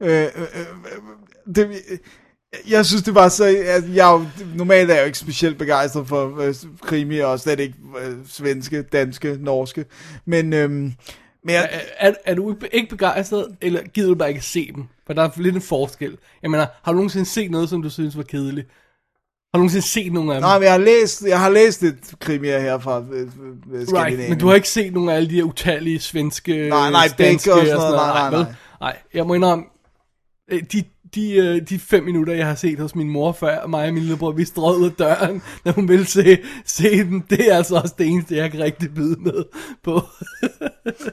Øh, øh, øh, det, jeg synes, det var så... at Jeg er jo, normalt er jeg jo ikke specielt begejstret for øh, krimi, og slet ikke øh, svenske, danske, norske. Men, øh, men jeg, Er, er, er du ikke- begejstret, eller gider du bare ikke se dem? For der er lidt en forskel. Jeg mener, har du nogensinde set noget, som du synes var kedeligt? Har du nogensinde set nogen af dem? nej, men jeg har læst, jeg har læst et krimier her fra øh, øh. Right, men du har ikke set nogen af alle de her utallige svenske, Nej, nej, danske og sådan noget, nej, nej, vel? nej. nej, jeg må indrømme, øh, de, de, øh, de fem minutter, jeg har set hos min mor før, mig og min lillebror, vi strøg ud af døren, når hun ville se, se den, det er altså også det eneste, jeg kan rigtig byde med på.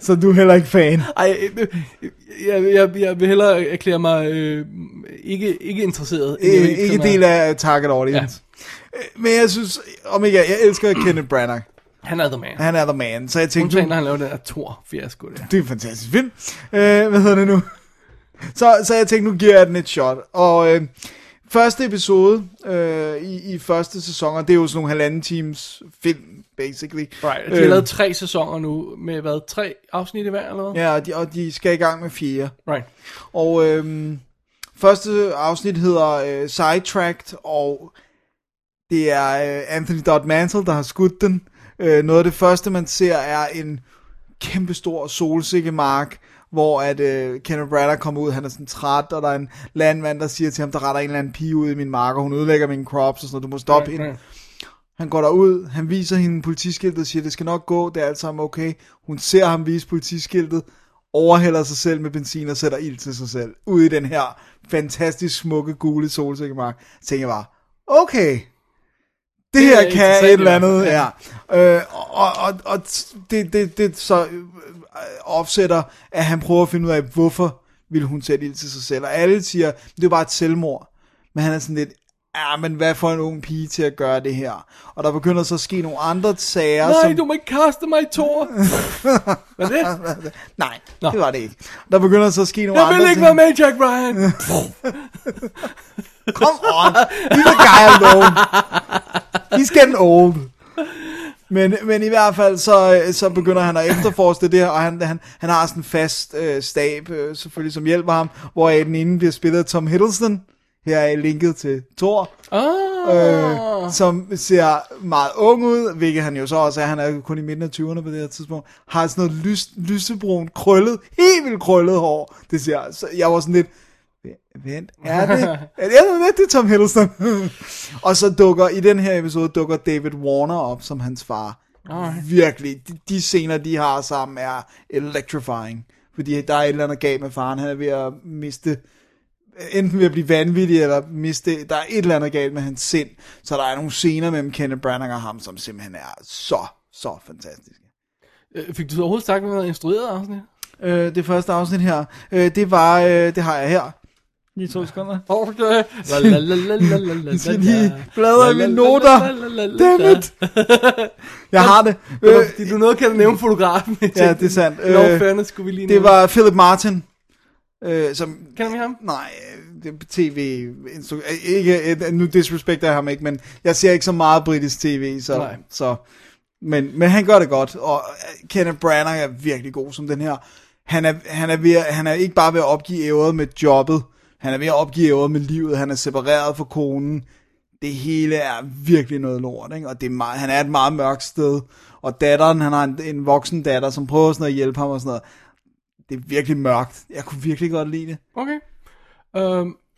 Så du er heller ikke fan. Ej, øh, jeg, jeg, jeg vil hellere erklære mig øh, ikke, ikke interesseret. Øh, ikke erklære del af target audience. Ja. Men jeg synes, om ikke jeg, jeg elsker Kenneth Branagh. Han er the man. Han er the man, så jeg tænkte, Undtagen, du, når han laver den her Thor-fiasko der. det er en fantastisk film. Øh, hvad hedder det nu? *laughs* Så, så jeg tænkte, nu giver jeg den et shot. Og øh, første episode øh, i, i første sæson, og det er jo sådan nogle halvanden times film, basically. Right, de har lavet tre sæsoner nu, med hvad, tre afsnit i hver, eller hvad? Ja, og de, og de skal i gang med fire. Right. Og øhm, første afsnit hedder øh, Sidetracked, og det er øh, Anthony Dodd Mantle, der har skudt den. Øh, noget af det første, man ser, er en kæmpestor solsikkemark, hvor at øh, Kenneth Branagh kommer ud, han er sådan træt, og der er en landmand, der siger til ham, der retter en eller anden pige ud i min mark, og hun ødelægger mine crops, og sådan noget, du må stoppe Right, hende. Han går derud, han viser hende politiskiltet og siger, det skal nok gå, det er alt sammen okay. Hun ser ham vise politiskiltet, overhælder sig selv med benzin og sætter ild til sig selv. Ude i den her fantastisk smukke gule solsikkemark. Tænker jeg bare, okay, det Det er her kan et eller andet, ja. hvert Øh, og og, og det, det, det så opsætter, at han prøver at finde ud af, hvorfor vil hun sætte ild til sig selv. Og alle siger, det er bare et selvmord. Men han er sådan lidt, ja, men hvad får en ung pige til at gøre det her? Og der begynder så at ske nogle andre sager, Nej, som... du må ikke kaste mig i Thor. *laughs* Hvad det? Nej, Nå. det var det ikke. Der begynder så at ske nogle Jeg andre vil ikke ting. være med, Jack Ryan. Come on, leave the guy alone. He's getting old. Men, men i hvert fald, så, så begynder han at efterforske det her, og han, han, han har sådan en fast øh, stab, øh, selvfølgelig, som hjælper ham, hvor den ene bliver spillet af Tom Hiddleston. Her er linket til Thor, Ah. øh, som ser meget ung ud, hvilket han jo så også er, han er jo kun i midten af 20'erne på det her tidspunkt, har sådan noget lys, lysebrun, krøllet, helt vildt krøllet hår. Det ser, så jeg var sådan lidt, Vent, er det? *laughs* Er det, er det, det er Tom Hiddleston? *laughs* og så dukker, i den her episode, dukker David Warner op som hans far. Alright. Virkelig, de, de scener, de har sammen, er electrifying. Fordi der er et eller andet galt med faren. Han er ved at miste, enten ved at blive vanvittig, eller miste, der er et eller andet galt med hans sind. Så der er nogle scener mellem Kenneth Branagh og ham, som simpelthen er så, så fantastiske. Øh, Fik du så overhovedet sagt, noget instrueret afsnit? Øh, det første afsnit her, øh, det var, øh, det har jeg her. Lige to sekunder. Okay. Jeg skal lige la. bladre i mine noter. la, la, la, la, Damn la. it. Jeg har det. Øh, du nåede kan nævne fotografen. Ja, det er sandt. Øh, fairness skulle vi lige det var Philip Martin, øh, som... Kender vi ham? Nej, det tv øh, ikke, øh, nu disrespekter jeg ham ikke, men jeg ser ikke så meget britisk tv, så, Nej. så men, men han gør det godt, og øh, Kenneth Branagh er virkelig god som den her. Han er, han er, ved, han er ikke bare ved at opgive ævret med jobbet, han er ved at opgive med livet, han er separeret fra konen. Det hele er virkelig noget lort, ikke? og det er meget, han er et meget mørkt sted. Og datteren, han har en, en voksen datter, som prøver sådan at hjælpe ham og sådan noget. Det er virkelig mørkt. Jeg kunne virkelig godt lide det. Okay.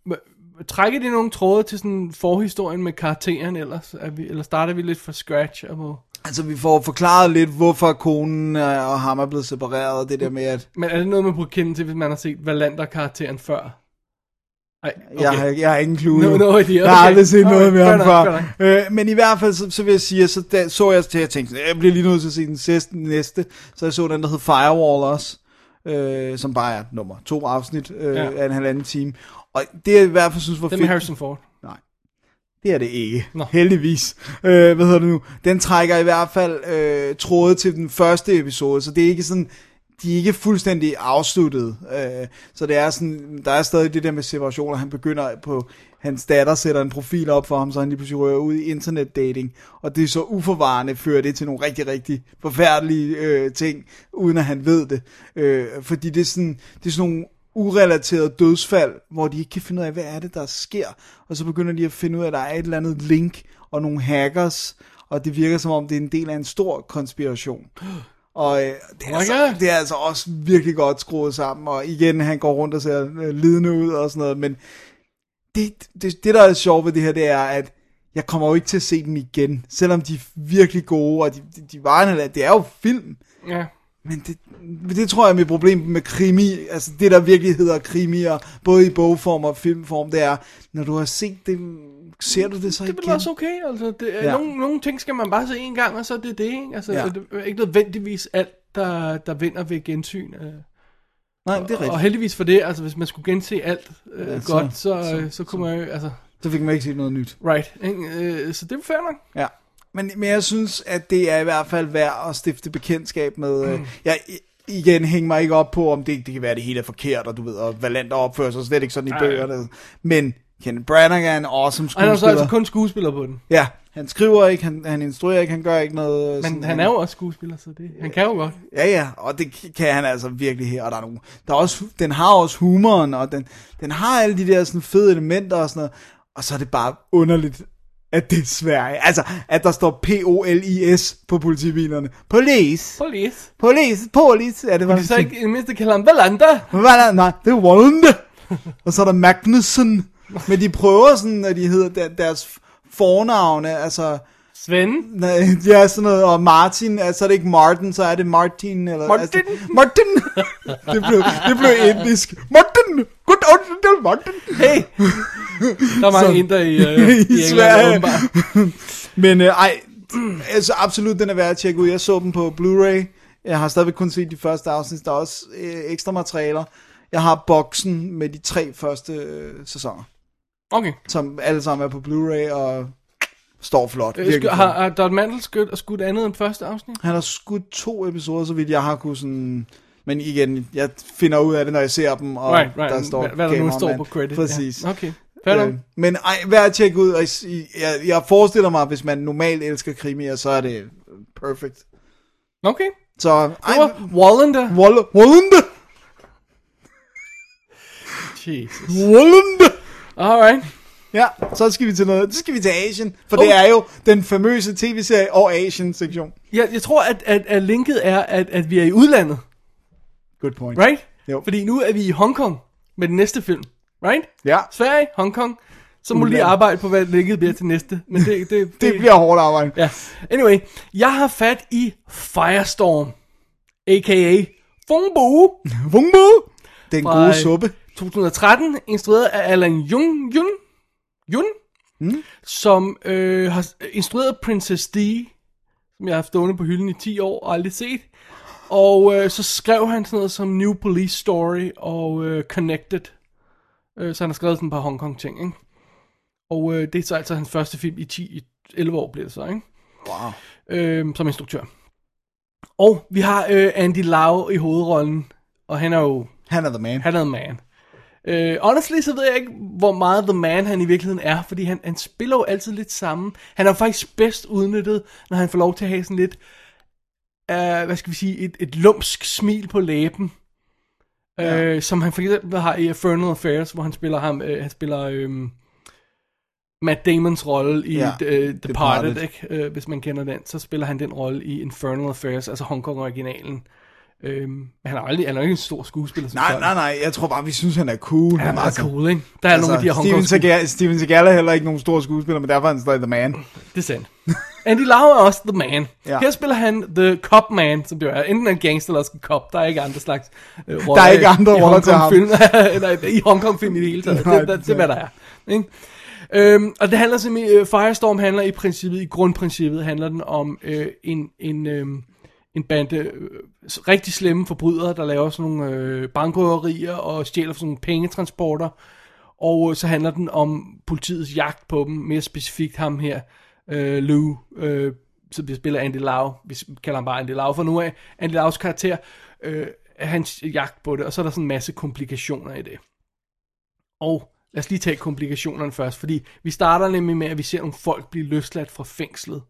Hva- trækker de nogle tråde til sådan forhistorien med karakteren ellers? Er vi, eller starter vi lidt fra scratch? Og må... Altså, vi får forklaret lidt, hvorfor konen øh, og ham er blevet separeret, og det der med, at Men er det noget, man burde kende til, hvis man har set Valander-karakteren før? Okay. jeg, har, jeg har ingen clue. No- no idea, Jeg har okay. aldrig set noget Alright, med ham før. Øh, men i hvert fald, så, så vil jeg sige, så da, så jeg til, at jeg tænkte, sådan, jeg bliver lige nødt til at se den sidste, næste. Så jeg så den, der hed Firewall også, øh, som bare er nummer to afsnit øh, Ja. af en halvanden time. Og det jeg i hvert fald synes var Den fedt. med Harrison Ford. Det er det ikke, Nå. heldigvis. Øh, hvad hedder det nu? Den trækker i hvert fald øh, tråde til den første episode, så det er ikke sådan, de er ikke fuldstændig afsluttet. Øh, så det er sådan, der er stadig det der med separationer. Han begynder på, hans datter sætter en profil op for ham, så han lige pludselig rører ud i internetdating. Og det er så uforvarende, fører det til nogle rigtig, rigtig forfærdelige øh, ting, uden at han ved det. Øh, fordi det er sådan, det er sådan nogle urelateret dødsfald, hvor de ikke kan finde ud af, hvad er det, der sker. Og så begynder de at finde ud af, at der er et eller andet link og nogle hackers, og det virker som om, det er en del af en stor konspiration. Og øh, det, er Oh my altså, det er altså også virkelig godt skruet sammen, og igen, han går rundt og ser øh, lidende ud og sådan noget, men det, det, det, der er sjovt ved det her, det er, at jeg kommer jo ikke til at se dem igen, selvom de er virkelig gode, og de, de, de var det er jo film, Ja. men det, det tror jeg er mit problem med krimi, altså det der virkelig hedder krimier, både i bogform og filmform, det er, når du har set det, ser du det så Det er igen? vel også okay, altså. Det, Ja. nogle, nogle ting skal man bare se en gang, og så er det det, ikke? Altså, Ja. det er ikke nødvendigvis alt, der, der vinder ved gensyn. Øh. Nej, det er Og rigtigt. heldigvis for det, altså hvis man skulle gense alt øh, Ja, så- godt, så, så, så- så, så kunne man jo, altså, Så fik man ikke set noget nyt. right. Ikke? Øh, så det er fair nok. Ja. Men, men jeg synes, at det er i hvert fald værd at stifte bekendtskab med. Mm. Jeg, igen, hænger mig ikke op på, om det, det kan være, det hele er forkert, og du ved, og Valander opfører sig slet ikke sådan i Ej. bøgerne. Men Kenneth Branagh er en awesome Og han er så skuespiller. altså kun skuespiller på den. Ja, han skriver ikke, han, han instruerer ikke, han gør ikke noget. Men sådan- han er jo også skuespiller, så det, han kan jo godt. Ja, ja, og det kan han altså virkelig her, og der er nogle, der er også, den har også humoren, og den, den har alle de der sådan fede elementer og sådan noget, og så er det bare underligt, at det er Sverige. Altså, at der står P-O-L-I-S på politibilerne. Police, Police. police, police, er det, De så ikke i det mindste kalder. Hvad er der? Nej, det er Wallende. *laughs* og så er der Magnussen. Men de prøver sådan, at de hedder der, deres fornavne, altså... Sven. Nej, ja, sådan noget, og Martin, altså er det ikke Martin, så er det Martin, eller... Martin. Altså, Martin! *laughs* det, blev, det blev indisk. Martin! Good old Martin! Hey. Der er mange Så- indre i, øh, i, *laughs* I Sverige. Men øh, ej, altså absolut, den er værd at tjekke ud. Jeg så den på Blu-ray. Jeg har stadigvæk kun set de første afsnit. Der er også øh, ekstra materialer. Jeg har boksen med de tre første øh, sæsoner, Okay. som alle sammen er på Blu-ray og står flot. Øh, sku- har, har Don Mantel skudt, og skudt andet end første afsnit? Han har skudt to episoder, så vidt jeg har kunne sådan... Men igen, jeg finder ud af det, når jeg ser dem, og Right, right. der står hvad, der nu står på credit. Præcis. Ja. Okay. Fair. Øh, men ej, værd at tjekke ud. Og I- jeg, jeg forestiller mig, at hvis man normalt elsker krimier, så er det perfect. Okay. Så, ej, Wallander. Wall- Wallende! Jesus. Wallende! Alright. Ja, så skal vi til noget. Så skal vi til Asien, for Oh. det er jo den famøse tv-serie og Asian-sektion. Jeg, jeg tror, at, at, at linket er, at, at vi er i udlandet. Good point. Right? Jo. Fordi nu er vi i Hongkong med den næste film. Right? Ja, Sverige, Hongkong. Så må du lige arbejde på, hvad linket bliver til næste. Men det, *laughs* det, det bliver hårdt arbejde. Ja. Anyway, jeg har fat i Firestorm. A.k.a. Fungbo. Vungbo! Den gode øh, suppe. 2013, instrueret af Alan Jung, Jun, Jun Mm. som øh, har instrueret Princess D, som jeg har stående på hylden i 10 år og aldrig set. Og øh, så skrev han sådan noget som New Police Story og øh, Connected. Øh, så han har skrevet sådan et par Hong Kong ting, ikke? Og øh, det er så altså hans første film i 10, i 11 år bliver det så, ikke? Wow. øh, som instruktør. Og vi har øh, Andy Lau i hovedrollen, og han er jo, Han er the man. han er en man. Øh, honestly, så ved jeg ikke, hvor meget The Man han i virkeligheden er, fordi han, han spiller jo altid lidt sammen. Han er faktisk bedst udnyttet, når han får lov til at have sådan lidt, øh, hvad skal vi sige, et, et lumsk smil på læben. Ja. Øh, som han for eksempel har i Infernal Affairs, hvor han spiller ham, øh, han spiller øh, Matt Damons rolle i Ja, ja, uh, Departed, Departed. ikke? Øh, hvis man kender den, så spiller han den rolle i Infernal Affairs, altså Hong Kong originalen. Øhm, men han er, aldrig, han er ikke en stor skuespiller. Nej, sådan. nej, nej, jeg tror bare, vi synes, han er cool. Han er altså, altså, cool, ikke? Der er altså, nogle af de her Steven Seagal, Steven Seagal er heller ikke nogen stor skuespiller, men derfor er han stadig The Man. *clears throat* Det er sandt. Andy Lau er også The Man. Ja. Her spiller han The Cop Man, som det er. Enten en gangster eller også en cop. Der er ikke andre slags øh, Der er ikke andre roller til ham. Hongkong-film. *laughs* Nej, i Hongkong-film i det hele taget. Nej, det, det, det det, er, hvad der er. Ikke? Øhm, og det handler simpelthen, øh, Firestorm handler i princippet, i grundprincippet, handler den om øh, en, en, øh, en bande øh, rigtig slemme forbrydere, der laver sådan nogle øh, bankrøverier og stjæler sådan nogle pengetransporter. Og øh, så handler den om politiets jagt på dem, mere specifikt ham her, øh, Lou, øh, som vi spiller Andy Lau, vi kalder ham bare Andy Lau for nu af, Andy Laus karakter, øh, hans jagt på det, og så er der sådan en masse komplikationer i det. Og lad os lige tage komplikationerne først, fordi vi starter nemlig med, at vi ser nogle folk blive løsladt fra fængslet.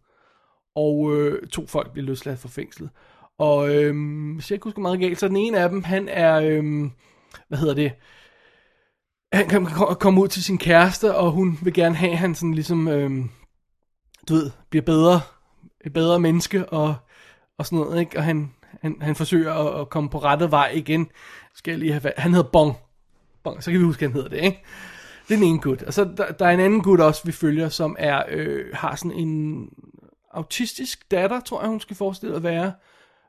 Og øh, to folk bliver løsladt fra fængslet. Og øh, hvis jeg ikke husker meget galt, så den ene af dem, han er, øh, hvad hedder det, han kan komme ud til sin kæreste, og hun vil gerne have, at han sådan ligesom, øh, du ved, bliver bedre, et bedre menneske, og, og sådan noget, ikke? Og han, han, han forsøger at, at komme på rette vej igen. Skal jeg lige have, han hedder Bong. Bong, så kan vi huske, at han hedder det, ikke? Det er den ene gut. Og så der, der er en anden gut også, vi følger, som er, øh, har sådan en autistisk datter, tror jeg, hun skal forestille at være,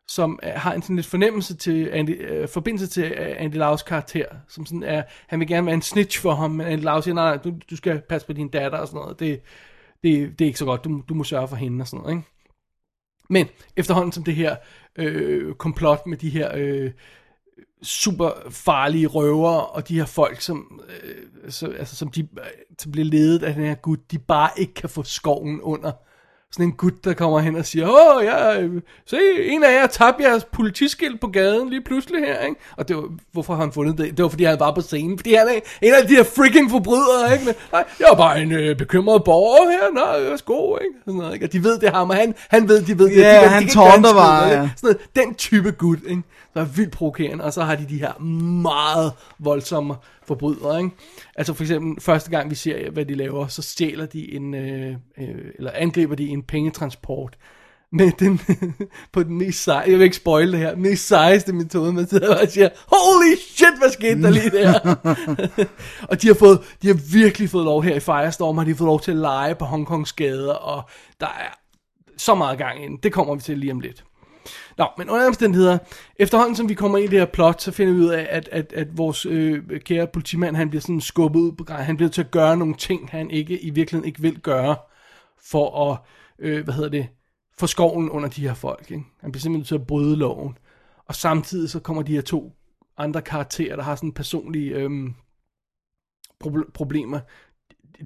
som er, har en sådan lidt fornemmelse til, Andy, øh, forbindelse til øh, Andy Laus karakter, som sådan er, han vil gerne være en snitch for ham, men Andy Lau siger, nej, nej, du, du skal passe på din datter og sådan noget, det, det, det er ikke så godt, du, du må sørge for hende og sådan noget, ikke? Men efterhånden som det her øh, komplot med de her øh, super farlige røver og de her folk, som, øh, så, altså, som, de, øh, som bliver ledet af den her gud, de bare ikke kan få skoven under. Sådan en gut, der kommer hen og siger, åh, ja, øh, se, en af jer tabte jeres politiskilt på gaden lige pludselig her, ikke? Og det var, hvorfor har han fundet det? Det var, fordi han var på scenen, fordi han er en af de her freaking forbrydere, ikke? Men, nej, jeg er bare en øh, bekymret borger her, nå, værsgo, ikke? Sådan noget, ikke? Og de ved, det er ham, og han, han ved, de ved, det Ja, de, de, han skid, bare, ja. Sådan noget, den type gut, ikke? Der er vildt provokerende, og så har de de her meget voldsomme forbrydere, ikke? Altså for eksempel, første gang vi ser, hvad de laver, så stjæler de en, øh, øh, eller angriber de en pengetransport med den, *laughs* på den mest seje, jeg vil ikke spoil det her, mest sejeste metode, man sidder og siger, holy shit, hvad skete der lige der? *laughs* og de har fået, de har virkelig fået lov her i Firestorm, har de fået lov til at lege på Hongkongs gader, og der er så meget gang ind. Det kommer vi til lige om lidt. Nå, men under omstændigheder, efterhånden som vi kommer ind i det her plot, så finder vi ud af, at, at, at vores øh, kære politimand, han bliver sådan skubbet ud på grej. Han bliver til at gøre nogle ting, han ikke i virkeligheden ikke vil gøre, for at, øh, hvad hedder det, få skoven under de her folk. Ikke? Han bliver simpelthen til at bryde loven. Og samtidig så kommer de her to andre karakterer, der har sådan personlige øh, proble- problemer,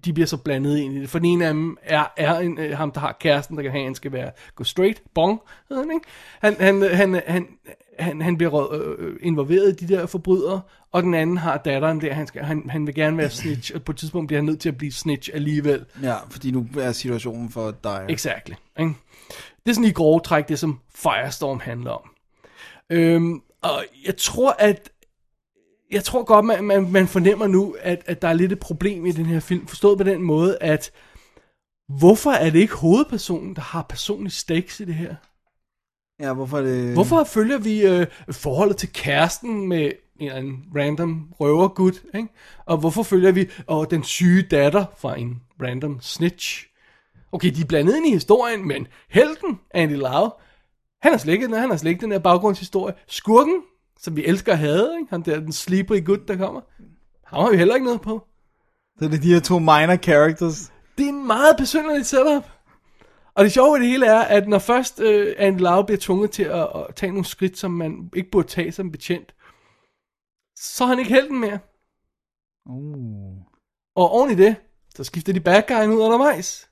de bliver så blandet ind i det. For den ene af dem er, er en, øh, ham, der har kæresten, der kan have, at han skal være, gå straight, bong, han, ikke? Han, han, han, han, han, han bliver rød- øh, involveret i de der forbrydere, og den anden har datteren der, han, skal, han, han vil gerne være *clears throat* snitch, og på et tidspunkt bliver han nødt til at blive snitch alligevel. Ja, fordi nu er situationen for dig. Exactly. Ikke? Det er sådan i grove træk det, som Firestorm handler om. Øhm, og jeg tror, at jeg tror godt, man, man, man fornemmer nu, at, at der er lidt et problem i den her film. Forstået på den måde, at hvorfor er det ikke hovedpersonen, der har personlig stakes i det her? Ja, hvorfor er det... Hvorfor følger vi øh, forholdet til kæresten med en eller anden random røvergud, ikke? Og hvorfor følger vi og den syge datter fra en random snitch? Okay, de er blandet ind i historien, men helten, Andy Lau, han har slet ikke, han har slet ikke den her baggrundshistorie. Skurken, som vi elsker at have, ikke? Han der, den slippery gut, der kommer. Ham har vi heller ikke noget på. Så det er de her to minor characters. Det er en meget besynderligt setup. Og det sjove i det hele er, at når først øh, Andy Lau bliver tvunget til at, at tage nogle skridt, som man ikke burde tage som betjent, så er han ikke helten mere. Uh. Og oven i det, så skifter de bad guyen ud undervejs.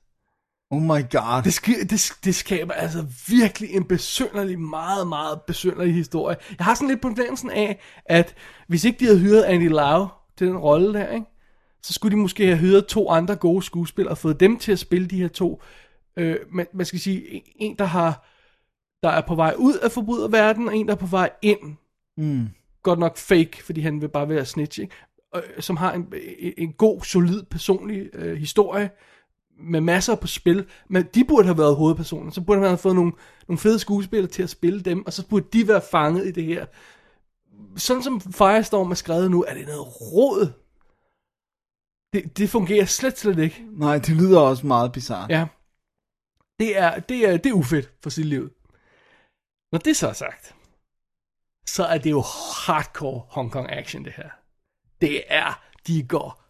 Oh my god. Det, sk- det, det skaber altså virkelig en besynderlig, meget, meget besynderlig historie. Jeg har sådan lidt på fornemmelsen af, at hvis ikke de havde hyret Andy Lau til den rolle der, ikke? så skulle de måske have hyret to andre gode skuespillere og fået dem til at spille de her to. Øh, man, man skal sige, en- der har der er på vej ud af forbryderverdenen, og en der er på vej ind. Mm. Godt nok fake, fordi han vil bare være snitch, ikke? Øh, som har en, en, en god, solid, personlig øh, historie, med masser på spil, men de burde have været hovedpersoner, så burde man have fået nogle, nogle fede skuespillere til at spille dem, og så burde de være fanget i det her. Sådan som Firestorm er skrevet nu, er det noget råd. Det, det fungerer slet, slet ikke. Nej, det lyder også meget bizarrt. Ja. Det er, det er, det er ufedt for sit liv. Når det så er sagt, så er det jo hardcore Hong Kong action, det her. Det er, de går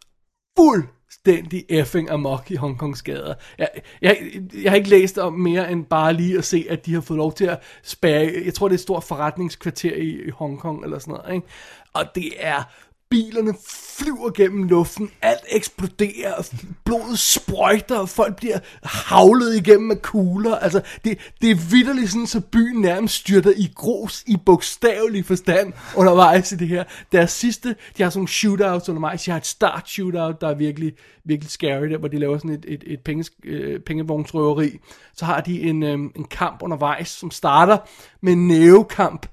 fuldstændig effing amok i Hongkongs gader. Jeg, jeg, jeg har ikke læst om mere end bare lige at se, at de har fået lov til at spære, jeg tror det er et stort forretningskvarter i, i Hong Kong eller sådan noget, ikke? Og det er bilerne flyver gennem luften, alt eksploderer, blodet sprøjter, og folk bliver havlet igennem med kugler. Altså, det, det er vidderligt sådan, så byen nærmest styrter i grus i bogstavelig forstand undervejs i det her. Deres sidste, de har sådan nogle shootouts undervejs. De har et start shootout, der er virkelig, virkelig scary, der, hvor de laver sådan et, et, et penge, øh, pengevognsrøveri. Så har de en, øh, en kamp undervejs, som starter med en nævekamp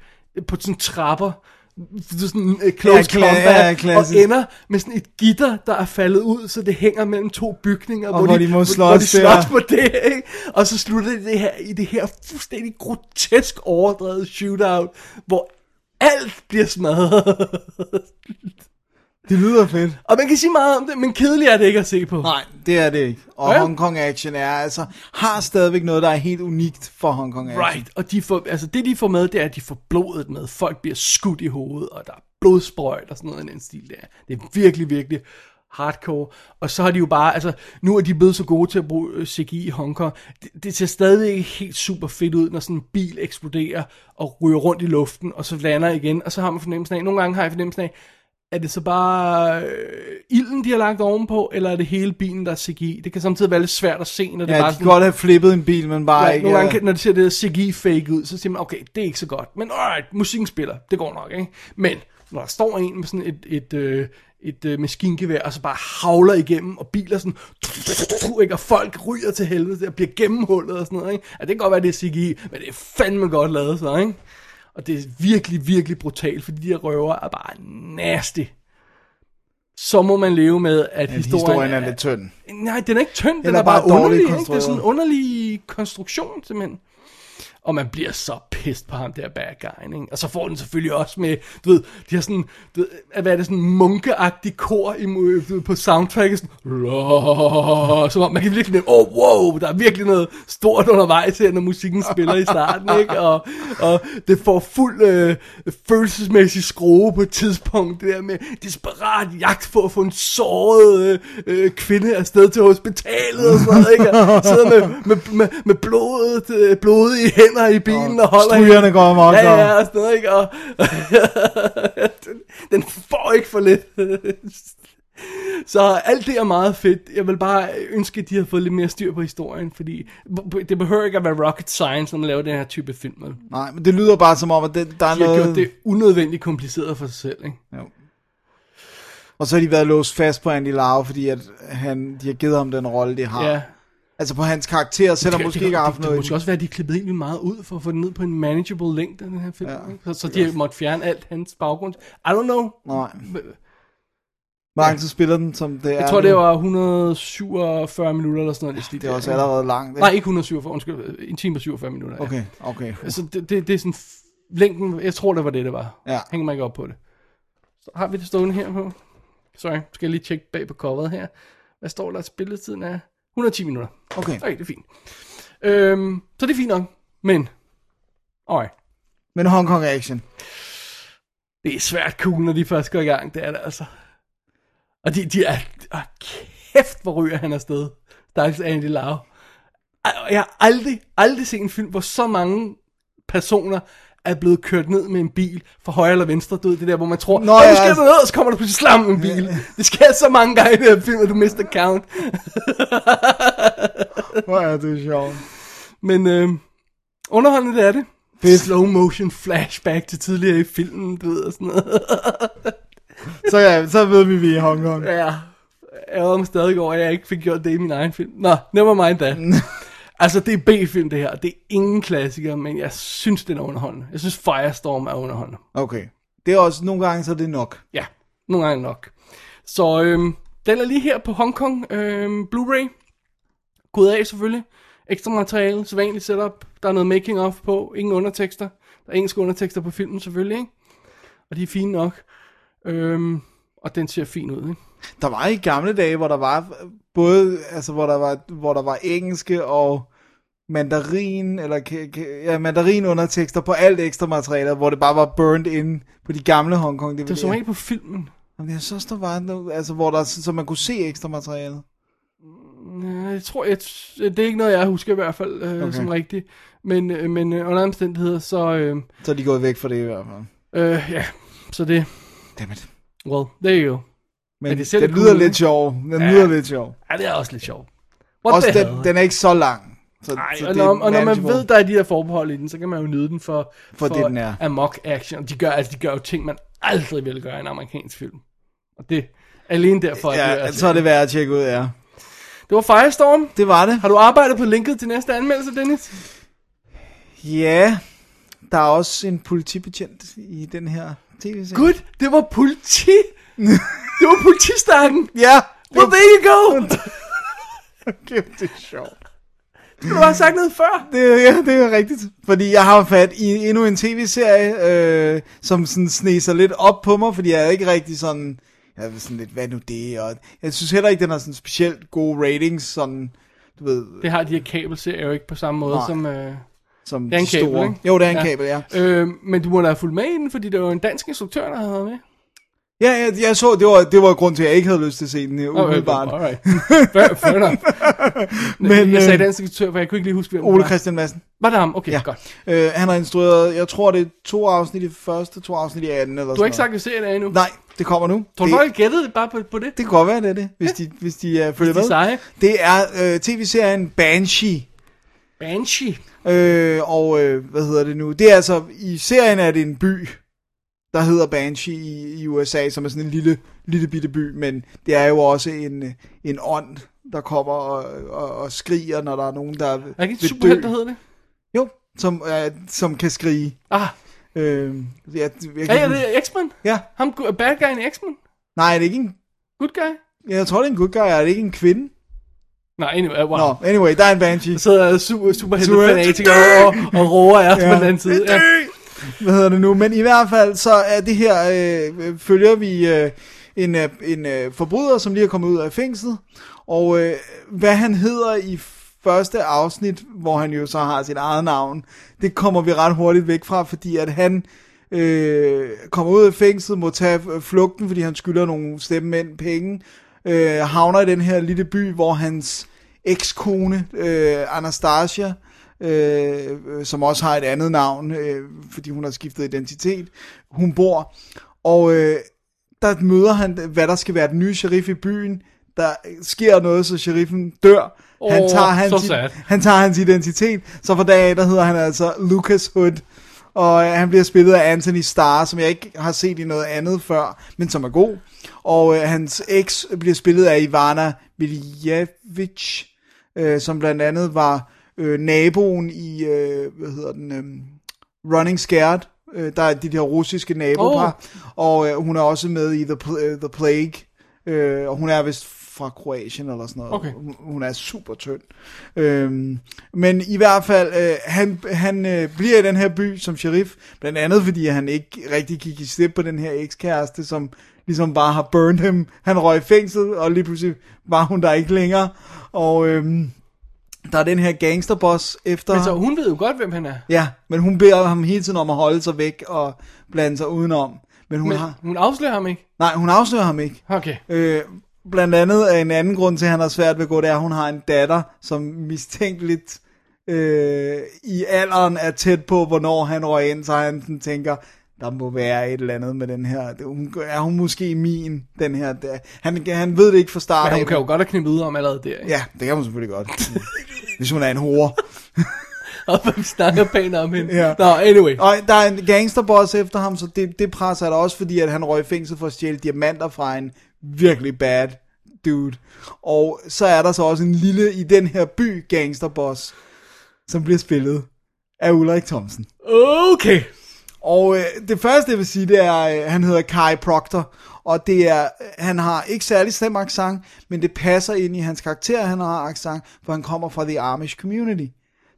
på sådan trapper, det er sådan en uh, close Ja, combat, ja, og ender med sådan et gitter, der er faldet ud, så det hænger mellem to bygninger, Og hvor de må hvor, slås hvor de slås på det, ikke? Og så slutter det, det her, i det her fuldstændig grotesk overdrevet shootout, hvor alt bliver smadret. Det lyder fedt. og man kan sige meget om det, men kedeligt er det ikke at se på. Nej, det er det ikke. Og Ja. Hong Kong Action er altså, har stadigvæk noget, der er helt unikt for Hong Kong Action. Right, og de får, altså det de får med, det er, at de får blodet med. Folk bliver skudt i hovedet, og der er blodsprøjt og sådan noget i den stil der. Det er virkelig, virkelig hardcore. Og så har de jo bare, altså nu er de blevet så gode til at bruge øh, CGI i Hongkong. Det, det ser stadig ikke helt super fedt ud, når sådan en bil eksploderer og ryger rundt i luften, og så lander igen, og så har man fornemmelsen af, nogle gange har jeg fornemmelsen af, er det så bare øh, ilden, de har lagt ovenpå, eller er det hele bilen, der er CGI? Det kan samtidig være lidt svært at se, når det Ja, bare de sådan, godt have flippet en bil, men bare Ja, ikke... nogle gange, når det ser det CGI-fake ud, så siger man, okay, det er ikke så godt. Men alright, musikken spiller, det går nok, ikke? Men når der står en med sådan et, et, øh, et øh, maskingevær, og så bare havler igennem, og biler sådan, ikke? og folk ryger til helvede, og bliver gennemhullet og sådan noget, ikke? Ja, det kan godt være, det er CGI, men det er fandme godt lavet så, ikke? Og det er virkelig, virkelig brutalt, fordi de her røver er bare nasty. Så må man leve med, at historien, historien er lidt tynd. Nej, den er ikke tynd, den, Den er, er bare, bare underlig. Ikke? Det er sådan en underlig konstruktion, simpelthen. Og man bliver så pissed på ham der bad guy, ikke? Og så får den selvfølgelig også med, du ved, de har sådan, du ved, hvad er det, sådan munkeagtig kor i, ved, på soundtracket, sådan, som om man kan virkelig nemme, oh wow, der er virkelig noget stort undervejs her, når musikken spiller i starten, ikke? Og, og det får fuld øh, følelsesmæssig skrue på et tidspunkt, det der med desperat jagt på at få en såret øh, øh kvinde afsted til hospitalet og sådan noget, ikke? Og sidder med, med, med, med blodet, øh, blodige hænder i bilen og, Og holder strygerne går amok, Ja, ja, og sådan noget, ikke? Og, den, *laughs* den får ikke for lidt. *laughs* Så alt det er meget fedt. Jeg vil bare ønske, at de havde fået lidt mere styr på historien, fordi det behøver ikke at være rocket science, når man laver den her type film. Nej, men det lyder bare som om, at det, der er De har noget... gjort det unødvendigt kompliceret for sig selv, ikke? Og så har de været låst fast på Andy Lau, fordi at han, de har givet ham den rolle, de har. Ja. Altså på hans karakter, selvom måske ikke har det, haft det, det, noget... måske også være, at de klippede helt vildt meget ud, for at få den ned på en manageable længde, den her film. Ja. Så, så de har måttet fjerne alt hans baggrund. I don't know. Nej. Hvor lang tid spiller den, som det er Jeg tror, det var 147 minutter eller sådan noget. stil Det er også allerede langt, ikke? Nej, ikke 147, undskyld. En time og 47 minutter. ja. Okay, okay. Altså, det, det, det er sådan længden, jeg tror, det var det, det var. Ja. Hænger mig ikke op på det. Så har vi det stående her på. Sorry, skal jeg lige tjekke bag på coveret her. Hvad står der? Spilletiden er 110 minutter. Okay. Okay, det er fint. Øhm, så det er fint nok. Men, alright. Men Hong Kong Action. Det er svært cool, når de først går i gang. Det er det altså. Og de, de er... Oh, kæft, hvor ryger han afsted. Stakkels Andy Lau. Ej, Jeg har aldrig, aldrig set en film, hvor så mange personer er blevet kørt ned med en bil fra højre eller venstre. Du ved, det der, hvor man tror, Nå, ja, skal altså- du ned, så kommer der pludselig slam med en bil. Det sker så mange gange i den her film, at du mister count. Hvor er det sjovt. Men øh, underholdende det er det. Fedt. Slow motion flashback til tidligere i filmen, du ved, og sådan noget. Så ja, så ved vi, vi er i Hong Kong. Ja, jeg mig stadig over, at jeg ikke fik gjort det i min egen film. Nå, never mind that. *laughs* altså, det er B-film det her. Det er ingen klassiker, men jeg synes, den er underholdende. Jeg synes, Firestorm er underholdende. Okay. Det er også, nogle gange så er det nok. Ja, nogle gange nok. Så øhm, den er lige her på Hong Kong øhm, Blu-ray. kodet af selvfølgelig. Ekstra materiale, sædvanligt setup. Der er noget making of på, ingen undertekster. Der er engelske undertekster på filmen selvfølgelig, ikke? Og de er fine nok. Øhm, og den ser fin ud, ikke? Der var i gamle dage, hvor der var både, altså hvor der var, hvor der var engelske og mandarin, eller ja, mandarin undertekster på alt ekstra materiale, hvor det bare var burned in på de gamle Hong Kong Det er som regel på filmen. Jamen, jeg synes, der var noget, altså, hvor der, så man kunne se ekstra materiale. Ja, Jeg tror, jeg, det er ikke noget, jeg husker i hvert fald øh, okay. som rigtigt. Men, øh, men øh, under omstændigheder, så... Øh, Så er de gået væk fra det i hvert fald. øh, ja, så det... Dammit. Well, there you go. Men Men det det, lyder cool lidt ikke? sjov. Den Ja. lyder lidt sjov. Ja, det er også lidt sjovt. What Også den, hell? den er ikke så lang. Så, Ej, så og, når, og når man ved, der er de der forbehold i den, så kan man jo nyde den for, For det, den er. amok action. De gør, altså, de gør jo ting, man aldrig ville gøre i en amerikansk film. Og det alene derfor, at det, Ja, er, så er det værd at tjekke ud, ja. det var Firestorm. Det var det. Har du arbejdet på linket til næste anmeldelse, Dennis? Ja, der er også en politibetjent i den her tv-serie. Gud, det var politi. det var politistakken. *laughs* Ja. Well, there you go. Kæft, det er sjovt. Du har sagt noget før. Det, er- ja, det er rigtigt. Fordi jeg har fat i endnu en tv-serie, øh, som sådan sneser lidt op på mig, fordi jeg er ikke rigtig sådan... Jeg er sådan lidt, hvad nu det? Og jeg synes heller ikke, den har sådan specielt gode ratings, sådan, du ved, Det har de her kabelserier jo ikke på samme måde Nej. som... Øh, som det er en de kabel, store. ikke? Jo, det er en Ja. kabel, ja. øh, men du må da have fulgt med i den, fordi det var en dansk instruktør, der havde været med. Ja, jeg, jeg så, det var, det var grund til, at jeg ikke havde lyst til at se den øh, umiddelbart. Oh, alright. fair, fair enough. *laughs* Men, jeg sagde øh, dansk instruktør, for jeg kunne ikke lige huske, hvem Ole. Christian Madsen. Var det ham? Okay, Ja. godt. Øh, han har instrueret, jeg tror det er to afsnit i første, to afsnit i anden, eller Du har ikke sagt, at serien er endnu. Nej, det kommer nu. Tror du folk gættede det bare på, på det? det kan godt være, det er det, hvis de, hvis de uh, følger de er med. seje. Det er øh, tv-serien Banshee. Banshee. Øh, og øh, hvad hedder det nu? Det er altså, i serien er det en by, der hedder Banshee i, i USA, som er sådan en lille, lille bitte by, men det er jo også en, en ånd, der kommer og, og, og skriger, når der er nogen, der Er ikke en vil superhelt, der hedder det? Jo, som, øh, som kan skrige. Ah, Øh, jeg, jeg, ja, ja, det er X-Men. ja. Ham, bad guy i X-Men. Nej, det er ikke en, Good guy. jeg tror det er en good guy, er det ikke en kvinde? Nej, anyway, wow. Nå, anyway, der er en Banshee. Der sidder super, superhelte Super- fanatikere og, og roer os Ja. på den anden side. Ja. hvad hedder det nu, men i hvert fald så er det her, øh, følger vi øh, en, øh, en øh, forbryder, som lige er kommet ud af fængslet, og øh, hvad han hedder i første afsnit, hvor han jo så har sit eget navn, det kommer vi ret hurtigt væk fra, fordi at han øh, kommer ud af fængslet, må tage øh, flugten, fordi han skylder nogle stemmemænd penge, øh, havner i den her lille by, hvor hans ekskone, øh, Anastasia, øh, som også har et andet navn, øh, fordi hun har skiftet identitet, hun bor, og øh, der møder han, hvad der skal være den nye sheriff i byen, der sker noget, så sheriffen dør, han, Åh, tager hans, sad. han tager hans identitet, så fra dag af, der hedder han altså Lucas Hood, og øh, han bliver spillet af Anthony Starr, som jeg ikke har set i noget andet før, men som er god. Og øh, hans eks bliver spillet af Ivana Viljevic, øh, som blandt andet var øh, naboen i, øh, hvad hedder den, øh, Running Scared. Øh, der er de der russiske nabopar, oh. og øh, hun er også med i The, Pl- øh, The Plague, øh, og hun er vist fra Kroatien eller sådan noget. Okay. Hun, er super tynd. Øhm, men i hvert fald, øh, han, han øh, bliver i den her by som sheriff, blandt andet fordi han ikke rigtig gik i step på den her ekskæreste, som ligesom bare har burned ham. Han røg i fængsel, og lige pludselig var hun der ikke længere. Og øhm, der er den her gangsterboss efter Men så hun ved jo godt, hvem han er. Ja, men hun beder ham hele tiden om at holde sig væk og blande sig udenom. Men hun Men har... hun afslører ham ikke. Nej, hun afslører ham ikke. Okay. Øh, blandt andet er en anden grund til, at han har svært ved at gå, det er, at hun har en datter, som mistænkeligt øh, i alderen er tæt på, hvornår han røg ind, så han sådan tænker, der må være et eller andet med den her. Hun, er hun måske min, den her? Der? Han, han ved det ikke fra start Men hun kan jo godt have knippet ud om allerede der. Ikke? Ja, det kan hun selvfølgelig godt. *laughs* Hvis hun er en hore. *laughs* Og vi snakker pænt om hende. Ja. Nå, anyway. Og der er en gangsterboss efter ham, så det, det presser der også, fordi at han røg i fængsel for at stjæle diamanter fra en virkelig bad dude. Og så er der så også en lille i den her by gangsterboss, som bliver spillet af Ulrik Thomsen. Okay. Og øh, det første, jeg vil sige, det er, øh, han hedder Kai Proctor, og det er, han har ikke særlig slem accent, men det passer ind i hans karakter, han har accent, for han kommer fra the Amish community.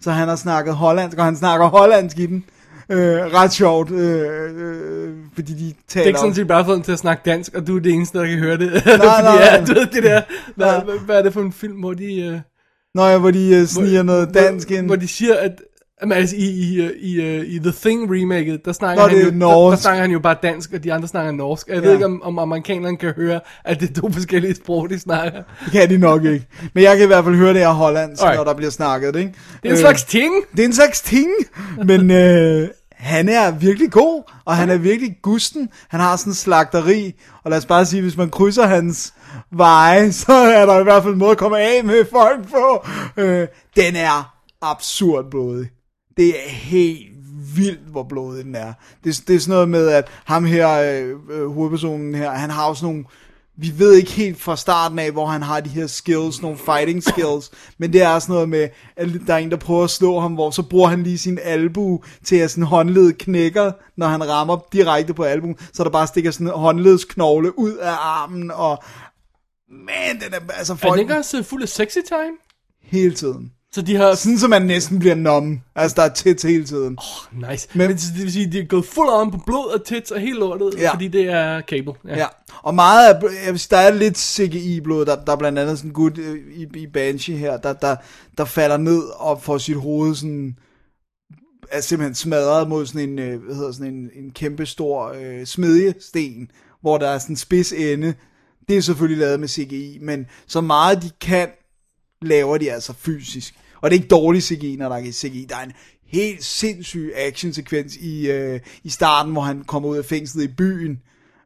Så han har snakket hollandsk, og han snakker hollandsk i den. Øh, ret sjovt, øh, øh, fordi de Det taler... er ikke sådan, at de bare får dem til at snakke dansk, og du er det eneste, der kan høre det. *laughs* Nej, nej, nej. Ja, du ved det der. Hvad, Ja. hvad, er det for en film, hvor de... Øh, Nå ja, hvor de øh, sniger noget dansk hvor, ind. Hvor de siger, at... Jamen, altså, i, i, øh, i, øh, i The Thing remaket, der snakker, Nå, han jo, der, der norsk. snakker han jo bare dansk, og de andre snakker norsk. Jeg Ja. ved ikke, om, om amerikanerne kan høre, at det er to forskellige sprog, de snakker. Det kan de nok ikke. Men jeg kan i hvert fald høre det her hollandsk, Alright. når der bliver snakket, ikke? Det er en slags ting. Det er en slags ting, men øh, han er virkelig god, og han er virkelig gusten. Han har sådan en slagteri, og lad os bare sige, hvis man krydser hans veje, *laughs* så er der i hvert fald en måde at komme af med folk på. Øh, den er absurd blodig. Det er helt vildt, hvor blodig den er. Det, det er sådan noget med, at ham her, øh, øh, hovedpersonen her, han har sådan nogle vi ved ikke helt fra starten af, hvor han har de her skills, nogle fighting skills, men det er sådan noget med, at der er en, der prøver at slå ham, hvor så bruger han lige sin albu til at sådan håndledet knækker, når han rammer direkte på albuen, så der bare stikker sådan en håndledsknogle ud af armen, og man, den er altså Er folk den ikke også øh, fuld af sexy time? hele tiden. Så de har... Sådan, så man næsten bliver numb. Altså, der er tits hele tiden. Nice. Men- Men, det vil sige, de er gået fuld on på blod og tits og helt lortet, Ja. ja. fordi det er cable. Ja, og meget af, jeg vil sige, der er lidt CGI-blod, der, der er blandt andet sådan en gut øh, i, i Banshee her, der, der, der falder ned og får sit hoved sådan, er simpelthen smadret mod sådan en, øh, hvad hedder sådan en, en kæmpe stor øh, smedjesten, hvor der er sådan en spids ende. Det er selvfølgelig lavet med CGI, men så meget de kan, laver de altså fysisk. Og det er ikke dårlig CGI, når der er CGI. Der er en helt sindssyg actionsekvens i, øh, i starten, hvor han kommer ud af fængslet i byen,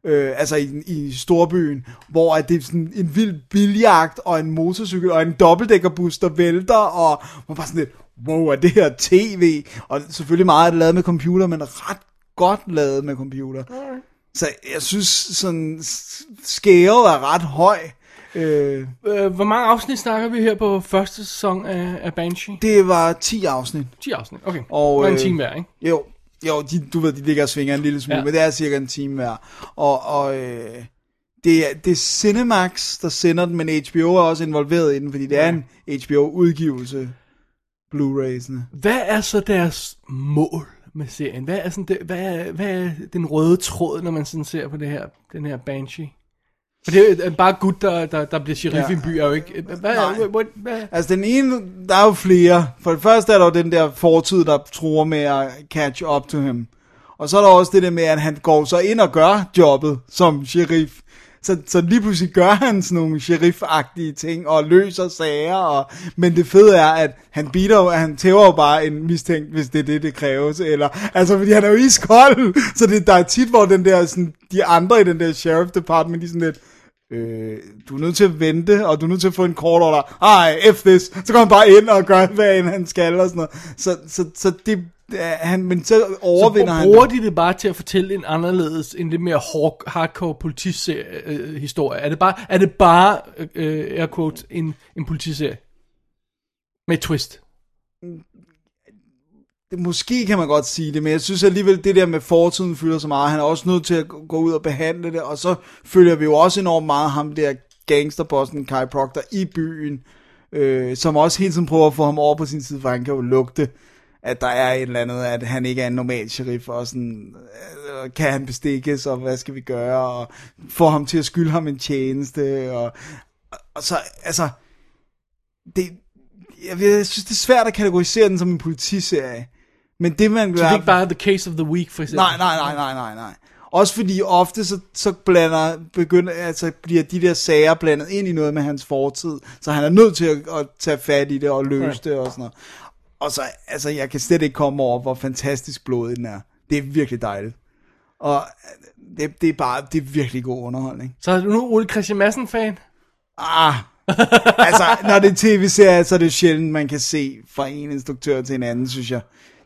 øh, altså i, i storbyen, hvor at det er sådan en vild biljagt og en motorcykel og en dobbeltdækkerbus, der vælter, og man bare sådan lidt, wow, er det her tv? Og selvfølgelig meget er det lavet med computer, men ret godt lavet med computer. Så jeg synes sådan, scale er ret høj. Øh, Øh, hvor mange afsnit snakker vi her på første sæson af, af Banshee? det var 10 afsnit. 10 afsnit, okay. Og, Og, en øh, time hver, ikke? Jo, jo de, du ved, de ligger og svinger en lille smule, ja. Ja. men det er cirka en time hver. Og, og øh, det, er, det er Cinemax, der sender den, men HBO er også involveret i den, fordi det er en HBO-udgivelse, Blu-rays'ene. Hvad er så deres mål med serien? Hvad er, sådan det, hvad, er, hvad er den røde tråd, når man sådan ser på det her, den her Banshee? For det er jo bare gut, der, der, der bliver sheriff Ja. i en by, er jo ikke... Hvad, hvad, hvad, hvad, Altså den ene, der er jo flere. For det første er der jo den der fortid, der tror med at catch up to him. Og så er der også det der med, at han går så ind og gør jobbet som sheriff. Så, så lige pludselig gør han sådan nogle sheriff-agtige ting og løser sager. Og, men det fede er, at han beater jo, at han tæver jo bare en mistænkt, hvis det er det, det kræves. Eller, altså, fordi han er jo iskold. Så det, der er tit, hvor den der, sådan, de andre i den der sheriff department, de sådan lidt, øh, du er nødt til at vente, og du er nødt til at få en kort order. Ej, F this. Så kommer han bare ind og gør, hvad end han skal, og sådan noget. Så, så, så det, øh, han, men så overvinder så han bruger det. de det bare til at fortælle en anderledes, en lidt mere hard, hardcore politihistorie? historie er det bare, er det bare øh, air quote, en, en politiserie? Med twist det. Måske kan man godt sige det, men jeg synes alligevel, det der med fortiden fylder så meget. Han er også nødt til at gå ud og behandle det, og så følger vi jo også enormt meget ham der gangsterbossen Kai Proctor i byen, øh, som også hele tiden prøver at få ham over på sin side, for han kan jo lugte, at der er et eller andet, at han ikke er en normal sheriff, og sådan, øh, kan han bestikkes, og hvad skal vi gøre, og få ham til at skylde ham en tjeneste, og, og så, altså, det, jeg, jeg synes, det er svært at kategorisere den som en politiserie, men det man Så det er ikke bare The Case of the Week, for eksempel? Nej, nej, nej, nej, nej, nej. Også fordi ofte så, så blander, begynder, altså bliver de der sager blandet ind i noget med hans fortid, så han er nødt til at, at tage fat i det og løse Right. det og sådan noget. Og så, altså jeg kan slet ikke komme over, hvor fantastisk blodig den er. Det er virkelig dejligt. Og øh, det, det er bare, det er virkelig god underholdning. Så er du nu Ole Christian Madsen-fan? Ah, altså når det er tv-serie, så er det sjældent, man kan se fra en instruktør til en anden, synes jeg.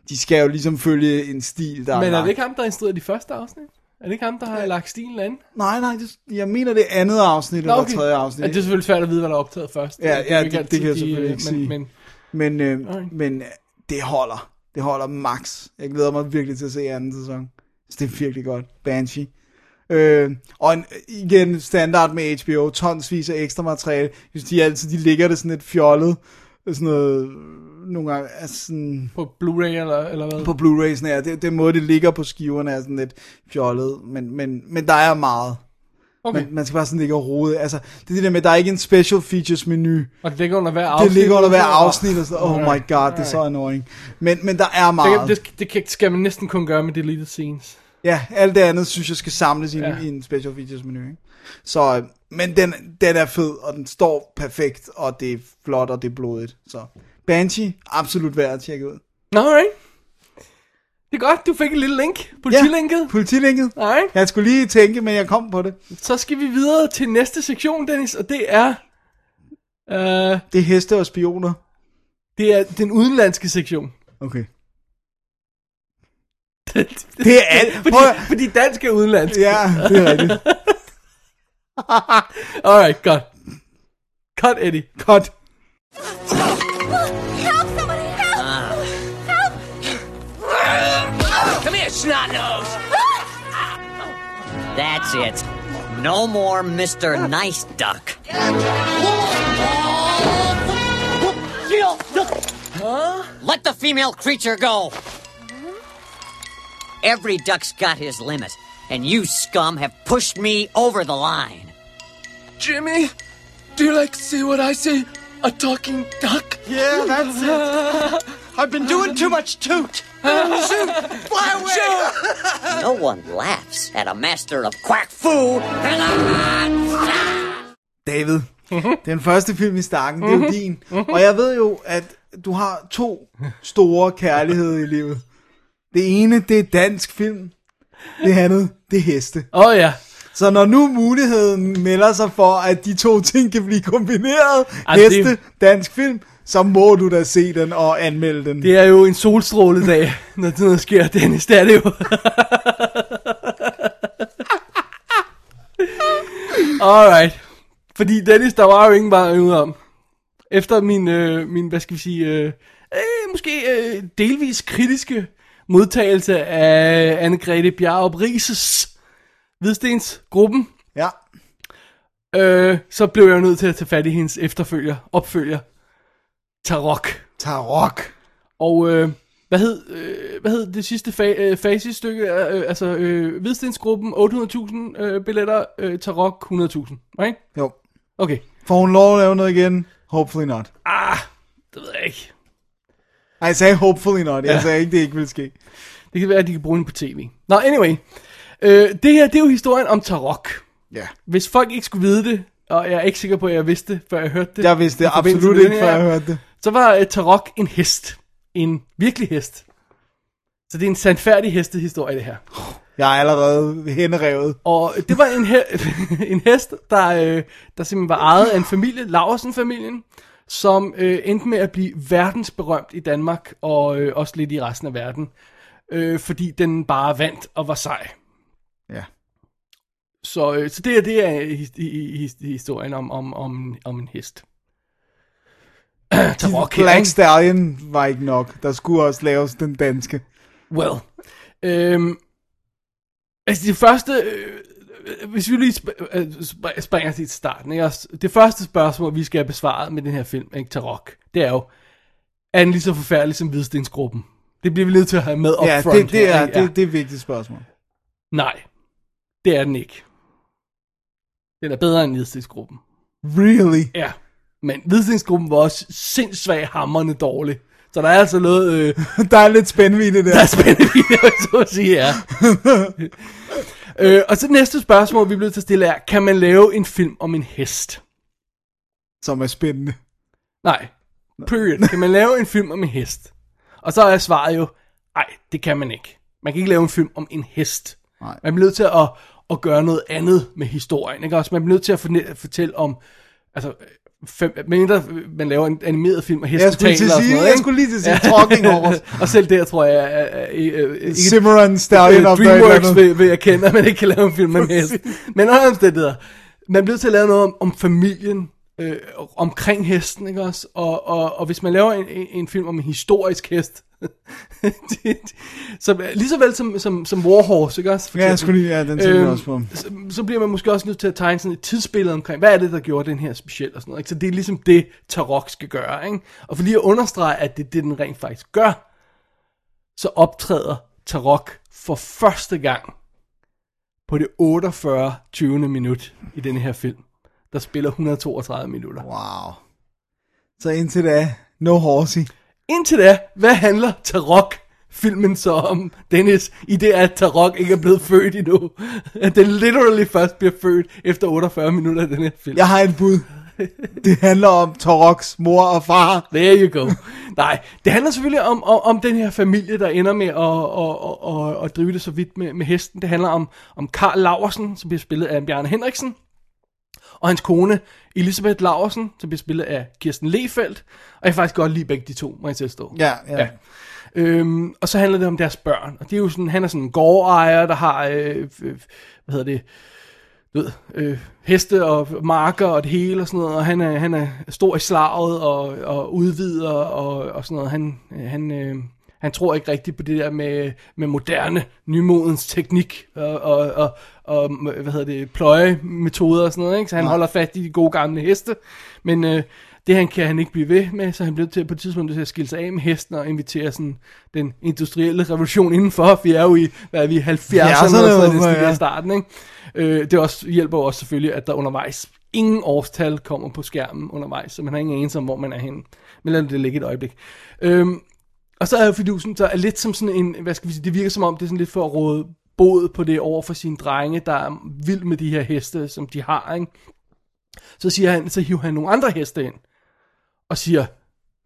De skal jo ligesom følge en stil, der Men er lagt. det ikke ham, der har instrueret de første afsnit? Er det ikke ham, der har lagt stilen an? Nej, nej, det, jeg mener det er andet afsnit, eller tredje afsnit. Ja, det er selvfølgelig svært at vide, hvad der er optaget først. Ja, er ja, ikke det- det kan jeg selvfølgelig øh, ikke sige. men, men Men, øh, Okay. men øh, det holder. Det holder max. Jeg glæder mig virkelig til at se anden sæson. Så det er virkelig godt. Banshee. Øh, og en, igen, standard med HBO, tonsvis af ekstra materiale. Jeg synes, de, altid, de ligger det sådan lidt fjollet. Sådan noget, nogle gange, altså sådan, På Blu-ray eller, eller hvad? på Blu-rays'en her. Det, den måde, det ligger på skiverne, er sådan lidt fjollet. Men, men, men der er meget. okay. Man, man skal bare sådan ligge og rode. Altså, det er det der med, der er ikke en special features menu. Og det ligger under hver afsnit. Det ligger under hver afsnit, og så, oh my god, det er så annoying. Men, men der er Det, meget. det, det kan- skal man næsten kun gøre med deleted scenes. Ja, alt det andet synes jeg skal samles i, Ja. ja. i en special features menu. Ikke? Så, øh, men den, den er fed, og den står perfekt, og det er flot, og det er blodigt. Så Banshee, absolut værd at tjekke ud. Alright. Det er godt, du fik et lille link. Politilinket. Ja, politilinket. Alright. Jeg skulle lige tænke, men jeg kom på det. Så skal vi videre til næste sektion, Dennis, og det er... Uh, Det er heste og spioner. det er den udenlandske sektion. Okay. *laughs* Det er alt. fordi, fordi dansk er udenlandsk. Ja, det er rigtigt. *laughs* Alright, godt. Cut, Eddie. Godt. Snot nose. That's it. No more Mr. Nice Duck. Let the female creature go. Every duck's got his limit, and you scum have pushed me over the line. Jimmy, do you like to see what I see? A talking duck? Yeah, that's it. *laughs* I've been doing too much toot. Shoot! Fly away! *laughs* No one laughs at a master of quack foo. David, *laughs* den første film i stakken, det er jo din. Og jeg ved jo, at du har to store kærligheder i livet. Det ene, det er dansk film. Det andet, det er heste. Åh oh, ja. Så når nu muligheden melder sig for, at de to ting kan blive kombineret, det- heste, dansk film, så må du da se den og anmelde den. Det er jo en solstråledag, når sådan noget sker, Dennis. Det er det jo. Alright. Fordi Dennis, der var jo ingen vej om. Efter min, øh, min hvad skal vi sige, øh, øh, måske øh, delvis kritiske modtagelse af Anne-Grethe Bjarup Rises Hvidstens gruppen, Ja. øh, så blev jeg nødt til at tage fat i hendes efterfølger, opfølger, Tarok. Tarok. Og øh, hvad hed øh, hvad hed det sidste fa- øh, facistykke? Øh, altså øh, Hvidstensgruppen 800.000 øh, billetter, øh, Tarok 100.000, right? Jo. Okay. Får hun lov at lave noget igen? Hopefully not. Ah, det ved jeg ikke. Ej, jeg sagde hopefully not. Jeg Ja. sagde ikke, det ikke vil ske. Det kan være, at de kan bruge den på tv. Nå, anyway. Øh, det her, det er jo historien om Tarok. Ja. Hvis folk ikke skulle vide det, og jeg er ikke sikker på, at jeg vidste før jeg hørte det. Jeg vidste det absolut ikke, før jeg hørte det. Så var uh, Tarok en hest. En virkelig hest. Så det er en sandfærdig hestehistorie, det her. Jeg er allerede henrevet. Og det var en, he- *laughs* en hest, der, øh, der simpelthen var ejet af en familie, Laversen-familien, som øh, endte med at blive verdensberømt i Danmark, og øh, også lidt i resten af verden, øh, fordi den bare vandt og var sej. Ja. Så, øh, så det, er, det er hi- historien om, om, om, om en hest. *clears throat* Tarok her, Black? Stallion var ikke nok. Der skulle også laves den danske. Well. Øhm, altså det første, øh, øh, hvis vi lige sp- øh, sp- springer til starten, ikke? Også, det første spørgsmål, vi skal have besvaret med den her film, ikke, Tarok, det er jo, er den lige så forfærdelig som Hvidstensgruppen? Det bliver vi nødt til at have med up Ja, front det, det, her, er, ikke? det, det er et vigtigt spørgsmål. Nej, det er den ikke. Den er bedre end Hvidstensgruppen. Really? Ja, men Hvidstensgruppen var også sindssygt hammerne dårlig. Så der er altså noget... Øh, *laughs* Der er lidt det der. Der er spændende video, så at sige, ja. øh, og så det næste spørgsmål, vi bliver til at stille er, kan man lave en film om en hest? Som er spændende. Nej, period. Kan man lave en film om en hest? Og så er svaret jo, nej, det kan man ikke. Man kan ikke lave en film om en hest. Nej. Man bliver nødt til at, at gøre noget andet med historien. Ikke? Også man bliver nødt til at fortælle om, altså, fem, mindre man laver en animeret film, og hesten Jeg skulle, taler at og sådan sige, noget, jeg ikke? skulle lige til at sige talking horse. *laughs* og selv der tror jeg, at, at, *laughs* Cimarron Stallion Øh, of DreamWorks vil, vil jeg kende, at man ikke kan lave en film med en hest. Men under omstændigheder. Man bliver til at lave noget om, om familien, øh, omkring hesten, ikke også? Og, og, og hvis man laver en, en, en film om en historisk hest, det, som, lige så vel som, som, som Warhorse, ikke også? For Ja, jeg skulle lige, ja, den tænker jeg Øhm, også på. så, så bliver man måske også nødt til at tegne sådan et tidsbillede omkring, hvad er det, der gjorde den her speciel og sådan noget. Ikke? Så det er ligesom det, Tarok skal gøre. Ikke? Og for lige at understrege, at det er det, den rent faktisk gør, så optræder Tarok for første gang på det 48. 20. minut i den her film, der spiller 132 minutter. Wow. Så indtil da, no horsey. Indtil da, hvad handler Tarok filmen så om, Dennis, i det at Tarok ikke er blevet født endnu? At den literally først bliver født efter 48 minutter af den her film. Jeg har et bud. Det handler om Toroks mor og far. There you go. Nej, det handler selvfølgelig om, om, om den her familie, der ender med at, at, at, at, at drive det så vidt med, med hesten. Det handler om, om Karl Laversen, som bliver spillet af Bjarne Henriksen, og hans kone Elisabeth Laversen, som bliver spillet af Kirsten Lefeldt. Og jeg kan faktisk godt lide begge de to, må jeg tilstå. Ja, ja. Ja. Øhm, og så handler det om deres børn. Og det er jo sådan, han er sådan en gårdejer, der har, øh, øh, hvad hedder det, du ved, øh, heste og marker og det hele og sådan noget, og han er, han er stor i slaget og, og udvider og, og sådan noget. Han, han, øh, han tror ikke rigtigt på det der med, med moderne, nymodens teknik og, og, og, og hvad hedder det, pløjemetoder og sådan noget, ikke? så han holder fast i de gode gamle heste, men øh, det han kan han ikke blive ved med, så han blev til på et tidspunkt til at skille sig af med hesten og invitere sådan den industrielle revolution indenfor, for vi er jo i, hvad er vi, 70'erne, Ja, og sådan noget, det ja. er starten, ikke? Øh, det også, hjælper også selvfølgelig, at der undervejs ingen årstal kommer på skærmen undervejs, så man har ingen anelse om, hvor man er henne. Men lad det ligge et øjeblik. Øhm, og så er fidusen, så er lidt som sådan en, hvad skal vi sige, det virker som om, det er sådan lidt for at råde bod på det over for sine drenge, der er vild med de her heste, som de har, ikke? Så siger han, så hiver han nogle andre heste ind, og siger,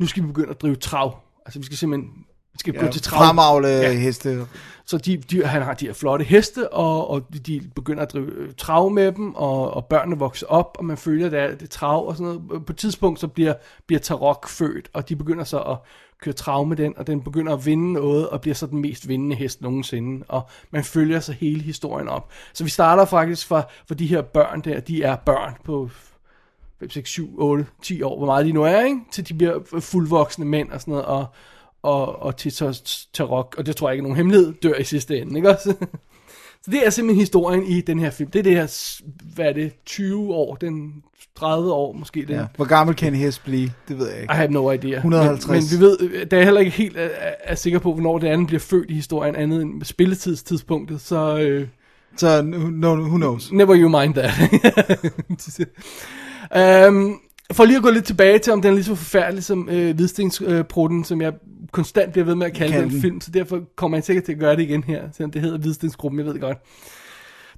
nu skal vi begynde at drive trav. Altså vi skal simpelthen, skal ja, gå til trav. Fremavle Ja. heste. Så de, de, han har de her flotte heste, og, og de begynder at drive øh, trav med dem, og, og børnene vokser op, og man følger det, det trav og sådan noget. På et tidspunkt så bliver, bliver Tarok født, og de begynder så at køre trav med den, og den begynder at vinde noget, og bliver så den mest vindende hest nogensinde, og man følger så hele historien op. Så vi starter faktisk fra, for de her børn der, de er børn på 5, 6, 7, 8, 10 år, hvor meget de nu er, ikke? til de bliver fuldvoksne mænd og sådan noget, og, og, og til så Tarok, og det tror jeg ikke er nogen hemmelighed, dør i sidste ende, ikke også? Så det er simpelthen historien i den her film. Det er det her, hvad er det, 20 år, den 30 år måske. Den. Ja. Hvor gammel kan en hest blive? Det ved jeg ikke. I have no idea. 150. Men, men vi ved, da jeg heller ikke helt er, er, er sikker på, hvornår det andet bliver født i historien, andet end spilletidstidspunktet, så øh, Så no, who knows? never you mind that. um, *laughs* for lige at gå lidt tilbage til, om den er lige så forfærdelig som øh, Hvidstensprotten, som jeg konstant bliver ved med at kalde Kalde den film, så derfor kommer jeg sikkert til at gøre det igen her, selvom det hedder Hvidstensgruppen, jeg ved det godt.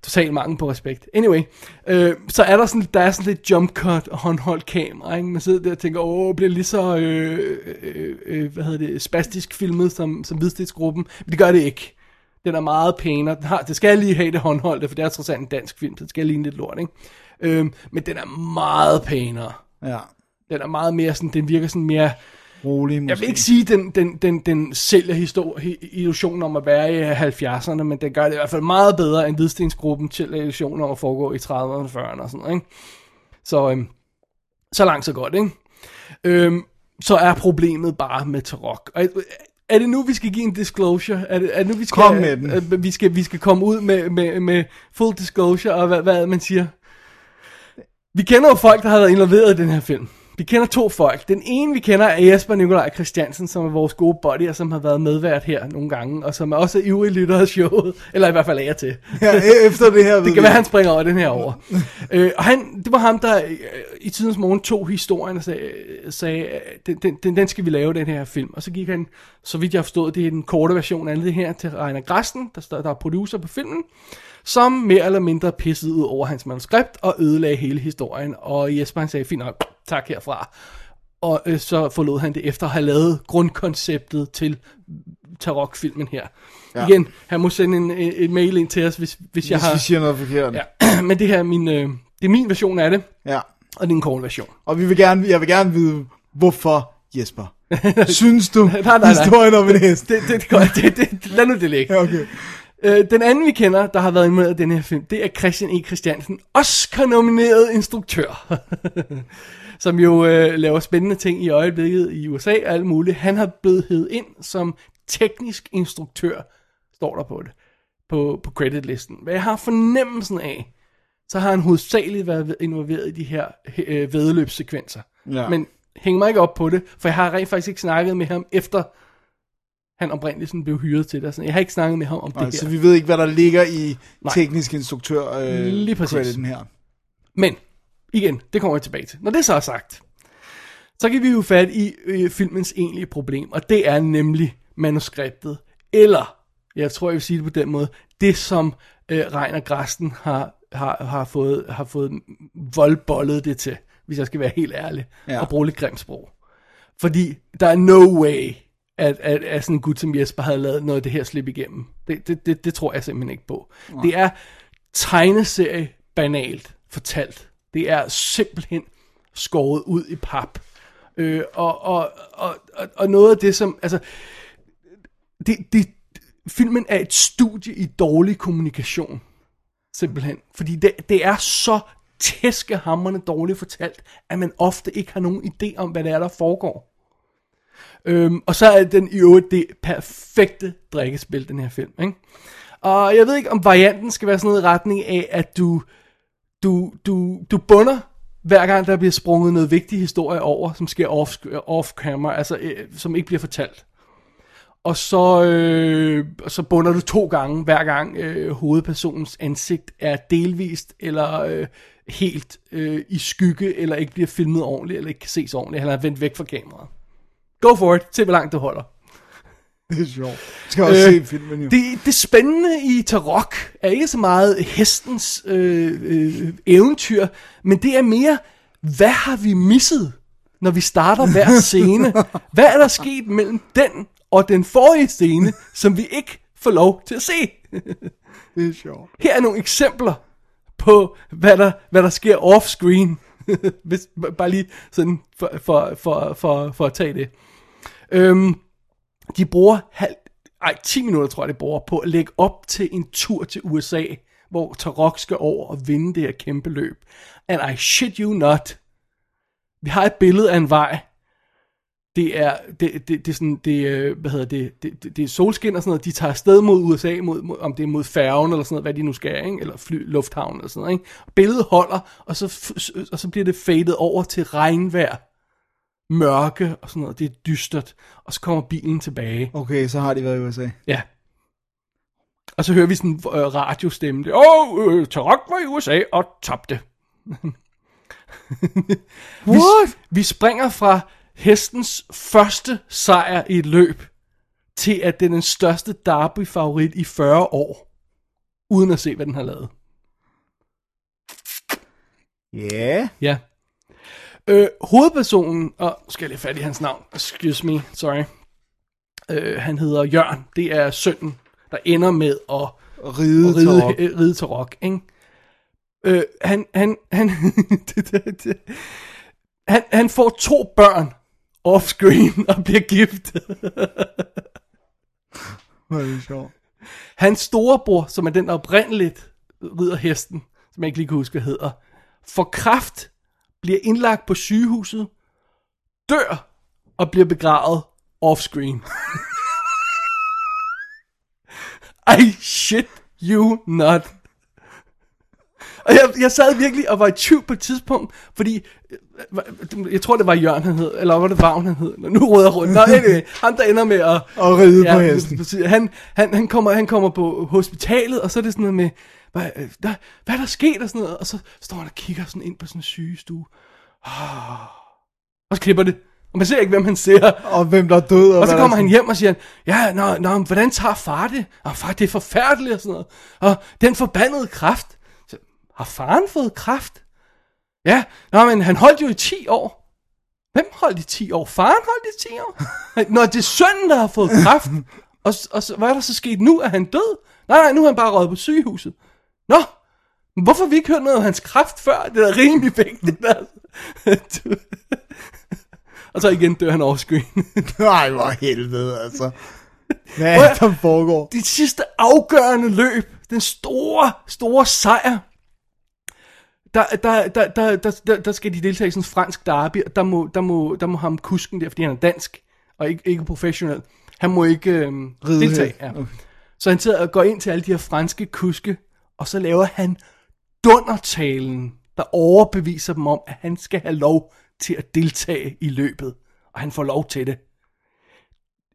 Total mangel på respekt. Anyway, øh, så er der sådan, der er sådan lidt jump cut og håndholdt kamera, ikke? Man sidder der og tænker, åh, bliver lige så, øh, øh, øh, hvad hedder det, spastisk filmet som, som Hvidstensgruppen, men det gør det ikke. Den er meget pænere. Den har, det skal lige have det håndholdte, for det er trods alt en dansk film, så det skal ligne lidt lort, ikke? Øhm, men den er meget pænere. Ja. Den er meget mere sådan, den virker sådan mere, Rolig måske. jeg vil ikke sige, den, den, den, den sælger illusionen om at være i 70'erne, men den gør det i hvert fald meget bedre end Hvidstensgruppen til illusionen om at foregå i 30'erne og 40'erne og sådan noget, ikke? Så, øhm, så langt så godt, ikke? Øhm, så er problemet bare med Tarok. Og, øh, er det nu, vi skal give en disclosure? Er det, er det nu, vi skal, Kom med den. øh, vi, skal, vi skal komme ud med, med, med full disclosure, og hvad, hvad man siger? Vi kender jo folk, der har været involveret i den her film. Vi kender to folk. Den ene, vi kender, er Jesper Nikolaj Christiansen, som er vores gode buddy, og som har været medvært her nogle gange, og som er også ivrig lytter af showet, eller i hvert fald er jeg til. Ja, e- efter det her *laughs* Det kan være, han springer over den her over. øh, og han, det var ham, der øh, i tidens morgen tog historien og sagde, sagde den, den, den, den skal vi lave, den her film. Og så gik han, så vidt jeg har forstået, det er den korte version af det her, til Reiner Grasten, der, står- der er producer på filmen, som mere eller mindre pissede ud over hans manuskript og ødelagde hele historien. Og Jesper han sagde, fint nok, tak herfra. Og øh, så forlod han det efter at have lavet grundkonceptet til Tarok-filmen her. Ja. Igen, han må sende en, en, en mail ind til os, hvis, hvis jeg Hvis har... vi siger noget forkert. Ja, *clears throat* men det her er min, øh, det er min version af det, ja. og det er en kort version. Og vi vil gerne, jeg vil gerne vide, hvorfor Jesper. *laughs* Synes du, nej, nej. historien om en hest? Det, det, det, det, det, det, lad nu det ligge. Ja, okay. Øh, den anden, vi kender, der har været med i den her film, det er Christian E. Christiansen, Oscar-nomineret instruktør, *laughs* som jo øh, laver spændende ting i øjeblikket i USA og alt muligt. Han har blevet hed ind som teknisk instruktør, står der på det, på, på creditlisten. Hvad jeg har fornemmelsen af, så har han hovedsageligt været involveret i de her øh, vedløbssekvenser. Ja. Men hæng mig ikke op på det, for jeg har rent faktisk ikke snakket med ham efter han oprindeligt sådan blev hyret til det. Så jeg har ikke snakket med ham om det Nej, her. så vi ved ikke, hvad der ligger i Nej. teknisk instruktør øh, Lige præcis. her. Men, igen, det kommer jeg tilbage til. Når det så er sagt, så kan vi jo fat i øh, filmens egentlige problem, og det er nemlig manuskriptet. Eller, jeg tror, jeg vil sige det på den måde, det som øh, Reiner Grasten har, har, har, fået, har fået voldbollet det til, hvis jeg skal være helt ærlig, Ja. ja. og bruge lidt grimt sprog. Fordi der er no way, at, at, at sådan en gut som Jesper havde lavet noget af det her slippe igennem. Det, det, det, det tror jeg simpelthen ikke på. Det er tegneserie banalt fortalt. Det er simpelthen skåret ud i pap. Øh, og, og, og, og, og noget af det som, altså, det, det, filmen er et studie i dårlig kommunikation. Simpelthen. Fordi det, det er så tæskehammerende dårligt fortalt, at man ofte ikke har nogen idé om, hvad det er, der foregår. Øhm, og så er den i øvrigt det perfekte drikkespil, den her film. Ikke? Og jeg ved ikke, om varianten skal være sådan noget i retning af, at du, du, du, du bunder, hver gang der bliver sprunget noget vigtig historie over, som sker off, off camera, altså øh, som ikke bliver fortalt. Og så, øh, så bunder du to gange, hver gang øh, hovedpersonens ansigt er delvist eller øh, helt øh, i skygge, eller ikke bliver filmet ordentligt, eller ikke kan ses ordentligt, eller er vendt væk fra kameraet. Go for it. Se, hvor langt du holder. *laughs* Det er sjovt. Du skal også Øh, se filmen jo. Det, det spændende i Tarok er ikke så meget hestens øh, øh, eventyr, men det er mere, hvad har vi misset, når vi starter hver *laughs* scene? Hvad er der sket mellem den og den forrige scene, som vi ikke får lov til at se? Det er sjovt. Her er nogle eksempler på, hvad der, hvad der sker off-screen. *laughs* Hvis, bare lige sådan for, for, for, for, for at tage det. Øhm, de bruger halv, ej, 10 minutter tror jeg, de bruger på at lægge op til en tur til USA, hvor Tarok skal over og vinde det her kæmpe løb. And I shit you not. Vi har et billede af en vej. Det er, det, det, det er sådan, det, øh, hvad hedder det, det, det, det er solskin og sådan noget. De tager afsted mod USA, mod, mod, om det er mod færgen eller sådan noget, hvad de nu skal, ikke? eller fly, lufthavn eller sådan noget. Ikke? Billedet holder, og så, og så bliver det fadet over til regnvejr, mørke og sådan noget. Det er dystert, og så kommer bilen tilbage. Okay, så har de været i USA. Ja. Og så hører vi sådan en øh, radiostemme. Det, Åh, oh, øh, Tarok var i USA og tabte. *laughs* Vi, vi springer fra hestens første sejr i et løb, til at den er den største derby-favorit i 40 år, uden at se, hvad den har lavet. Ja. Ja. Øh, hovedpersonen, og skal jeg lige fat i hans navn, excuse me, sorry. Øh, han hedder Jørn, det er sønnen, der ender med at Ride, at ride, Tarok. øh, ride til rock, ikke? Øh, han, han, han, *laughs* det, det, det, han, han får to børn off-screen og bliver gift. *laughs* Hvor er det sjovt. Hans storebror, som er den, oprindeligt rider hesten, som jeg ikke lige kan huske, hvad hedder, får kraft, bliver indlagt på sygehuset, dør og bliver begravet off-screen. *laughs* I shit you not. Og jeg, jeg sad virkelig og var i tvivl på et tidspunkt, fordi, øh, jeg tror det var Jørgen han hed, eller var det Vagn han hed, nu råder jeg rundt. Nå, anyway, ham der ender med at... Og ride på hesten. Han, han, han, kommer, han kommer på hospitalet, og så er det sådan noget med, hvad, øh, der, hvad er der sket og sådan noget, og så står han og kigger sådan ind på sådan en sygestue. Ah. Og så klipper det. Og man ser ikke, hvem han ser. Og hvem der er død. Og, Og så kommer han hjem og siger, ja, nå, nå, men hvordan tager far det? Og far, det er forfærdeligt og sådan noget. Og den forbandede kraft. Så, har faren fået kraft? Ja, nå, men han holdt jo i 10 år. Hvem holdt i 10 år? Faren holdt i 10 år? *laughs* Nå, det er sønnen, der har fået kraft. *laughs* Og, og så, hvad er der så sket nu? Er han død? Nej, nej, nu er han bare røget på sygehuset. Nå, hvorfor har vi ikke hørt noget om hans kraft før? Det er rimelig vigtigt. *laughs* Altså. og så igen dør han offscreen. Nej, *laughs* hvor helvede, altså. Hvad er det, der foregår? det sidste afgørende løb, den store, store sejr, der, der, der, der, der, der, der skal de deltage i sådan en fransk derby, og der må, der må, der må ham kusken der, fordi han er dansk, og ikke, ikke professionel, han må ikke øhm, Ride deltage. Ja. Så han sidder og går ind til alle de her franske kuske, og så laver han dundertalen, der overbeviser dem om, at han skal have lov til at deltage i løbet. Og han får lov til det.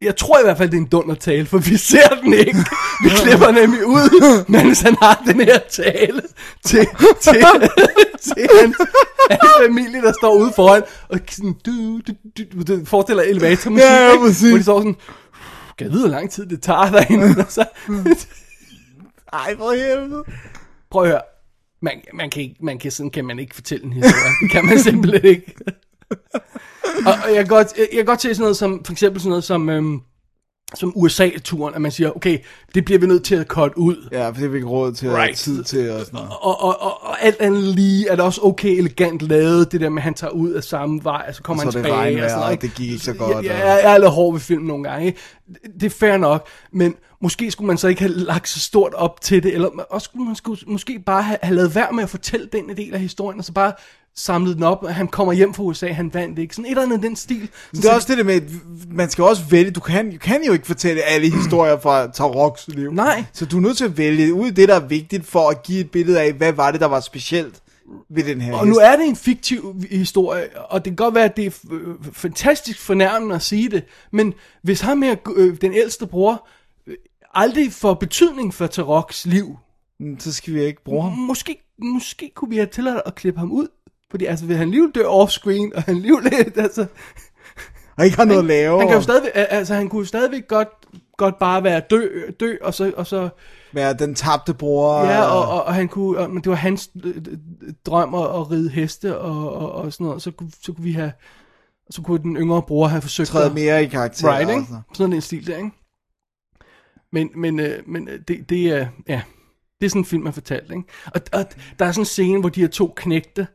Jeg tror i hvert fald, det er en dundertale, for vi ser den ikke. Vi klipper nemlig ud, mens han har den her tale til, til, til hans, hans familie, der står ude foran, og sådan, du, du, du, du forestiller elevatormusik, Ja, ja, ikke? hvor de står sådan, kan jeg vide, hvor lang tid det tager derinde? Og så, ej, for helvede. prøv at høre, man, man, kan ikke, man kan, sådan kan man ikke fortælle en historie. Det kan man simpelthen ikke. og, og jeg, kan godt, jeg, jeg kan godt se sådan noget som, for eksempel sådan noget som, øhm, som USA-turen, at man siger, okay, det bliver vi nødt til at cut ud. Ja, for det har vi ikke råd til at have Right. tid til og sådan noget. Og, og, og, og alt andet lige er det også okay elegant lavet, det der med, at han tager ud af samme vej, og så kommer Og så han det tilbage. regnvejr, og sådan og det gik ikke så godt, Jeg, jeg, og- jeg er lidt hård ved film nogle gange. Ikke? Det er fair nok, men måske skulle man så ikke have lagt så stort op til det, eller også skulle man skulle, måske bare have, have lavet værd med at fortælle den del af historien, og så bare samlet den op, og han kommer hjem fra USA, han vandt ikke. Sådan et eller andet den stil. Det er også det der med, at man skal også vælge, du kan, du kan jo ikke fortælle alle *clears throat* historier fra Taroks liv. Nej. Så du er nødt til at vælge ud det, der er vigtigt, for at give et billede af, hvad var det, der var specielt ved den her Og hest. nu er det en fiktiv historie, og det kan godt være, at det er fantastisk fornærmende at sige det, men hvis ham her, øh, den ældste bror, øh, aldrig får betydning for Taroks liv, Så skal vi ikke bruge ham. måske, måske kunne vi have tilladt at klippe ham ud, fordi altså, vil han alligevel dø off-screen, og han alligevel, *laughs* altså, Og ikke har noget at lave. han kan jo og stadigvæk, altså, han kunne jo stadigvæk godt, godt bare være dø, dø og så, og så Være den tabte bror. Ja, og, og, og han kunne, og, men det var hans øh, øh, drøm at, at ride heste og, og, og sådan noget, så kunne, så kunne vi have, så kunne den yngre bror have forsøgt træde at- mere i karakter. Right, ikke? altså. Sådan en stil der, ikke? Men, men, øh, men øh, det, det er, ja, det er sådan en film, man fortalt, ikke? Og, og der er sådan en scene, hvor de her to knægte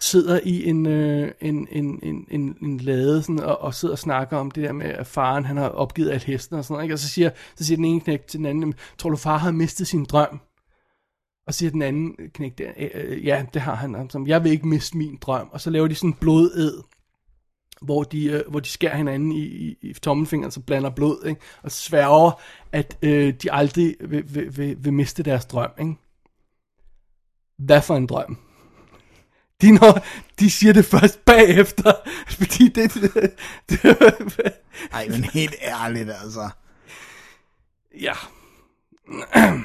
sidder i en, øh, en, en, en, en, en lade sådan, og, og sidder og snakker om det der med, at faren han har opgivet alt hesten og sådan noget, ikke? Og så siger, så siger den ene knægt til den anden, tror du far har mistet sin drøm? Og siger den anden knægt, "Øh, ja, det har han. Altså, Som, jeg vil ikke miste min drøm. Og så laver de sådan en blodæd, hvor de, øh, hvor de skærer hinanden i, i, i tommelfingeren, så blander blod, ikke? og sværger, at øh, de aldrig vil, vil, vil, vil miste deres drøm. Ikke? Hvad for en drøm? De, når, de siger det først bagefter, *laughs* fordi det... det, det Ej, men helt ærligt, altså. ja. *clears throat*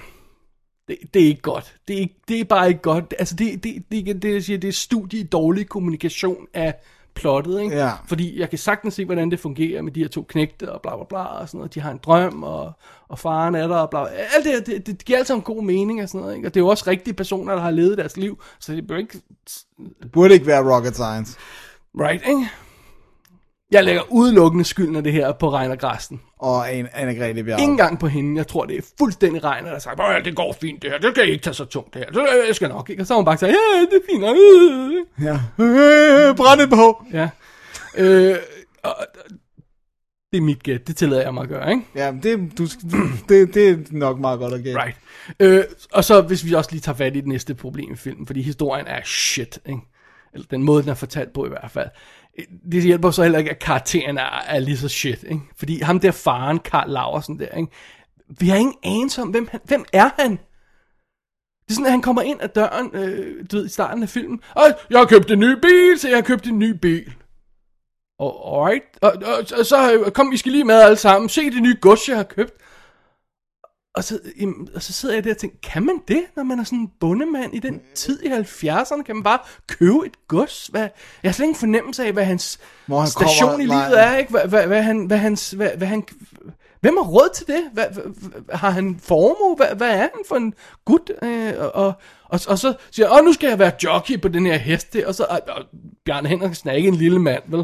Det, det er ikke godt. Det er, ikke, det er bare ikke godt. Altså, det, det, det, det, det, jeg siger, det er studie i dårlig kommunikation af plottet, ikke? Ja. Fordi jeg kan sagtens se, hvordan det fungerer med de her to knægte og bla bla bla og sådan noget. De har en drøm, og, og faren er der og bla bla. Alt det, her, det, det giver alt sammen god mening og sådan noget, ikke? Og det er jo også rigtige personer, der har levet deres liv, så det bør ikke... Det burde ikke være rocket science. Right, ikke? Jeg lægger udelukkende skylden af det her på Reiner Græsten. Og en Anne-Grethe Bjarup. Ikke engang på hende. Jeg tror, det er fuldstændig Reiner, der siger, "Åh, det går fint det her. Det kan ikke tage så tungt det her. Det jeg skal nok ikke. Og så har hun bare sagt, ja, det er fint. nok." Øh, Ja. Øh, brænde på. Ja. Øh, og, det er mit gæt. Det tillader jeg mig at gøre, ikke? Ja, det, du, det, det er nok meget godt at gætte. Right. Øh, og så hvis vi også lige tager fat i det næste problem i filmen, fordi historien er shit, ikke? Eller den måde, den er fortalt på i hvert fald. Det hjælper så heller ikke, at karakteren er, er lige så shit, ikke? Fordi ham der faren, Karl Laversen der, ikke? Vi har ingen anelse om, hvem, han, hvem er han? Det er sådan, at han kommer ind ad døren, øh, du ved, i starten af filmen. Og jeg har købt en ny bil, så jeg har købt en ny bil. Og, alright. Og, og, og, så øh, kom, vi skal lige med alle sammen. Se det nye gods, jeg har købt. Og så, jamen, og så sidder jeg der og tænker, kan man det, når man er sådan en bondemand i den tid i 70'erne? Kan man bare købe et gods? Hvad, jeg har slet ingen fornemmelse af, hvad hans Hvor han station kommer- i nej. livet er, ikke? Hvad, hvad, hvad, han, hvad, hans, hvad, hvad han, hvem har råd til det? Hvad, hvad, har han formue? Hvad, hvad er han for en gut? Øh, og, og, og, og så siger jeg, åh, nu skal jeg være jockey på den her hest der. Og så, og, og Bjarne Henriksen er ikke en lille mand, vel?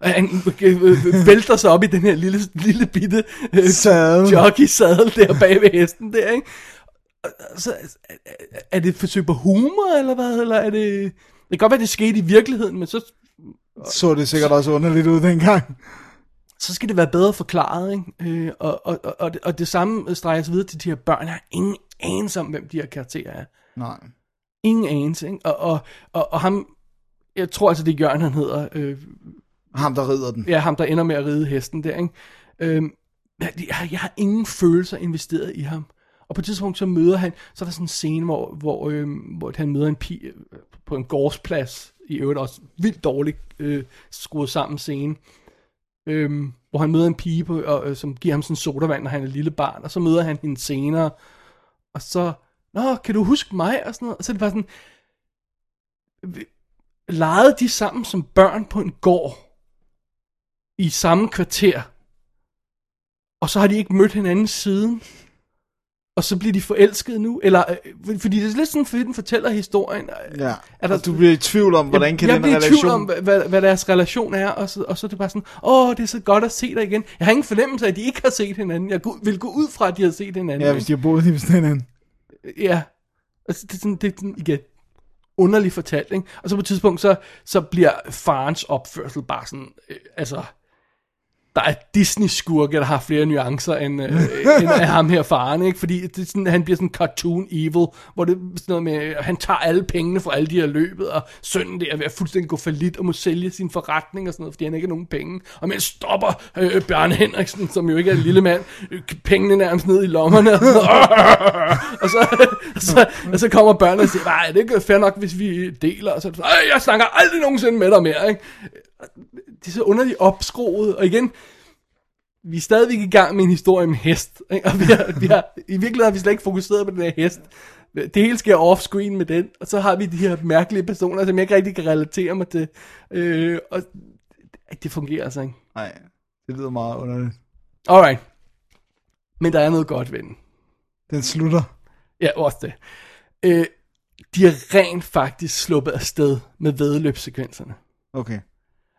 Og han øh, vælter sig op i den her lille, lille bitte øh, Sadel. jockey-sadel der bag ved hesten der, ikke? Og- Så, er- det et forsøg på humor, eller hvad? Eller er det... Det kan godt være, det skete i virkeligheden, men så... Så det sikkert også underligt ud dengang. så skal det være bedre forklaret, ikke? Øh, og, og, og, og, det, og det samme streger sig videre til de her børn. Jeg har ingen anelse om, hvem de her karakterer er. Nej. Ingen anelse, ikke? Og, og, og, og ham, jeg tror altså, det er Jørgen, han hedder. Øh, ham, der rider den. ja, ham, der ender med at ride hesten der, ikke? Øhm, jeg, jeg, har ingen følelser investeret i ham. Og på et tidspunkt, så møder han, så er der sådan en scene, hvor, hvor, øhm, hvor han møder en pige øh, på en gårdsplads, i øvrigt også vildt dårligt øh, skruet sammen scene, øhm, hvor han møder en pige, på, og, øh, som giver ham sådan sodavand, når han er lille barn, og så møder han hende senere, og så, nå, kan du huske mig, og sådan noget, og så er det bare sådan, legede de sammen som børn på en gård, i samme kvarter, og så har de ikke mødt hinanden siden, og så bliver de forelskede nu, eller, øh, fordi det er lidt sådan, fordi den fortæller historien. Ja. Er Er der- der, du bliver i tvivl om, hvordan kan jeg, den jeg bliver i relation... tvivl om, hvad, hvad, deres relation er, og så, og så er det bare sådan, åh, det er så godt at se dig igen. Jeg har ingen fornemmelse af, at de ikke har set hinanden. Jeg vil gå ud fra, at de har set hinanden. Ja, hvis de har boet i sådan en... Ja, altså, det er sådan, det er sådan, igen, underligt fortalt, ikke? Og så på et tidspunkt, så, så bliver farens opførsel bare sådan, øh, altså, der er Disney-skurke, der har flere nuancer end, øh, *laughs* end af ham her faren, ikke? Fordi det er sådan, han bliver sådan cartoon evil, hvor det er sådan noget med, øh, han tager alle pengene fra alle de her løbet, og sønnen der er ved at fuldstændig gå for lidt og må sælge sin forretning og sådan noget, fordi han ikke har nogen penge. Og men stopper øh, øh, Bjarne Henriksen, som jo ikke er en lille mand, øh, pengene nærmest ned i lommerne, og, *laughs* sådan og, så, og, så, og så kommer børnene og siger, nej, det er ikke fair nok, hvis vi deler, og så er "Ej, jeg snakker aldrig nogensinde med dig mere, ikke? Det er så underligt opskroet, og igen, vi er stadigvæk i gang med en historie med hest, ikke? og vi har, vi har, i virkeligheden har vi slet ikke fokuseret på den her hest. Det hele sker off-screen med den, og så har vi de her mærkelige personer, som jeg ikke rigtig kan relatere mig til, øh, og det fungerer altså ikke. Nej, det lyder meget underligt. Alright. Men der er noget godt ved den. Den slutter. Ja, også det. Øh, de har rent faktisk sluppet afsted med vedløbssekvenserne. Okay.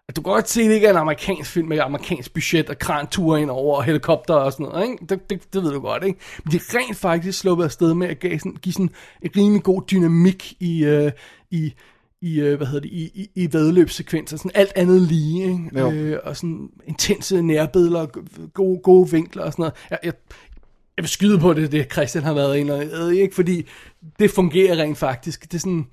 At Du kan godt se, at det ikke er en amerikansk film med amerikansk budget og kranture ind over og helikopter og sådan noget, ikke? Det, det, det ved du godt, ikke? Men de er rent faktisk sluppet afsted med at give sådan, give sådan en rimelig god dynamik i, øh, i, i, øh, hvad hedder det, i, i, i vedløbssekvenser, sådan alt andet lige, ikke? Jo. Øh, og sådan intense nærbilleder, gode, gode vinkler og sådan noget. Jeg, jeg, jeg vil skyde på det, det Christian har været en eller ikke? Fordi det fungerer rent faktisk. Det er sådan,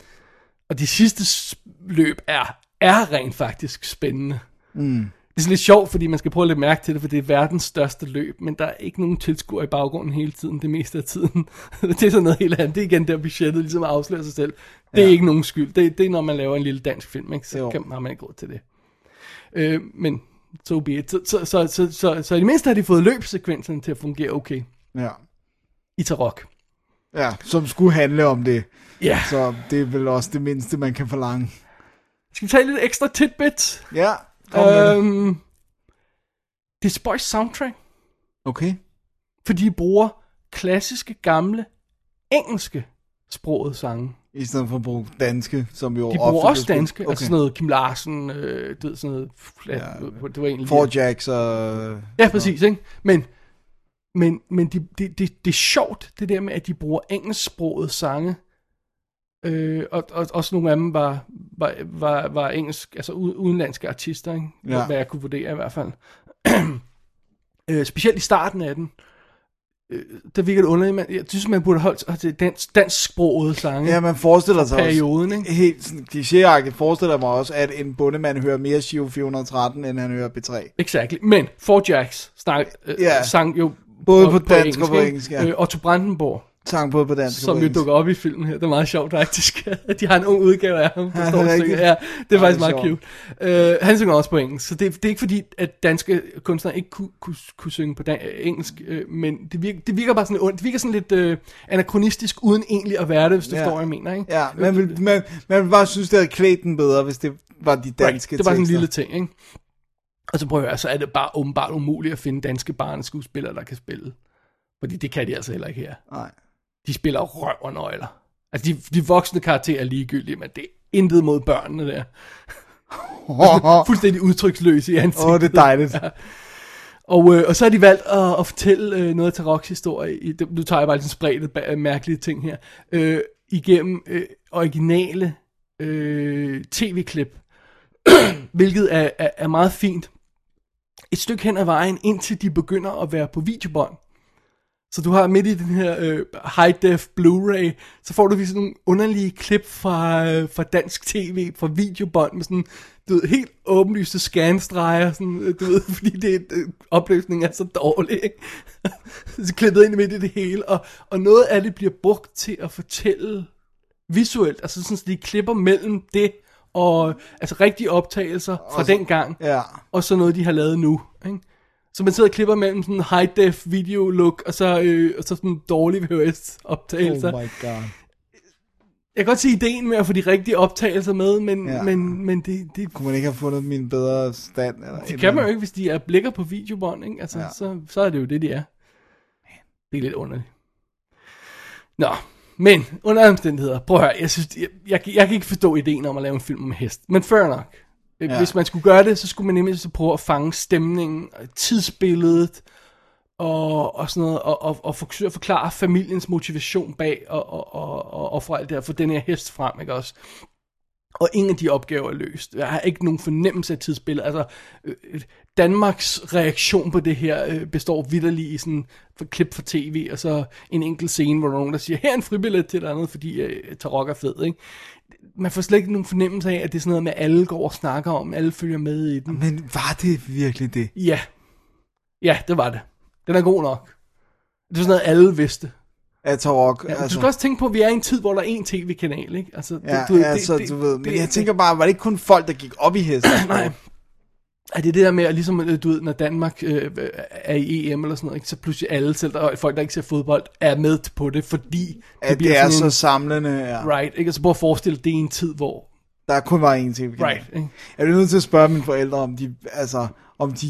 og de sidste løb er, er rent faktisk spændende. Mm. Det er sådan lidt sjovt, fordi man skal prøve at lægge mærke til det, for det er verdens største løb, men der er ikke nogen tilskuer i baggrunden hele tiden, det meste af tiden. *laughs* det er sådan noget helt andet. Det er igen der budgettet ligesom afslører sig selv. Det er Ja. ikke nogen skyld. Det, det er, når man laver en lille dansk film, ikke? så Jo. kan, har man ikke råd til det. Øh, men so be it. Så, så, så, så, så, så i det mindste har de fået løbsekvenserne til at fungere okay Ja. i Tarok. Ja, som skulle handle om det. Ja. Så det er vel også det mindste, man kan forlange. Skal vi tage lidt ekstra tidbit? Ja, kom med det. Øhm, det er Spøjs soundtrack, Okay. fordi de bruger klassiske, gamle, engelske sproget sange. I stedet for at bruge danske, som jo De bruger også danske, spillet. okay. altså sådan noget Kim Larsen, øh, du ved, sådan noget, ja, Ja, det var egentlig... Four Jacks og... Ja, præcis, ikke? Men, men, men det de, de, det er sjovt, det der med, at de bruger engelsksproget sange, øh, og, og også nogle af dem var, var, var, var engelsk, altså udenlandske artister, ikke? Ja. hvad jeg kunne vurdere i hvert fald. *clears throat* øh, specielt i starten af den, øh, der virker det underligt, man, jeg synes, man burde holde sig til dansk, dansksproget sange. Ja, man forestiller sig perioden, også, ikke? helt sådan klichéagtigt forestiller mig også, at en bondemand hører mere Shiv 413, end han hører B3. Exactly. Men Four Jacks snak, øh, Ja. sang jo Både på dansk og på engelsk, ja. Øh, Otto Brandenborg, Sang både på dansk som på jo dukker op i filmen her. Det er meget sjovt faktisk. *laughs* De har en ung udgave af ham, der Ja, det er rigtigt. Ja, det er faktisk det er meget cute. Uh, han synger også på engelsk, så det, det er ikke fordi, at danske kunstnere ikke kunne, kunne, kunne synge på dan- engelsk, uh, men det virker, det virker bare sådan, ondt. det virker sådan lidt uh, anachronistisk, uden egentlig at være det, hvis du Ja. forstår, hvad jeg mener. Ikke? Ja, man vil, man, man vil bare synes, det havde klædt den bedre, hvis det var de danske right. Det var sådan en lille ting, ikke? Og så prøver jeg, så er det bare åbenbart umuligt at finde danske barneskuespillere, der kan spille. Fordi det kan de altså heller ikke her. Nej. De spiller røv og nøgler. Altså, de, de voksne karakterer er ligegyldige, men det er intet mod børnene der. *laughs* Fuldstændig udtryksløse i ansigtet. Åh, oh, det er dejligt. Ja. Og, øh, og så har de valgt at, at fortælle øh, noget af Taroks historie. I, nu tager jeg bare sådan spredte mærkelige ting her. Øh, igennem øh, originale øh, tv-klip. *clears throat* hvilket er, er, er meget fint. et stykke hen ad vejen, indtil de begynder at være på videobånd. Så du har midt i den her øh, high def Blu-ray, så får du vist nogle underlige klip fra, øh, fra dansk tv, fra videobånd med sådan, du ved, helt åbenlyste scanstreger, sådan, øh, du ved, *laughs* fordi det, øh, opløsningen er så dårlig, ikke? *laughs* så klippet ind midt i det hele, og, og noget af det bliver brugt til at fortælle visuelt, altså sådan, så de klipper mellem det, og altså rigtige optagelser fra den gang, Ja. og så noget, de har lavet nu. Ikke? Så man sidder og klipper mellem sådan en high-def video look, og så, øh, og så sådan dårlige VHS-optagelser. Oh my god. Jeg kan godt se ideen med at få de rigtige optagelser med, men, Ja. men, men det, det, Kunne man ikke have fundet min bedre stand? Eller det kan man jo ikke, hvis de er blikker på videobånd. Ikke? Altså, Ja. så, så er det jo det, de er. Det er lidt underligt. Nå, men under omstændigheder, prøv at høre, jeg, synes, jeg, jeg, jeg kan ikke forstå ideen om at lave en film om hest, men fair nok. Ja. Ja. Hvis man skulle gøre det, så skulle man nemlig så prøve at fange stemningen, tidsbilledet, og, og sådan noget, og, og, og forsøge at forklare familiens motivation bag, og, og, og, og, og for alt det her, få den her hest frem, ikke også? Og ingen af de opgaver er løst. Jeg har ikke nogen fornemmelse af tidsbilledet. Altså, øh, Danmarks reaktion på det her øh, består vidderligt i sådan et klip fra tv, og så en enkelt scene, hvor der er nogen, der siger, her er en fribillet til et andet, fordi øh, Tarok er fed, ikke? Man får slet ikke nogen fornemmelse af, at det er sådan noget med, at alle går og snakker om, alle følger med i den. Men var det virkelig det? Ja. Ja, det var det. Den er god nok. Det er sådan noget, alle vidste. At Tarok, Ja, altså, du skal også tænke på, at vi er i en tid, hvor der er en tv-kanal, ikke? Altså, det, Ja, du, ved, altså, du ved, men jeg tænker bare, var det ikke kun folk, der gik op i heste? *clears throat* Nej. Er det det der med, at ligesom, øh, du ved, når Danmark øh, er i EM eller sådan noget, ikke, så pludselig alle, selv der, folk, der ikke ser fodbold, er med på det, fordi At bliver det er så samlende, ja. en, right, ikke? Altså prøv at forestille, det er en tid, hvor, Der kun var én tv right, ikke? Jeg bliver nødt til at spørge mine forældre, om de, altså, om de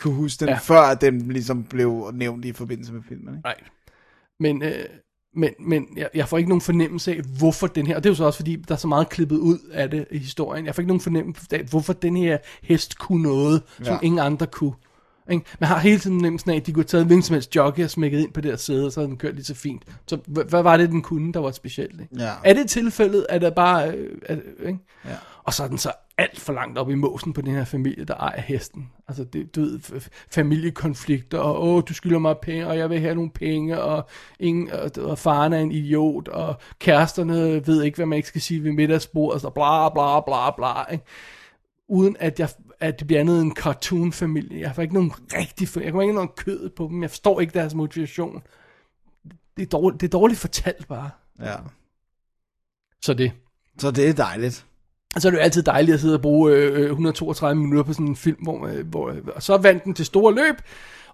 kunne huske den, ja. Før at den ligesom blev nævnt i forbindelse med filmen. Ikke? right. Men, øh, men, men jeg, jeg får ikke nogen fornemmelse af, hvorfor den her, og det er jo så også fordi, der er så meget klippet ud af det i historien, jeg får ikke nogen fornemmelse af, hvorfor den her hest kunne noget, som Ja. ja. ingen andre kunne. Ikke? Man har hele tiden fornemmelsen af, at de kunne have taget hvilken som helst jockey og smækket ind på det her sæde, og så havde den kørt lige så fint. Så hvad var det, den kunne, der var specielt? Ikke? Ja. Er det tilfældet, at der bare... Øh, at, ikke? Ja. Og så er den så alt for langt op i måsen på den her familie, der ejer hesten. Altså, det, du ved, familiekonflikter, og åh, du skylder mig penge, og jeg vil have nogle penge, og, ingen, og, og faren er en idiot, og kæresterne ved ikke, hvad man ikke skal sige ved middagsbordet, så bla bla bla bla, ikke? Uden at, jeg, at det bliver andet en cartoon-familie. Jeg får ikke nogen rigtig... Jeg kommer ikke nogen kød på dem. Jeg forstår ikke deres motivation. Det er dårligt, det er dårligt fortalt bare. Ja. Så det. Så det er dejligt. Så er det jo altid dejligt at sidde og bruge øh, øh, 132 minutter på sådan en film, hvor, øh, hvor øh, og så vandt den til store løb,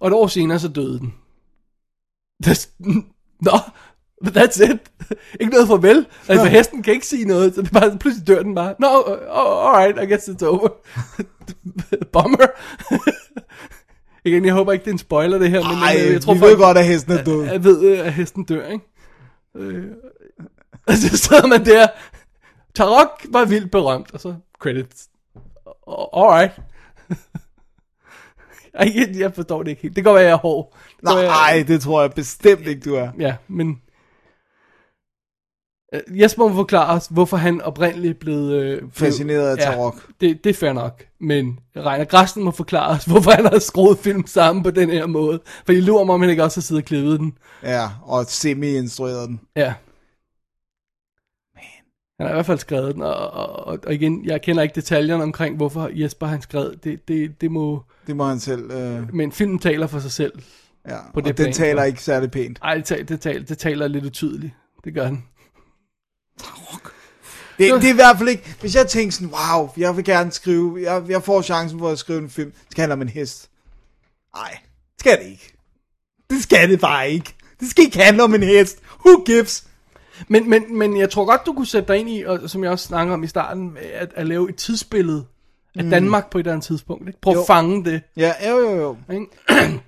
og et år senere så døde den. Det, nå, that's it. ikke noget farvel. Altså, hesten kan ikke sige noget, så det er bare, pludselig dør den bare. No, uh, alright, I guess it's over. Bummer. Igen, jeg håber ikke, det er en spoiler det her, men Ej, øh, jeg tror vi ved faktisk- godt, at hesten er død. Jeg, jeg ved, øh, at hesten dør, ikke? Øh, og så sidder man der. Tarok var vildt berømt, og så credits. Alright. *laughs* Jeg, jeg forstår det ikke helt. Det kan være, jeg er hård. Det være, jeg- Nej, det tror jeg bestemt ikke, du er. Ja, men... Øh, Jesper må forklare os, hvorfor han oprindeligt blev... Øh, Fascineret af Tarok. det, det er fair nok. Men Reiner Græsten må forklare os, *laughs* hvorfor han har skruet film sammen på den her måde. For I lurer mig, om han ikke også har siddet og klippet den. Ja, og semi-instrueret den. Ja. Han har i hvert fald skrevet den, og, og, og, og igen, jeg kender ikke detaljerne omkring, hvorfor Jesper han skrev. Det, det, det må... Det må han selv... Øh, Men filmen taler for sig selv. ja. på og det den plan, taler så. ikke særlig pænt. Ej, det, taler, det, taler, det taler lidt utydeligt. Det gør den. Det, det er i hvert fald ikke... Hvis jeg tænker sådan, wow, jeg vil gerne skrive... Jeg, jeg får chancen for at skrive en film. Det skal handle om en hest. Nej, skal det ikke. Det skal det bare ikke. Det skal ikke handle om en hest. Who gives? Men, men, men jeg tror godt, du kunne sætte dig ind i, og som jeg også snakker om i starten, at, at lave et tidsbillede af Danmark på et eller andet tidspunkt. Ikke? Prøv Jo. at fange det. Ja, jo, jo, jo. Ikke? *clears throat*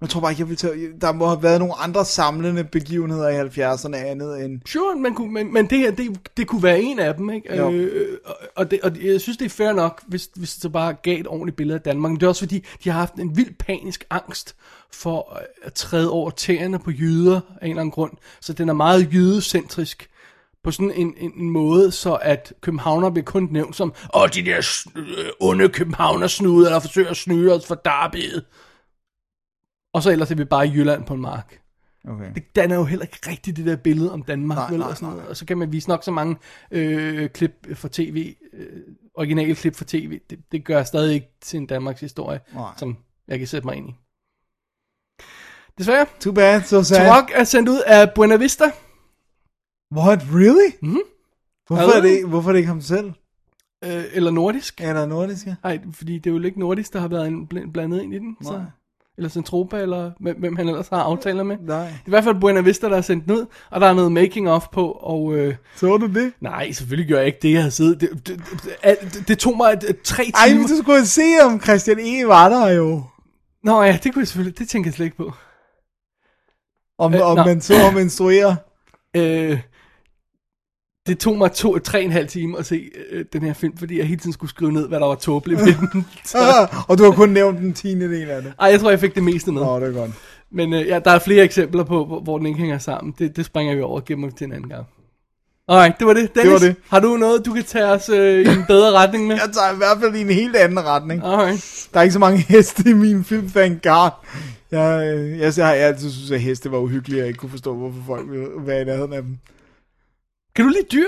Jeg tror bare ikke, jeg vil tage... Der må have været nogle andre samlende begivenheder i 70'erne andet end... Sure, man kunne, men, men det her, det, det kunne være en af dem, ikke? Jo. Øh, og, og, det, og jeg synes, det er fair nok, hvis, hvis det så bare gav et ordentligt billede af Danmark. Men det er også fordi, de har haft en vild panisk angst for at træde over tæerne på jøder af en eller anden grund. Så den er meget jødecentrisk på sådan en, en, en måde, så at københavner bliver kun nævnt som, åh, de der øh, onde københavnersnuder, der forsøger at snyde os for derbyet. Og så ellers er vi bare i Jylland på en mark. Okay. Det danner jo heller ikke rigtigt det der billede om Danmark, Nej, vel, nej, og, sådan noget. og så kan man vise nok så mange øh, klip fra tv, øh, originale klip fra tv, det, det gør stadig ikke til en Danmarks historie, Nej. som jeg kan sætte mig ind i. Desværre, Too bad, so sad. Turok er sendt ud af Buena Vista. What, really? Mhm. Hvorfor, er det, hvorfor er det ikke ham selv? Øh, eller nordisk. Er der nordisk, ja? Nej, fordi det er jo ikke nordisk, der har været en, bl- blandet ind i den. Så. Nej. Eller Centropa, eller hvem, hvem han ellers har aftaler med. Nej. Det er i hvert fald Buena Vista, der har sendt ud, og der er noget making of på, og... Øh, Så du det? nej, selvfølgelig gør jeg ikke det, jeg har siddet... Det, det, det, det, det tog mig et, et, tre Ej, timer... men du skulle se, om Christian E. var der jo. Nå ja, det kunne jeg selvfølgelig... Det tænker jeg slet ikke på. Om, Øh, om man så ham instruere. *laughs* Øh, det tog mig to, tre og en halv time at se øh, den her film, fordi jeg hele tiden skulle skrive ned, hvad der var tåbeligt ved den. *laughs* Så, og du har kun nævnt den tiende del af det. ej, jeg tror, jeg fik det meste med. Nå, det er godt. Men øh, ja, der er flere eksempler på, hvor, hvor den ikke hænger sammen. Det, det springer vi over og gemmer til en anden gang. Alright, det var det. Dennis, var det. har du noget, du kan tage os øh, i en bedre retning med? *laughs* Jeg tager i hvert fald i en helt anden retning. Alright. Der er ikke så mange heste i min film, thank god. Jeg, øh, jeg, jeg har altid synes, at heste var uhyggelige, og jeg ikke kunne forstå, hvorfor folk ville være i nærheden af dem. Kan du lide dyr?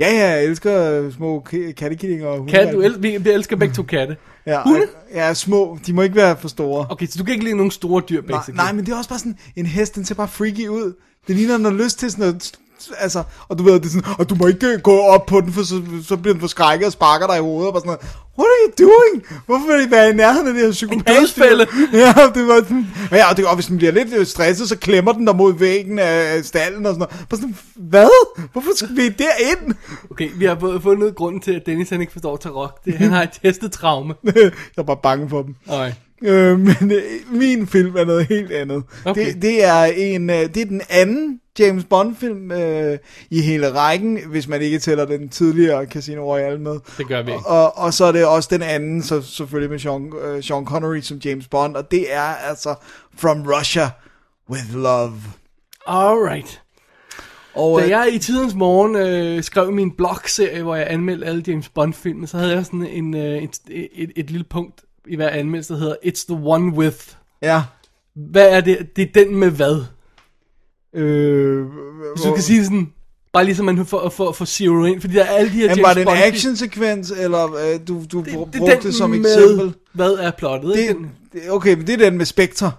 Ja, ja, jeg elsker øh, små kattekillinger og hunde. Kat, du el- vi, elsker begge to katte. ja, hunde? Ja, små. De må ikke være for store. Okay, så du kan ikke lide nogen store dyr, Nej, basically. nej, men det er også bare sådan, en hest, den ser bare freaky ud. Det ligner, den har lyst til sådan noget, altså, og du ved, det er sådan, og du må ikke gå op på den, for så, så bliver den forskrækket og sparker dig i hovedet, og sådan noget, what are you doing? Hvorfor vil I være i nærheden af det her psykopat? dødsfælde. *laughs* Ja, det var sådan, og ja, og, det, og hvis den bliver lidt øh, stresset, så klemmer den der mod væggen af stallen og sådan noget. Bare sådan, hvad? Hvorfor skal vi derind? Okay, vi har fået- fundet grunden til, at Dennis han ikke forstår tarok. Det, han har et hestetraume. *laughs* jeg er bare bange for dem. Alright. Øh, *laughs* men øh, min film er noget helt andet. Okay. Det, det, er en, øh, det er den anden James Bond film øh, i hele rækken, hvis man ikke tæller den tidligere Casino Royale med. Det gør vi ikke. Og, og så er det også den anden, så selvfølgelig med Sean, øh, Sean Connery som James Bond, og det er altså From Russia with Love. Alright. Og, Da øh, jeg i tidens morgen øh, skrev min blogserie, hvor jeg anmeldte alle James Bond-film, så havde jeg sådan en, øh, et, et, et lille punkt i hver anmeldelse, der hedder It's the one with. ja, Hvad er det? Det er den med hvad? øh, Hvis du kan sige det sådan, bare ligesom man får for, for zero ind, fordi der er alle de her James var det en Bond action-sekvens, eller øh, du, du det, br- det, brugte den det som med, eksempel? Hvad er plottet? Det, det, okay, men det er den med Spectre.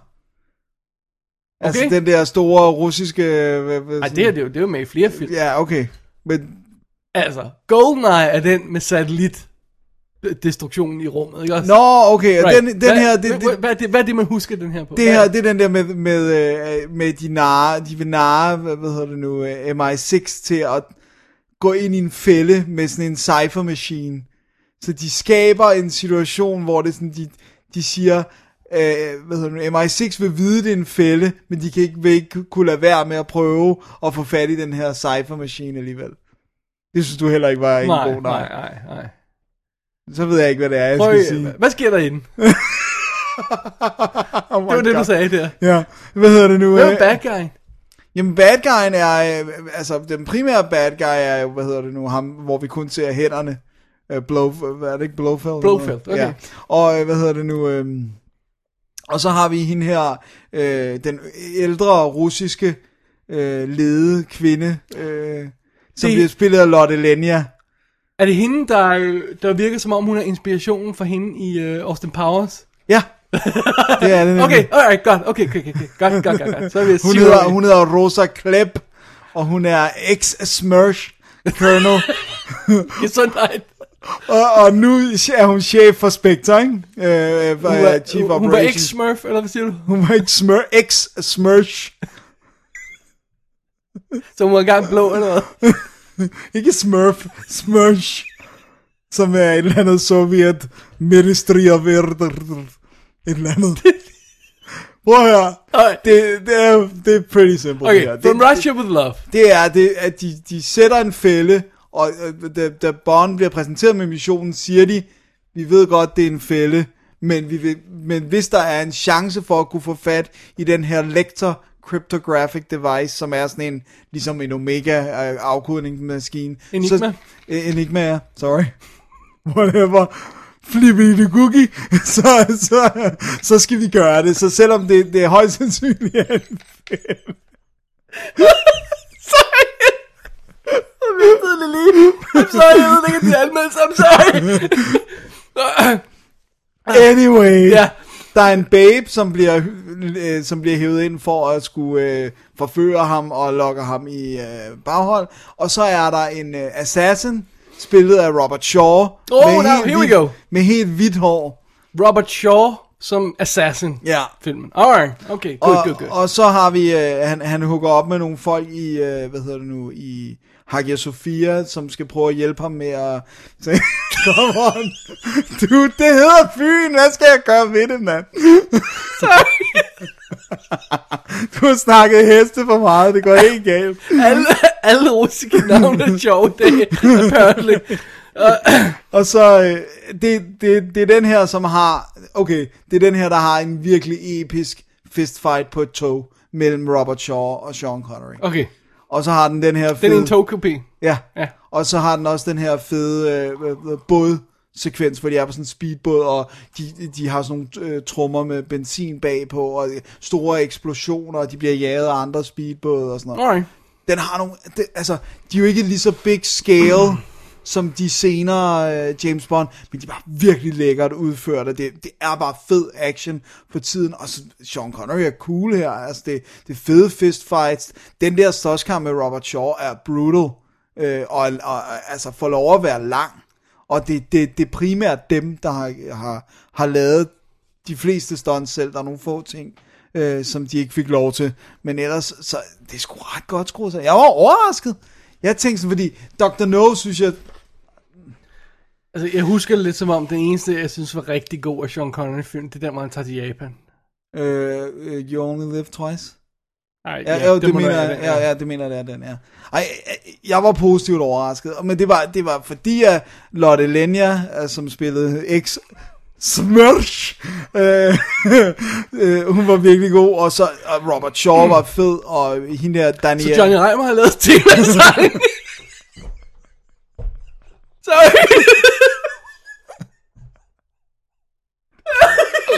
Altså Okay. den der store russiske... Hvad, hvad, Ej, det er, det, jo, det er jo med i flere film. Ja, okay. Men Altså, GoldenEye er den med satellit destruktionen i rummet, ikke også? Nå, okay, right. den, den hvad, her, det, hvad, hvad, er det, hvad er det, man husker den her på? det her, det er den der med, med, øh, med de narre, de vil narre, hvad, hvad hedder det nu, øh, MI6 til at gå ind i en fælde med sådan en cipher machine. Så de skaber en situation, hvor det sådan, de, de siger, øh, hvad hedder det nu, MI6 vil vide, det er en fælde, men de kan ikke, vil ikke kunne lade være med at prøve at få fat i den her cipher machine alligevel. Det synes du heller ikke var en nej, god nej, nej, nej. Så ved jeg ikke, hvad det er, jeg Prøv, skal sige. hvad sker der i den? *laughs* Oh Det var det, du God. sagde der. Ja, hvad hedder det nu? Hvad er bad guy? Jamen bad guyen er, øh, altså den primære bad guy er jo, hvad hedder det nu, ham, hvor vi kun ser hænderne. Øh, Blow, hvad er det ikke Blowfeld? Blofeld, okay. Ja. Og øh, hvad hedder det nu, øh, og så har vi hende her, øh, den ældre russiske øh, lede kvinde, øh, som Det- bliver spillet af Lotte Lenya. Er det hende, der, øh, der virker som om, hun er inspirationen for hende i uh, Austin Powers? Ja, det er det nemlig. Okay, alright, godt. Okay, okay, okay. Godt, godt, godt, godt. Så er vi Hun hedder, hun hedder Rosa Klepp, og hun er ex-Smursh Colonel. *laughs* Gesundheit. Og, og nu er hun chef for Spectre, ikke? Øh, Hun hun var, Chief hun var Operations. ikke smurf, eller hvad siger du? Hun var ikke smør, ex-smursh. Så hun var engang blå eller hvad? *laughs* *laughs* Ikke smurf, smursh. Som er et eller andet sovjet ministry of. Et eller andet. *laughs* Prøv at høre. Det, det, er, det er pretty simple. Okay, det, From Russia with Love. det er det, at de, de sætter en fælde, og øh, da, da Bond bliver præsenteret med missionen, siger de, vi ved godt, det er en fælde, men, vi vil, men hvis der er en chance for at kunne få fat i den her lektor cryptographic device, som er sådan en, ligesom en Omega øh, afkodningsmaskine. Enigma? Så, øh, Enigma, ja. Sorry. *laughs* Whatever. Flippy the cookie, *laughs* så, så, så skal vi gøre det. Så selvom det, det er højst sandsynligt, at *laughs* I'm sorry, jeg ved ikke, at de er anmeldelser, I'm sorry. Anyway, Ja. Der er en babe, som bliver, øh, som bliver hævet ind for at skulle øh, forføre ham og lokke ham i øh, baghold. Og så er der en øh, assassin, spillet af Robert Shaw. Oh, med now, helt here we go. Med helt hvidt hår. Robert Shaw som assassin. Ja. Filmen. Alright, okay, good, og, good, good. og så har vi, øh, han, han hooker op med nogle folk i, øh, hvad hedder det nu, i Hagia Sophia, som skal prøve at hjælpe ham med at... Så, *laughs* come on. Du, det hedder Fyn, hvad skal jeg gøre ved det, mand? *laughs* du har snakket heste for meget, det går helt galt. alle, alle russiske navne er sjove, det apparently. Og så, øh, det, det, det er den her, som har, okay, det er den her, der har en virkelig episk fistfight på et tog mellem Robert Shaw og Sean Connery. Okay, Og så har den den her den fede... er en togkopi. Ja. Ja. Og så har den også den her fede øh, øh, bådsekvens, hvor de er på sådan en speedbåd, og de, de har sådan nogle øh, trommer med benzin bagpå, og store eksplosioner, og de bliver jaget af andre speedbåde og sådan noget. Alright. Den har nogle, det, altså, de er jo ikke lige så big scale, *clears throat* som de senere øh, James Bond, men de var virkelig lækkert udført, og det, det er bare fed action for tiden, og så Sean Connery er cool her, altså det, det er fede fistfights, den der slåskamp med Robert Shaw er brutal, øh, og, og, og altså får lov at være lang, og det, det, det er primært dem, der har, har, har lavet de fleste stunts selv, der er nogle få ting, øh, som de ikke fik lov til, men ellers, så det er sgu ret godt skruet. Jeg var overrasket, jeg tænkte sådan, fordi Dr. No, synes jeg, Altså, jeg husker det lidt som om, den eneste, jeg synes var rigtig god af Sean Connery-film, det er den, hvor han tager til Japan. øh, øh, You Only Live Twice, Ej, Ja, ja, det, må mener jeg, have, ja, ja, det mener jeg, det er den, ja. Ej, jeg var positivt overrasket, men det var, det var fordi, at Lotte Lenya, øh, som spillede X Smørch, øh, *laughs* øh, hun var virkelig god, og så og Robert Shaw var fed, og hende der Så Daniel... Johnny Reimer har lavet temasang. *laughs* Sorry.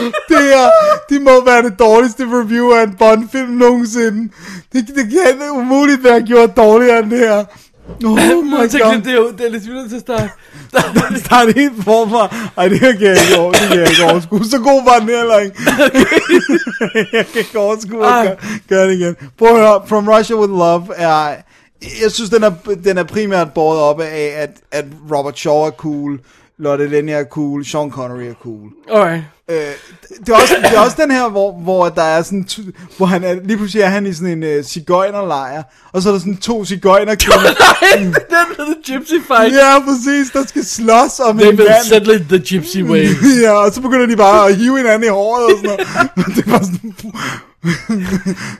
*laughs* Det her, det må være det dårligste review af en Bond-film nogensinde. Det, det kan umuligt være gjort dårligere end det her. Oh my *laughs* Jeg tænkte, god. det er jo, det er vildt til at starte. *laughs* Det helt forfra. Ej, det kan jeg ikke over. Det kan jeg ikke overskue. Så god var den heller ikke. *laughs* jeg kan ikke overskue at gøre, gøre det igen. Prøv at høre. From Russia With Love er... Jeg synes, den er, den er primært båret op af, at, at Robert Shaw er cool, Lotte Lenya er cool, Sean Connery er cool. Alright. Øh, det, er også, det er også den her, hvor, hvor der er sådan, hvor han er, lige pludselig er han i sådan en uh, cigøjnerlejr, og så er der sådan to cigøjnerkvinder. *laughs* den hedder The Gypsy Fight. ja, præcis, der skal slås om They en will mand. settle it the gypsy way. *laughs* ja, og så begynder de bare at hive hinanden i håret og sådan noget. *laughs* det var sådan,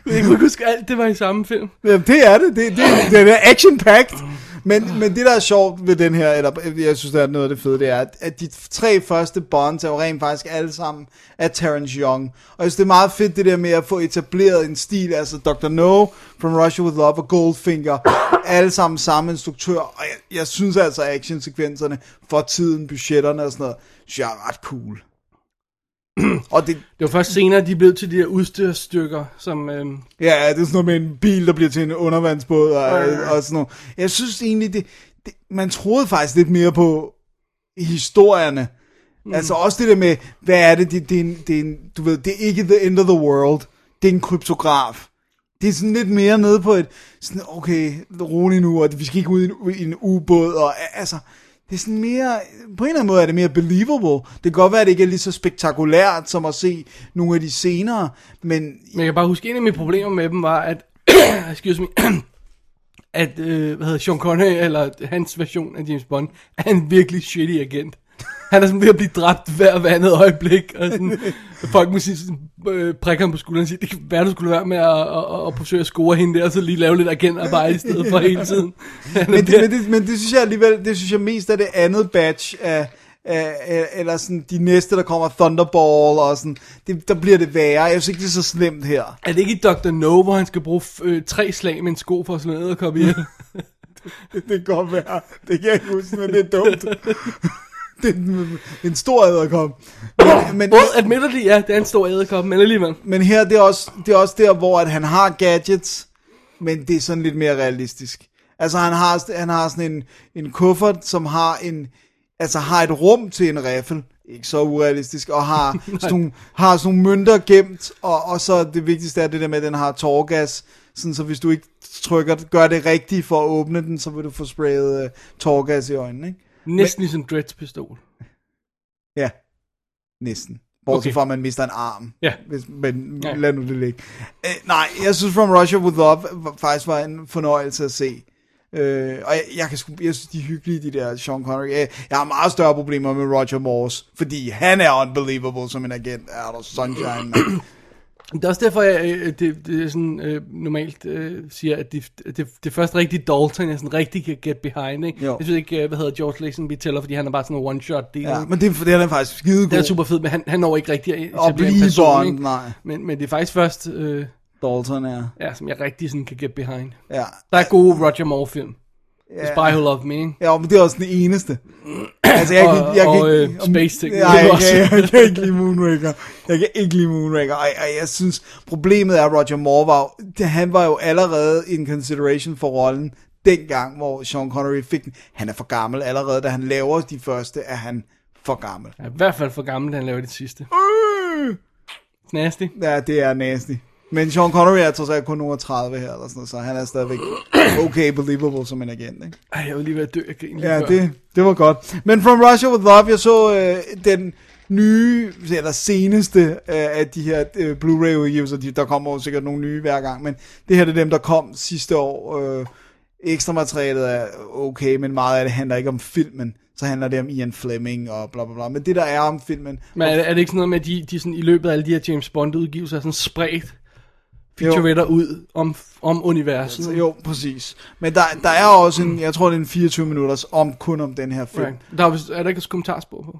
jeg kan huske alt, det var i samme film. ja, det er det, det, det, det er action-packed. Men, men det der er sjovt ved den her, eller jeg synes der er noget af det fede, det er, at, de tre første Bonds er jo rent faktisk alle sammen af Terrence Young. Og jeg synes det er meget fedt det der med at få etableret en stil, altså Dr. No, From Russia With Love og Goldfinger, alle sammen samme instruktør. Og jeg, jeg synes altså, at actionsekvenserne for tiden, budgetterne og sådan noget, synes jeg er ret cool. *clears throat* og det, Det var først senere, de blev til de her udstyrstykker, som... Øhm, Ja, det er sådan noget med en bil, der bliver til en undervandsbåd og, og sådan noget. Jeg synes egentlig, det, det, man troede faktisk lidt mere på historierne. Mm. Altså også det der med, hvad er det, det, det, er en, det er en, du ved, det er ikke the end of the world, det er en kryptograf. Det er sådan lidt mere nede på et, sådan, okay, rolig nu, og vi skal ikke ud i en, i en ubåd, og altså, det er sådan mere, på en eller anden måde er det mere believable. Det kan godt være, at det ikke er lige så spektakulært, som at se nogle af de senere, men men jeg kan bare huske, en af mine problemer med dem var, at... *coughs* excuse me. *coughs* at, øh, hvad hedder Sean Connery, eller hans version af James Bond, er en virkelig shitty agent. *laughs* Han er sådan ved at blive dræbt hver hver andet øjeblik, og sådan, folk må sige, sådan, øh, ham på skulderen og sige, det kan være, du skulle være med at, at, at, at forsøge at score hende der, og så lige lave lidt agentarbejde i stedet for hele tiden. *laughs* Men, det, men, det, men det synes jeg alligevel, det synes jeg mest er det andet batch af, øh, eller sådan de næste, der kommer Thunderball, og sådan, det, der bliver det værre. Jeg synes ikke, det er så slemt her. Er det ikke i Dr. No, hvor han skal bruge øh, tre slag med en sko for at slå ned og komme ihjel? *laughs* Det kan godt være. Det kan jeg ikke huske, men det er dumt. *laughs* det er en, en stor æderkop. Men, men, Både admittedly, ja, det er en stor æderkop, men alligevel. men her, det er, også, det er også der, hvor at han har gadgets, men det er sådan lidt mere realistisk. Altså, han har, han har sådan en, en kuffert, som har en, altså har et rum til en riffel, ikke så urealistisk, og har *laughs* sådan nogle, har sådan nogle mønter gemt, og, og så det vigtigste er det der med, at den har tårgas, sådan så hvis du ikke trykker, gør det rigtigt for at åbne den, så vil du få sprayet uh, tårgas i øjnene, ikke? Næsten ligesom Dreads pistol. Ja, næsten. Bortset Okay. fra, at man mister en arm. Ja. Hvis, men Ja. lad nu det ligge. Øh, nej, jeg synes From Russia With Love faktisk var en fornøjelse at se. Øh, og jeg, jeg, kan sgu, jeg synes, de er hyggelige, de der Sean Connery. Jeg, jeg har meget større problemer med Roger Moores, fordi han er unbelievable som en agent. Er der sunshine, man. Det er også derfor, jeg øh, det, det er sådan, øh, normalt øh, siger, at det, det, det første rigtige Dalton, jeg sådan rigtig kan get behind. Ikke? Jo. Jeg synes ikke, øh, hvad hedder George Lazenby tæller, fordi han er bare sådan en one-shot deal. ja, men det, det er den faktisk skide det er god. super fedt, men han, han når ikke rigtig at etablere en blive person, Bond, ikke? nej. Men, men det er faktisk først, øh, Dalton er. ja, som jeg rigtig sådan kan get behind. Ja. Der er gode Roger Moore-film. The Spy Who Loved Me, ikke? Ja, men det er også den eneste. Altså, jeg kan, Og- jeg kan og, ikke, øh, Space. Nej, jeg, *laughs* kan, jeg kan ikke lide Moonraker. Jeg kan ikke lide Moonraker. Ej, ej, jeg synes, problemet er, at Roger Moore var det, han var jo allerede in consideration for rollen dengang, hvor Sean Connery fik den. Han er for gammel allerede, da han laver de første, er han for gammel. Jeg er i hvert fald for gammel, da han laver det sidste. Øh! Nasty. Ja, det er nasty. Men Sean Connery er trods alt kun over 30 her, eller sådan så han er stadigvæk okay believable som en agent, ikke? Ej, jeg vil lige være død af grin lige Ja, før. det, det var godt. Men From Russia With Love, jeg så øh, den nye, eller seneste øh, af de her øh, Blu-ray udgivelser, de, der kommer jo sikkert nogle nye hver gang, men det her det er dem, der kom sidste år. Øh, ekstra materialet er okay, men meget af det handler ikke om filmen. Så handler det om Ian Fleming og bla bla bla. Men det der er om filmen, Men er, det- er det ikke sådan noget med, at de, de sådan, i løbet af alle de her James Bond udgivelser er sådan spredt featuretter ud om, om universet? så jo, præcis. Men der, der er også en, jeg tror det er en 24 minutters om kun om den her film. Right. Der er, er der ikke et kommentarspor på?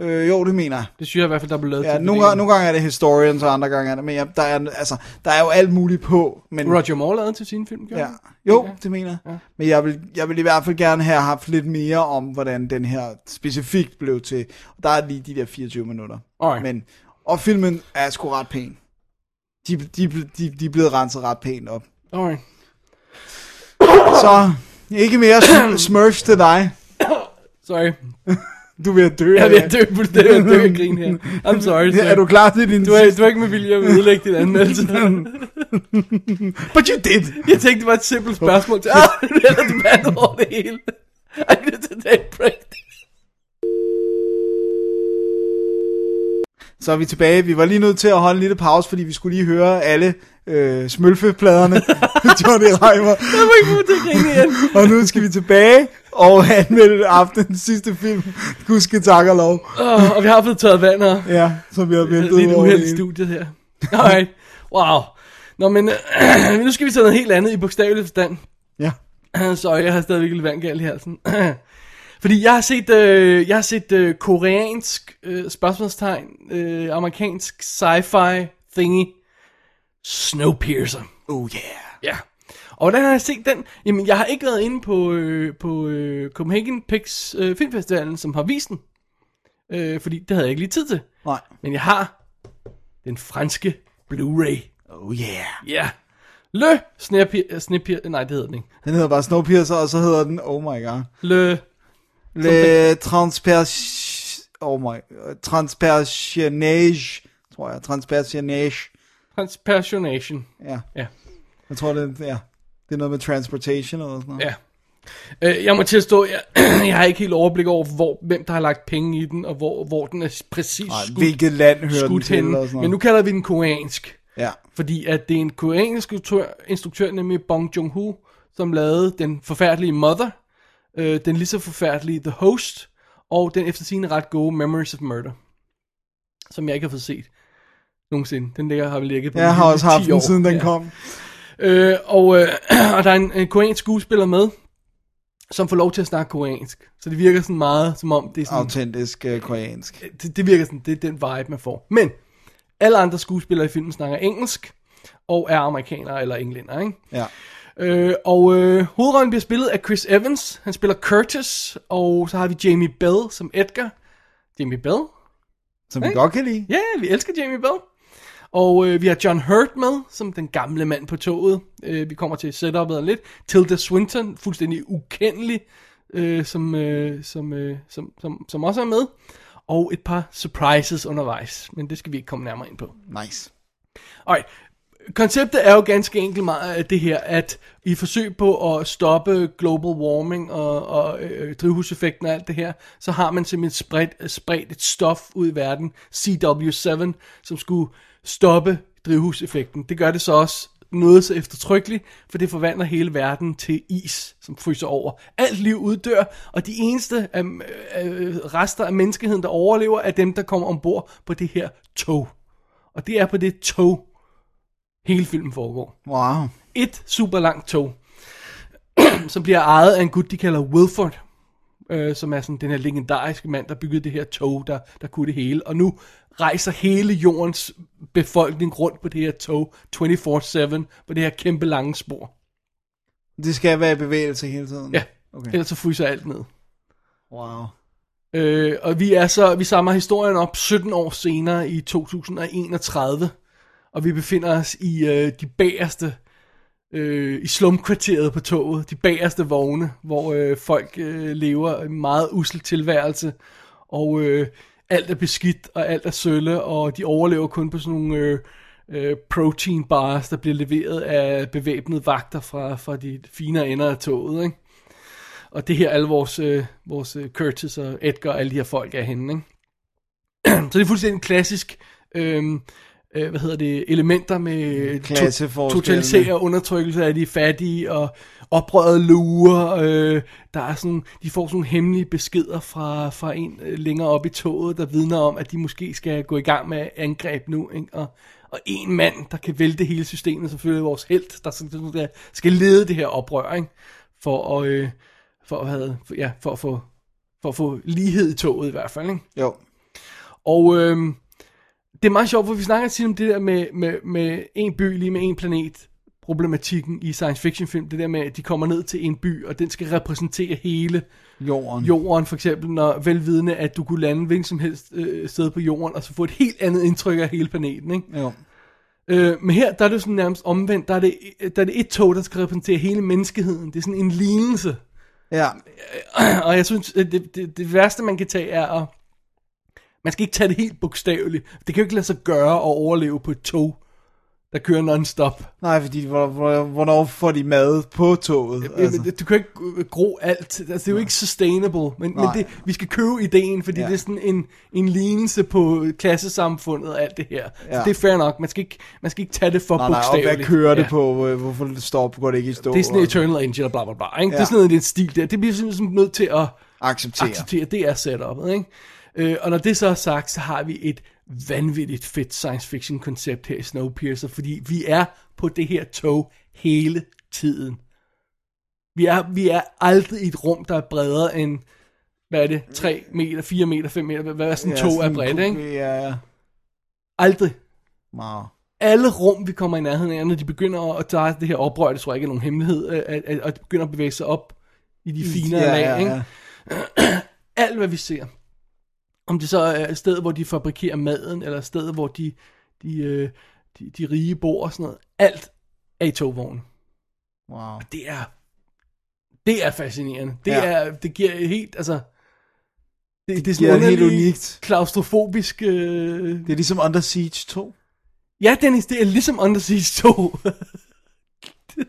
Øh, jo, det mener jeg. Det synes jeg i hvert fald, der er blevet lavet Ja, til nogle, gange, nogle gange er det historians, og andre gange er det, men ja, der, er, altså, der er jo alt muligt på. Men, Roger Moore lavede til sin film, gjorde ja, jo, Ja. det mener jeg. Ja. Men jeg vil, jeg vil i hvert fald gerne have haft lidt mere om, hvordan den her specifikt blev til. Der er lige de der 24 minutter. Alright. Men, og filmen er sgu ret pæn. De, de, de, de er blevet renset ret pænt op. Alright. Så, ikke mere sm- *coughs* smurfs til dig. Sorry. Du er ved at dø. Jeg er ved at det. dø på det, er at dø af grin her. I'm sorry. sir. Er du klar til din Du er, du er ikke med vilje at ødelægge din anmeldelse. *laughs* But you did. Jeg tænkte, det var et simpelt spørgsmål til, *laughs* ah, eller du vandt over det hele. I need to take a break. Så er vi tilbage. Vi var lige nødt til at holde en lille pause, fordi vi skulle lige høre alle øh, smølfepladerne. *laughs* Johnny Reimer. Jeg må ikke at grine igen. *laughs* Og nu skal vi tilbage og anmelde aftenens sidste film. Gudske tak og lov. Oh, og vi har fået taget vand her. Ja, som vi har Det ventet lidt uheld det i studiet her. Alright. Wow. Nå, men øh, *clears throat* nu skal vi til noget helt andet i bogstavelig forstand. Ja. *clears throat* Sorry, jeg har stadigvæk lidt vand galt i halsen. *clears throat* Fordi jeg har set, øh, jeg har set øh, koreansk øh, spørgsmålstegn, øh, amerikansk sci-fi thingy, Snowpiercer. Oh yeah. Ja. Og hvordan har jeg set den? Jamen, jeg har ikke været inde på, øh, på øh, Copenhagen Pix øh, Filmfestivalen, som har vist den. Øh, fordi det havde jeg ikke lige tid til. Nej. Men jeg har den franske Blu-ray. Oh yeah. Ja. Yeah. Le Snappier... Snappier... Nej, det hedder den ikke. Den hedder bare Snowpiercer, og så hedder den, oh my god. Le... Le Transpers... Oh my... Transpersionage, tror jeg. Transpersionage. Transpersonation. Ja. Ja. Jeg tror, det, ja. det er noget med transportation eller sådan noget. Ja. Øh, jeg må tilstå, jeg, *clears throat* jeg har ikke helt overblik over, hvor, hvem der har lagt penge i den, og hvor, hvor den er præcis Ej, skudt, hvilket land hører den skudt til, henne. noget. Men nu kalder vi den koreansk. Ja. Fordi at det er en koreansk instruktør, instruktør nemlig Bong Joon-ho, som lavede den forfærdelige Mother, øh, den lige så forfærdelige The Host, og den efter sine ret gode Memories of Murder, som jeg ikke har fået set nogensinde. Den ligger har vi ligget på Jeg har også 10 haft den, år. siden den Ja. kom. Øh, og, øh, *clears throat* og der er en, en koreansk skuespiller med, som får lov til at snakke koreansk. Så det virker sådan meget, som om det er sådan... Autentisk uh, koreansk. det, det virker sådan, det er den vibe, man får. Men alle andre skuespillere i filmen snakker engelsk, og er amerikanere eller englænder, ikke? Ja. Øh, og øh, hovedrollen bliver spillet af Chris Evans. Han spiller Curtis, og så har vi Jamie Bell som Edgar. Jamie Bell? Som vi Hey. godt kan lide. Ja, vi elsker Jamie Bell. Og øh, vi har John Hurt med, som den gamle mand på toget. Øh, vi kommer til setupet lidt. Tilda Swinton, fuldstændig ukendelig, øh, som, øh, som, øh, som, som, som også er med. Og et par surprises undervejs, men det skal vi ikke komme nærmere ind på. Nice. Alright. Konceptet er jo ganske enkelt meget øh, det her, at i forsøg på at stoppe global warming og, og øh, drivhuseffekten og alt det her, så har man simpelthen spredt, øh, spredt et stof ud i verden, CW7, som skulle stoppe drivhuseffekten. Det gør det så også noget så eftertrykkeligt, for det forvandler hele verden til is, som fryser over. Alt liv uddør, og de eneste øh, øh, rester af menneskeheden, der overlever, er dem, der kommer ombord på det her tog. Og det er på det tog, hele filmen foregår. Wow. Et super langt tog, *clears throat* som bliver ejet af en gut, de kalder Wilford, øh, som er sådan den her legendariske mand, der byggede det her tog, der, der kunne det hele. Og nu rejser hele jordens befolkning rundt på det her tog 24-7, på det her kæmpe lange spor. Det skal være i bevægelse hele tiden. Ja, Okay. ellers så fryser alt ned. Wow. Øh, og vi er så, vi samler historien op 17 år senere i 2031, og vi befinder os i øh, de bagerste, øh, i slumkvarteret på toget, de bagerste vogne, hvor øh, folk øh, lever en meget usel tilværelse, og øh, alt er beskidt, og alt er sølle, og de overlever kun på sådan nogle øh, øh, protein bars, der bliver leveret af bevæbnede vagter fra, fra de finere ender af toget, ikke? Og det her alle vores, øh, vores øh, Curtis og Edgar og alle de her folk er henne, ikke? *clears throat* Så det er fuldstændig klassisk, øh, øh, hvad hedder det, elementer med Klasseforskelle. totalitær undertrykkelse af de fattige og oprøret lurer. Øh, der er sådan, de får sådan nogle hemmelige beskeder fra, fra en øh, længere op i toget, der vidner om, at de måske skal gå i gang med angreb nu. Ikke? Og, og en mand, der kan vælte hele systemet, selvfølgelig vores held, der, skal- der skal lede det her oprør, ikke? for at, øh, for at, have, ja, for at få for at få lighed i toget i hvert fald. Ikke? Jo. Og øh, det er meget sjovt, for vi snakker tit om det der med, med, med en by lige med en planet problematikken i science fiction film, det der med, at de kommer ned til en by, og den skal repræsentere hele Jorden. jorden, for eksempel, når velvidende, at du kunne lande hvilket som helst øh, sted på jorden, og så få et helt andet indtryk af hele planeten, ikke? Jo. Øh, men her, der er det sådan nærmest omvendt, der er, det, der er det et tog, der skal repræsentere hele menneskeheden, det er sådan en lignelse, Ja. og jeg synes, det, det, det værste, man kan tage, er at... Man skal ikke tage det helt bogstaveligt. Det kan jo ikke lade sig gøre at overleve på et tog, der kører non-stop. Nej, fordi hvor, hvor, hvornår får de mad på toget? Altså. Du kan ikke gro alt. Altså, det er jo ikke sustainable. Men, men det, vi skal købe ideen, fordi Ja. ja. det er sådan en, en lignelse på klassesamfundet og alt det her. Ja. Ja. Så det er fair nok. Man skal ikke, man skal ikke tage det for Nej, nej, og bogstaveligt. hvad kører det Ja. på? Hvor- Hvorfor det står, går det ikke i stå? Det er sådan og- Eternal Angel og bla bla bla. Ikke? Det Ja. er sådan noget, det er en stil der. Det bliver simpelthen nødt til at Acceptere. acceptere. Det er setupet, ikke? Øh, og når det så er sagt, så har vi et vanvittigt fedt science fiction koncept her i Snowpiercer, fordi vi er på det her tog hele tiden. Vi er, vi er aldrig i et rum, der er bredere end, hvad er det, 3 meter, 4 meter, 5 meter, hvad- er sådan en tog er bredt, ikke? Ja, ja. Aldrig. Wow. Alle rum, vi kommer i nærheden af, når de begynder at tage det her oprør, det tror jeg ikke er nogen hemmelighed, øh, at, at, at de begynder at bevæge sig op i de finere ja, lag, ja, ikke? ja. *clears throat* alt hvad vi ser, om det så er et sted, hvor de fabrikerer maden, eller sted, hvor de, de, øh, de, de rige bor og sådan noget, alt er i togvognen. Wow. Det er, det er fascinerende. Det, Ja. er, det giver helt, altså, det, det, det er sådan helt unikt. klaustrofobisk, øh, Det er ligesom Under Siege 2. ja Dennis, det er ligesom Under Siege 2. det, *laughs*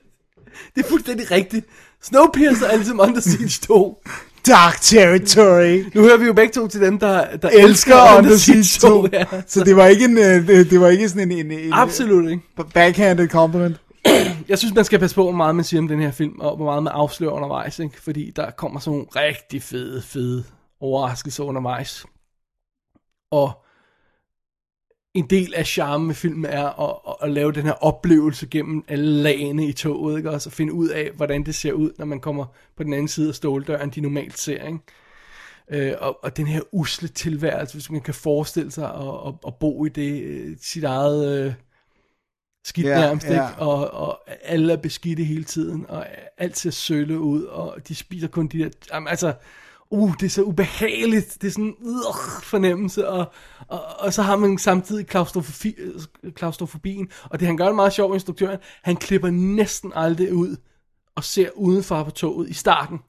det er fuldstændig rigtigt. Snowpiercer er ligesom Under Siege 2. *laughs* Dark Territory. Nu hører vi jo begge to til dem, der, der Elsker Under Siege 2. Ja. Så det var ikke en, øh, det, det var ikke sådan en, en, en Absolut ikke. en backhanded compliment. *clears throat* Jeg synes, man skal passe på, hvor meget man siger om den her film, og hvor meget man afslører undervejs, ikke? fordi der kommer sådan nogle rigtig fede, fede overraskelser undervejs. Og en del af charmen med filmen er at, at, at lave den her oplevelse gennem alle lagene i toget, ikke? Også at finde ud af, hvordan det ser ud, når man kommer på den anden side af ståldøren, de normalt ser, ikke? Øh, og, og den her usle tilværelse, hvis man kan forestille sig at, at, at bo i det, øh, sit eget øh, skidt Ja, nærmest, ja. ikke? Og, og alle er beskidte hele tiden, og alt ser sølle ud, og de spiser kun de der, jamen, altså, uh, det er så ubehageligt, det er sådan en uh, fornemmelse, og, og, og så har man samtidig klaustrofobi, klaustrofobien, og det han gør det meget sjovt, instruktøren, han klipper næsten aldrig ud, og ser udenfor på toget i starten.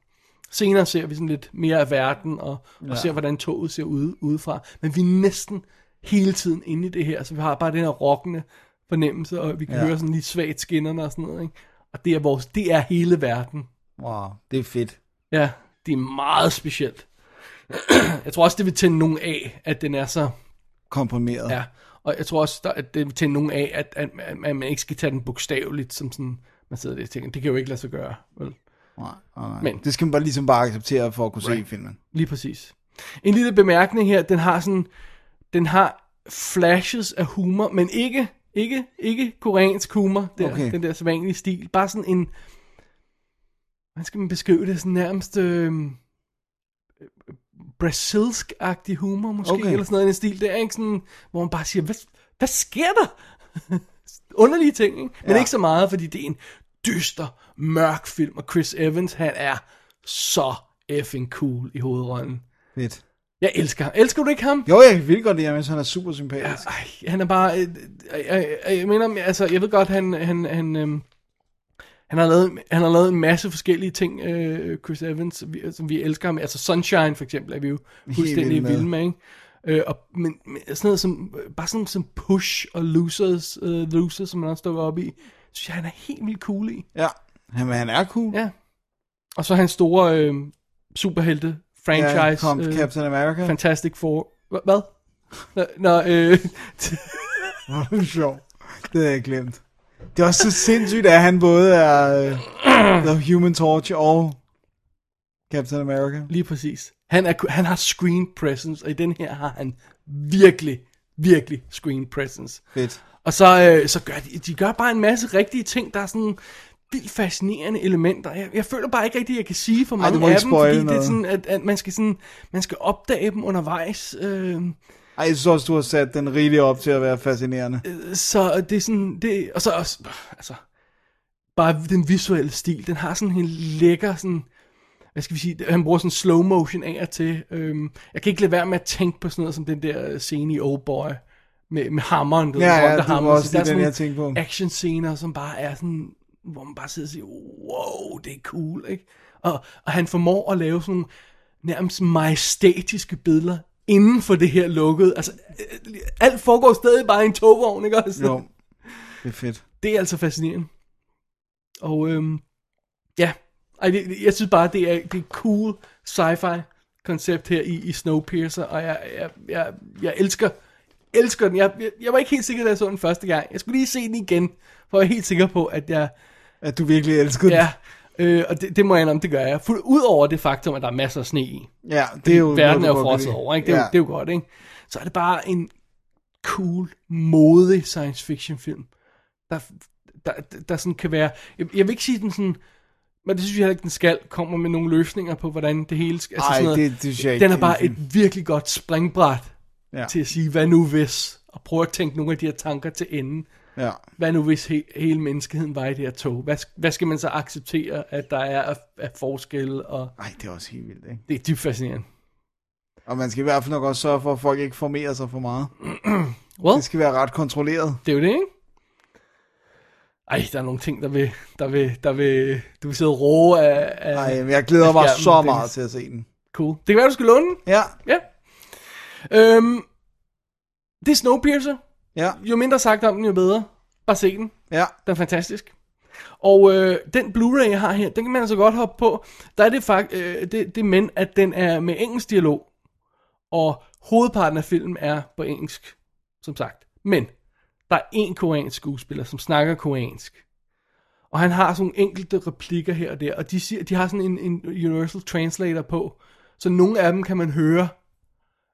Senere ser vi sådan lidt mere af verden, og, ja. og ser, hvordan toget ser ud udefra. Men vi er næsten hele tiden inde i det her, så vi har bare den her rockende fornemmelse, og vi kan ja. Ja. høre sådan lige svagt skinnerne og sådan noget. Ikke? Og det er, vores, det er hele verden. Wow, det er fedt. Ja, det er meget specielt. *clears throat* jeg tror også, det vil tænde nogen af, at den er så... Komprimeret. Ja, og jeg tror også, at det vil tænde nogen af, at, at, at, man ikke skal tage den bogstaveligt, som sådan... Man sidder der og tænker, det kan jo ikke lade sig gøre. Vel? Nej, nej, nej. Men- Det skal man bare ligesom bare acceptere for at kunne Right. se filmen. Lige præcis. En lille bemærkning her, den har sådan, den har flashes af humor, men ikke, ikke, ikke koreansk humor, der, Okay. den der sædvanlige stil. Bare sådan en, hvordan skal man beskrive det, sådan nærmest øh, brasilsk-agtig humor måske, Okay. eller sådan noget i den stil der, ikke? Sådan, hvor man bare siger, hvad, hvad sker der? *laughs* Underlige ting, ikke? Men Ja. ikke så meget, fordi det er en dyster, mørk film, og Chris Evans, han er så effing cool i hovedrollen. Fedt. Jeg elsker ham. Elsker du ikke ham? Jo, jeg vil godt lide ham, han er super sympatisk. Ej, han er bare... Øh, øh, øh, jeg mener, altså, jeg ved godt, han... han, han øh, han har, lavet, han har lavet en masse forskellige ting, øh, Chris Evans, som vi, som vi elsker ham. Altså Sunshine for eksempel er vi jo fuldstændig vilde med. ikke? Øh, og, men, men sådan noget som, bare sådan som Push og Losers, øh, Losers, som han også dukker op i, synes jeg, han er helt vildt cool i. Ja, han, han er cool. Ja. Og så hans store øh, superhelte franchise. Ja, kom, øh, Captain America. Fantastic Four. Hva- Hvad? Nå øh, *laughs* Hvor er det sjovt. Det havde jeg glemt. Det er også så sindssygt, at han både er uh, The Human Torch og Captain America. lige præcis. Han, er, han har screen presence, og i den her har han virkelig, virkelig screen presence. Fedt. Og så, øh, så gør de, de gør bare en masse rigtige ting, der er sådan vildt fascinerende elementer. Jeg, jeg føler bare ikke rigtigt, at jeg kan sige for Ej, mange må af dem, fordi det er noget. sådan, at, at man skal sådan, man skal opdage dem undervejs. Øh, Ej, også, du har sat den rigeligt op til at være fascinerende. så det er sådan, det, og så også, altså, bare den visuelle stil, den har sådan en lækker, sådan, hvad skal vi sige, han bruger sådan slow motion af og til. Øhm, jeg kan ikke lade være med at tænke på sådan noget som den der scene i Old Boy, med, med hammeren, du Ja, ved, ja, det var også Så der er sådan jeg på. action scener, som bare er sådan, hvor man bare sidder og siger, wow, det er cool, ikke? Og, og han formår at lave sådan nogle nærmest majestatiske billeder inden for det her lukkede. Altså, øh, alt foregår stadig bare i en togvogn, ikke også? Jo, det er fedt. Det er altså fascinerende. Og øhm, ja, Ej, det, jeg synes bare, det er, det er cool sci-fi koncept her i, i Snowpiercer, og jeg, jeg, jeg, jeg elsker, elsker den. Jeg, jeg, jeg var ikke helt sikker, da jeg så den første gang. Jeg skulle lige se den igen, for jeg er helt sikker på, at jeg, At du virkelig elskede den. Øh, og det, det må jeg indrømme, det gør jeg. For, Udover det faktum, at der er masser af sne i. Ja, det er jo... Verden er jo frosset over, ikke? Det er, ja. jo, det er jo godt, ikke? Så er det bare en cool, modig science fiction film. Der, der, der sådan kan være... Jeg, jeg vil ikke sige den sådan... Men det synes jeg heller ikke, den skal kommer med nogle løsninger på, hvordan det hele skal... Altså Ej, sådan noget. det- det synes jeg ikke, Den er bare et virkelig godt springbræt Ja. til at sige, hvad nu hvis? Og prøve at tænke nogle af de her tanker til enden. Ja. Hvad nu hvis he, hele menneskeheden var i det her tog? Hvad, hvad skal man så acceptere, at der er af, af forskelle? Og Ej, det er også helt vildt, ikke? det er dybt fascinerende. Og man skal i hvert fald nok også sørge for, at folk ikke formerer sig for meget. *clears throat* Well, Det skal være ret kontrolleret. Det er jo det, ikke? Ej, der er nogle ting, der vil, der vil, der vil, du vil sidde og roe af, af Ej, men jeg glæder mig skærmen, så Dennis. meget til at se den. Cool. Det kan være, du skal låne den. Ja, Ja. Øhm, det er Snowpiercer. Ja, Jo mindre sagt om den, jo bedre. Bare se den. ja. Den er fantastisk. Og øh, den Blu-ray, jeg har her, den kan man altså godt hoppe på. Der er det faktisk, øh, det, det men, at den er med engelsk dialog. Og hovedparten af filmen er på engelsk, som sagt. Men, der er en koreansk skuespiller, som snakker koreansk. Og han har sådan enkelte replikker her og der, og de, siger, de har sådan en, en universal translator på, så nogle af dem kan man høre,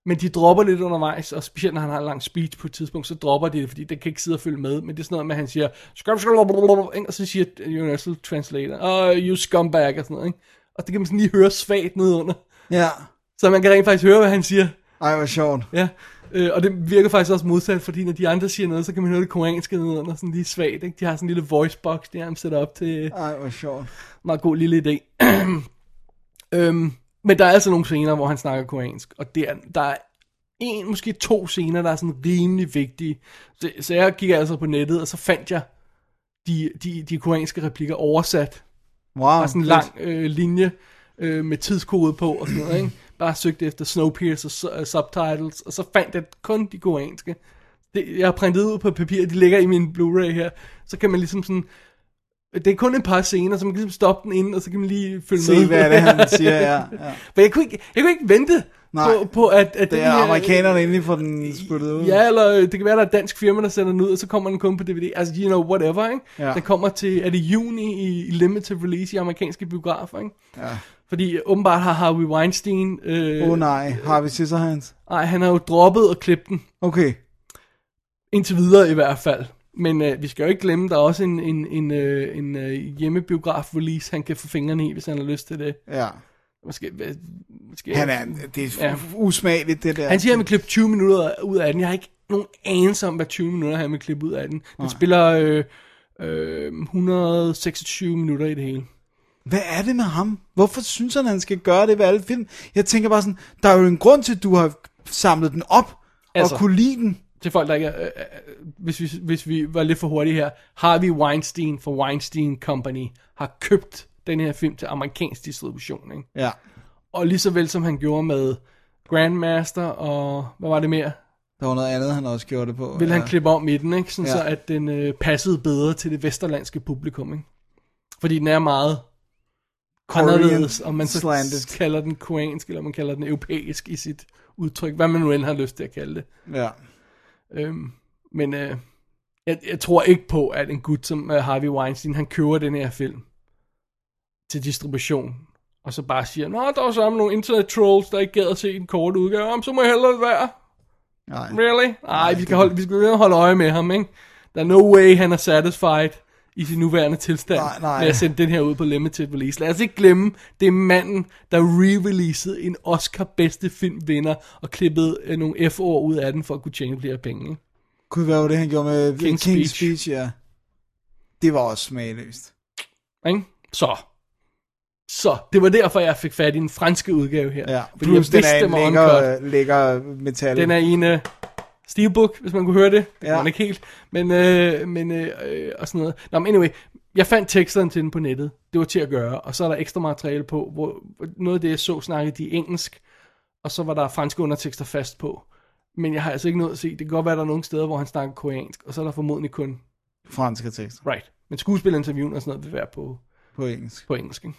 Men de dropper lidt undervejs, og specielt når han har en lang speech på et tidspunkt, så dropper de det, fordi det kan ikke sidde og følge med. Men det er sådan noget med, at han siger, "Scum, scum, blablabla," ikke? og så siger Universal Translator, oh, you scumbag, og sådan noget. Ikke? Og det kan man sådan lige høre svagt nedunder. Ja. Så man kan rent faktisk høre, hvad han siger. Ej, hvor sjovt. Ja, øh, og det virker faktisk også modsat, fordi når de andre siger noget, så kan man høre det koreanske nedenunder, sådan lige svagt. Ikke? De har sådan en lille voice box, der er sat op til Ej, hvor sjovt. meget god lille idé. *clears throat* øhm, men der er altså nogle scener, hvor han snakker koreansk, og det er, der er en, måske to scener, der er sådan rimelig vigtige. Så, så jeg gik altså på nettet, og så fandt jeg de, de, de koreanske replikker oversat. Wow. Bare sådan en lang øh, linje øh, med tidskode på og sådan noget, ikke? Bare søgte efter Snowpiercer uh, subtitles, og så fandt jeg kun de koreanske. Det, jeg har printet ud på papir, de ligger i min Blu-ray her. Så kan man ligesom sådan... Det er kun et par scener, så man kan ligesom stoppe den ind, og så kan man lige følge Se, med. hvad er det, han *laughs* siger, ja. ja. For jeg kunne ikke, jeg kunne ikke vente Nej. på, på at, at Det er her- amerikanerne endelig får den spyttet ud. Ja, eller øh, det kan være, der er et dansk firma, der sender den ud, og så kommer den kun på DVD. Altså, you know, whatever, ikke? Ja. Den kommer til, er det juni i, i limited release i amerikanske biografer, ikke? Ja. Fordi åbenbart har Harvey Weinstein... Øh, Åh oh, nej, Harvey Scissorhands. Nej, han har jo droppet og klippet den. Okay. Indtil videre i hvert fald. Men øh, vi skal jo ikke glemme, der er også en, en, en, øh, en øh, hjemmebiograf-release, han kan få fingrene i, hvis han har lyst til det. Ja. Måske, måske, Han er, det er Ja. usmageligt, det der. Han siger, at han vil klippe 20 minutter ud af den. Jeg har ikke nogen anelse om, hvad 20 minutter han vil klippe ud af den. Den spiller øh, øh, 126 minutter i det hele. Hvad er det med ham? Hvorfor synes han, han skal gøre det ved alle film? Jeg tænker bare sådan, der er jo en grund til, at du har samlet den op, Altså. og kunne lide den. Til folk, der ikke er, øh, øh, hvis, vi, hvis vi var lidt for hurtige her. Harvey Weinstein for Weinstein Company har købt den her film til amerikansk distribution. Ikke? Ja. Og lige så vel som han gjorde med Grandmaster og hvad var det mere? Der var noget andet, han også gjorde det på. Vil ja. han klippe om i den, ikke? Sådan Ja. så at den øh, passede bedre til det vesterlandske publikum. Ikke? Fordi den er meget Korean anderledes, om man så slanted. kalder den koreansk, eller man kalder den europæisk i sit udtryk, hvad man nu end har lyst til at kalde det. Ja. Øhm, men øh, jeg, jeg tror ikke på, at en gut som uh, Harvey Weinstein, han køber den her film til distribution, og så bare siger, Nå, der var sammen nogle internet trolls, der ikke gad at se en kort udgave, Jamen, så må jeg hellere være. Nej. Really? Nej, vi skal, holde, vi skal holde øje med ham, ikke? Der er no way, han er satisfied i sin nuværende tilstand Nej, nej. med at sende den her ud på limited release. Lad os ikke glemme, det er manden, der re-releasede en Oscar bedste filmvinder og klippede øh, nogle F-ord ud af den for at kunne tjene flere penge. Kunne være det, han gjorde med King's King's, Speech. Speech. ja. Det var også smagløst. Ikke? Så. Så, det var derfor, jeg fik fat i den franske udgave her. Ja. Fordi Plus, jeg den er en lækker, lækker metal. Den er en steelbook, hvis man kunne høre det. Det Ja. man ikke helt. Men, øh, men øh, øh, og sådan noget. Nå, men anyway. Jeg fandt teksterne til den på nettet. Det var til at gøre. Og så er der ekstra materiale på, hvor noget af det, jeg så, snakkede de engelsk. Og så var der franske undertekster fast på. Men jeg har altså ikke noget at se. Det kan godt være, der er nogle steder, hvor han snakker koreansk. Og så er der formodentlig kun franske tekster right. Men skuespillerinterviewen og sådan noget vil være på, på engelsk. på engelsk. Ikke?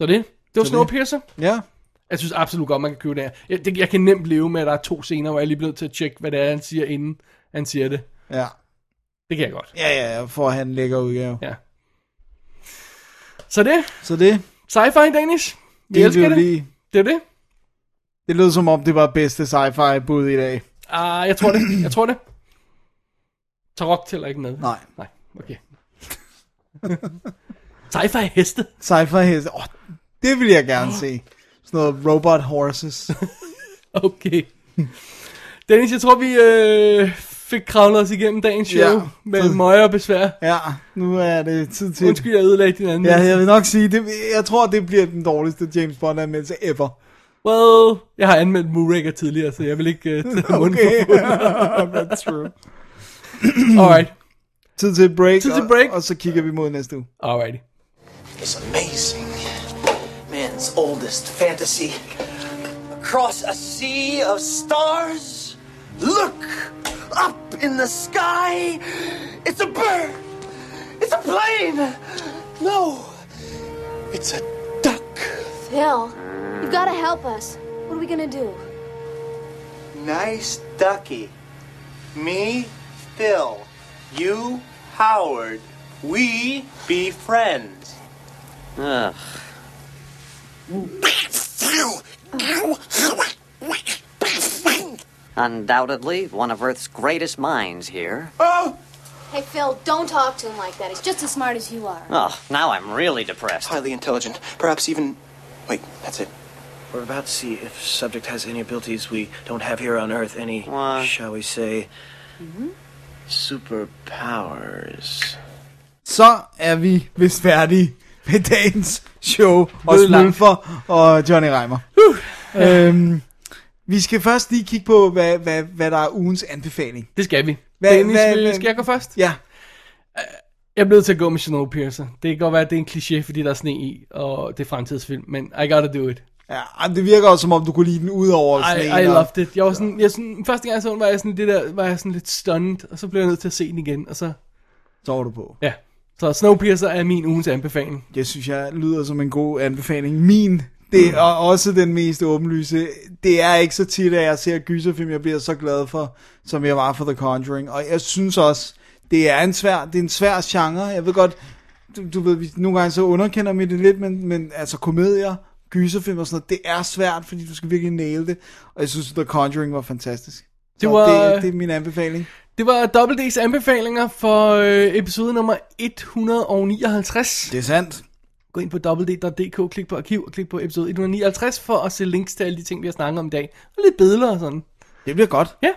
Så det. Det var Snowpiercer. Ja. Jeg synes absolut godt, man kan købe det her. Jeg, det, jeg kan nemt leve med, at der er to scener, hvor jeg lige bliver nødt til at tjekke, hvad det er, han siger, inden han siger det. Ja. Det kan jeg godt. Ja, ja, ja, for at have en lækker udgave. Ja. Så det. Så det, Sci-fi Danish. Vi det elsker det. lige... Det er det. Det lød som om, det var bedste sci-fi bud i dag. Ah, jeg tror det. Jeg tror det. Tarok tæller ikke med. Nej. Nej, okay. *laughs* Sci-fi heste. Sci-fi hest. Oh, det vil jeg gerne se. Sådan noget robot horses. *laughs* Okay. Dennis, jeg tror, vi øh, fik kravlet os igennem dagens show Ja. med møje og besvær. Ja, nu er det tid til... Undskyld, jeg ødelagde din anden. Ja, jeg vil nok sige, det, jeg tror, det bliver den dårligste James Bond anmeldelse ever. Well, jeg har anmeldt Moonraker tidligere, så jeg vil ikke uh, tage munden Okay, munden. *laughs* that's true. *clears throat* Alright, Tid til break, Tid til og- break. Og, så kigger vi mod næste uge. alrighty. It's amazing. Man's oldest fantasy. Across a sea of stars. Look up in the sky. It's a bird. It's a plane. No, it's a duck. Phil, you've got to help us. What are we gonna do? Nice ducky. Me, Phil. You, Howard. We be friends. Ugh. Undoubtedly, one of Earth's greatest minds here. Oh! Hey, Phil, don't talk to him like that. He's just as smart as you are. Oh, now I'm really depressed. Highly intelligent. Perhaps even. Wait, that's it. We're about to see if subject has any abilities we don't have here on Earth. Any, What? shall we say, superpowers. Så er vi vist færdige med dagens show. Og. Smølfer og Johnny Reimer. Uh. Øhm, vi skal først lige kigge på, hvad, hvad, hvad der er ugens anbefaling. Det skal vi. Hvad- Dennis, hvad- vil- skal jeg gå først? Ja, Jeg er blevet til at gå med Snowpiercer. Det kan godt være, at det er en kliché, fordi der er sne i, og det er fremtidsfilm, men I gotta do it. ja det virker også som om, du kunne lide den ud over I, sneen. I loved it. Jeg var sådan, jeg sådan, første gang jeg så den, var jeg sådan, det der, var jeg sådan lidt stunned, og så blev jeg nødt til at se den igen, og så, Så var du på. ja. Så Snowpiercer er min ugens anbefaling. Det synes jeg lyder som en god anbefaling. Min, det er også den mest åbenlyse. Det er ikke så tit, at jeg ser gyserfilm, jeg bliver så glad for, som jeg var for The Conjuring. Og jeg synes også, det er en svær, det er en svær genre. Jeg ved godt, du, du ved, vi- nogle gange så underkender vi det lidt, men, men altså komedier, gyserfilm og sådan noget, det er svært, fordi du skal virkelig naile det. Og jeg synes, The Conjuring var fantastisk. Så Det var- det, det er min anbefaling. Det var Double D's anbefalinger for øh, episode nummer 159. Det er sandt. Gå ind på www.dk, klik på arkiv og klik på episode 159 for at se links til alle de ting, vi har snakket om i dag. Og lidt billeder og sådan. Det bliver godt. Ja.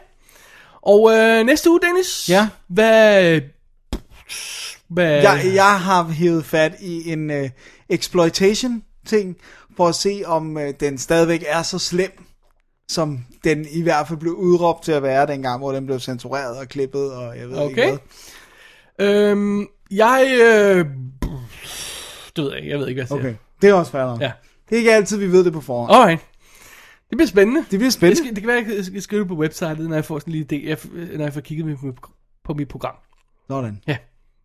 Og øh, næste uge, Dennis. Ja. Hvad... Hvad... Jeg, jeg har hævet fat i en uh, exploitation ting, for at se om uh, den stadigvæk er så slem, som den i hvert fald blev udråbt til at være dengang, hvor den blev censureret og klippet, og jeg ved ikke Okay. hvad. Øhm, jeg... Øh... Det ved jeg ikke. Jeg ved ikke, hvad jeg siger. Okay, det er også fair Ja. Det er ikke altid, vi ved det på forhånd. Alright. Det bliver spændende. Det bliver spændende. skal, det kan være, at jeg skal skrive på websitet, når jeg får sådan en lille idé, jeg- når jeg får kigget på, på mit program. Sådan. Ja.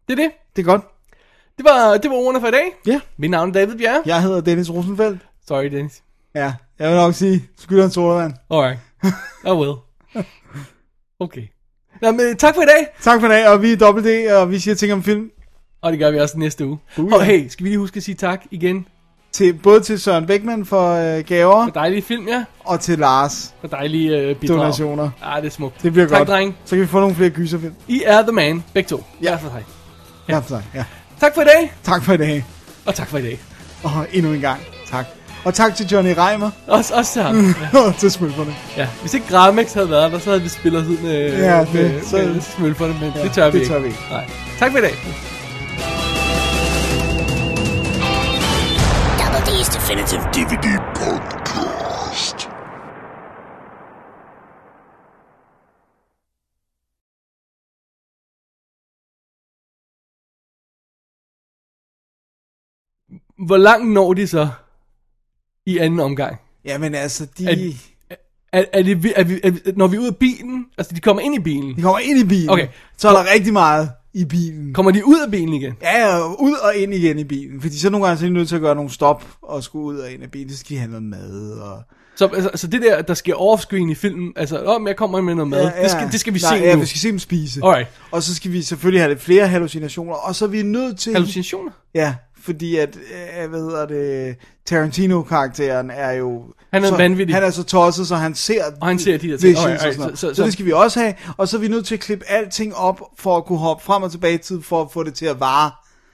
Det er det. Det er godt. Det var, det var ordene for i dag. Ja. Mit navn er David Bjerre. Jeg hedder Dennis Rosenfeldt. Sorry, Dennis. Ja, jeg vil nok sige, skylder en sodavand. Alright. I will. *laughs* Okay. Nå, men tak for i dag. Tak for i dag, og vi er dobbelt D, og vi siger ting om film. Og det gør vi også næste uge. Uh, og hey, skal vi lige huske at sige tak igen Til, både til Søren Beckmann for øh, gaver, for dejlige film, ja. og til Lars For dejlige øh, bidrag. donationer. Ah, det er smukt. Det bliver tak, godt. dreng. Så kan vi få nogle flere gyserfilm. I er the man, begge to. Ja. Ja. for sig. Ja, tak. Ja. Tak for i dag, Tak for i dag. og tak for i dag. Og endnu en gang, tak. Og tak til Johnny Reimer Også, også til ham. ja. og til Smølferne. ja. Hvis ikke Gramex havde været der, så havde vi spillet os ud med, Ja, det- med, så- med smølferne, men Ja, det tør vi det ikke. tør vi ikke. Nej. Tak for i dag. Double D's Definitive DVD Podcast. Hvor langt når de så i anden omgang? Jamen altså, de, Er de- Er, er, det, er, vi, er, når vi er ude af bilen, altså de kommer ind i bilen, de kommer ind i bilen. Okay. Så er der rigtig meget i bilen. kommer de ud af bilen igen? Ja, ja, ud og ind igen i bilen. Fordi så nogle gange så er de nødt til at gøre nogle stop og skulle ud og ind af bilen. Så skal de have noget mad. Og... Så altså, altså det der, der sker offscreen i filmen, altså, om jeg kommer med noget mad, ja, ja. Det, skal, det skal vi Nej, se ja, nu. vi skal se dem spise. Alright. Og så skal vi selvfølgelig have lidt flere hallucinationer. Og så er vi nødt til... Hallucinationer? Ja, fordi at, øh, hvad hedder det, Tarantino-karakteren er jo... Han er så, vanvittig. Han er så tosset, så han ser... Og han ser de der ting. sådan noget. så- så, så- det skal vi også have, og så er vi nødt til at klippe alting op, for at kunne hoppe frem og tilbage i tid, for at få det til at vare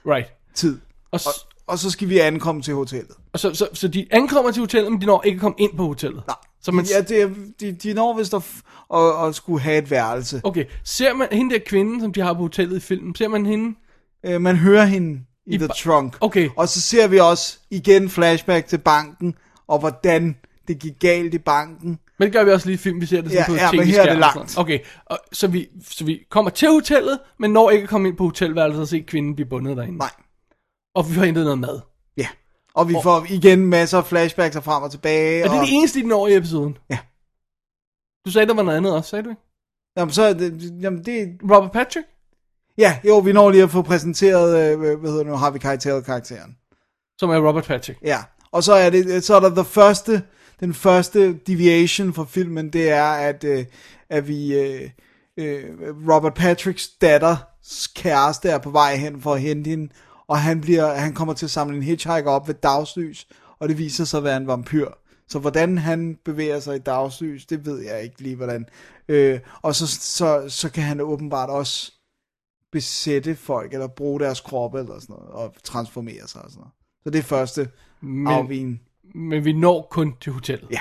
Right. tid. Og, Og, og så skal vi ankomme til hotellet. og så, så, så de ankommer til hotellet, men de når ikke at komme ind på hotellet. Nej, Så man, ja, det er, de, de når vist at, at, at skulle have et værelse. Okay, ser man hende der kvinde, som de har på hotellet i filmen, ser man hende? Øh, man hører hende i, I The ba- Trunk. Okay. Og så ser vi også igen flashback til banken, og hvordan det gik galt i banken. Men det gør vi også lige i film, vi ser det sådan Ja, på ja, men her er det og langt. Okay, og, så, vi, så vi kommer til hotellet, men når ikke at komme ind på hotelværelset og se kvinden blive bundet derinde. Nej. Og vi får hentet noget mad. Ja. Og vi får igen masser af flashbacks og frem og tilbage. Er det og... det eneste, de når i episoden? Ja. Du sagde, der var noget andet også, sagde du ikke? Jamen, så er det, jamen, det, Robert Patrick? Ja, jo, vi når lige at få præsenteret, øh, hvad hedder det nu, Harvey Keitel-karakteren. Som er Robert Patrick. Ja, og så er det, så er der the første, den første deviation for filmen, det er, at, øh, at vi, øh, øh, Robert Patricks datters kæreste er på vej hen for at hente hende, og han, bliver, han kommer til at samle en hitchhiker op ved dagslys, og det viser sig at være en vampyr, Så hvordan han bevæger sig i dagslys, det ved jeg ikke lige hvordan. Øh, og så, så, så kan han åbenbart også besætte folk, eller bruge deres kroppe, eller sådan noget, og transformere sig og sådan noget. Så det er første Men- afvigen. Men vi når kun til hotellet. Ja.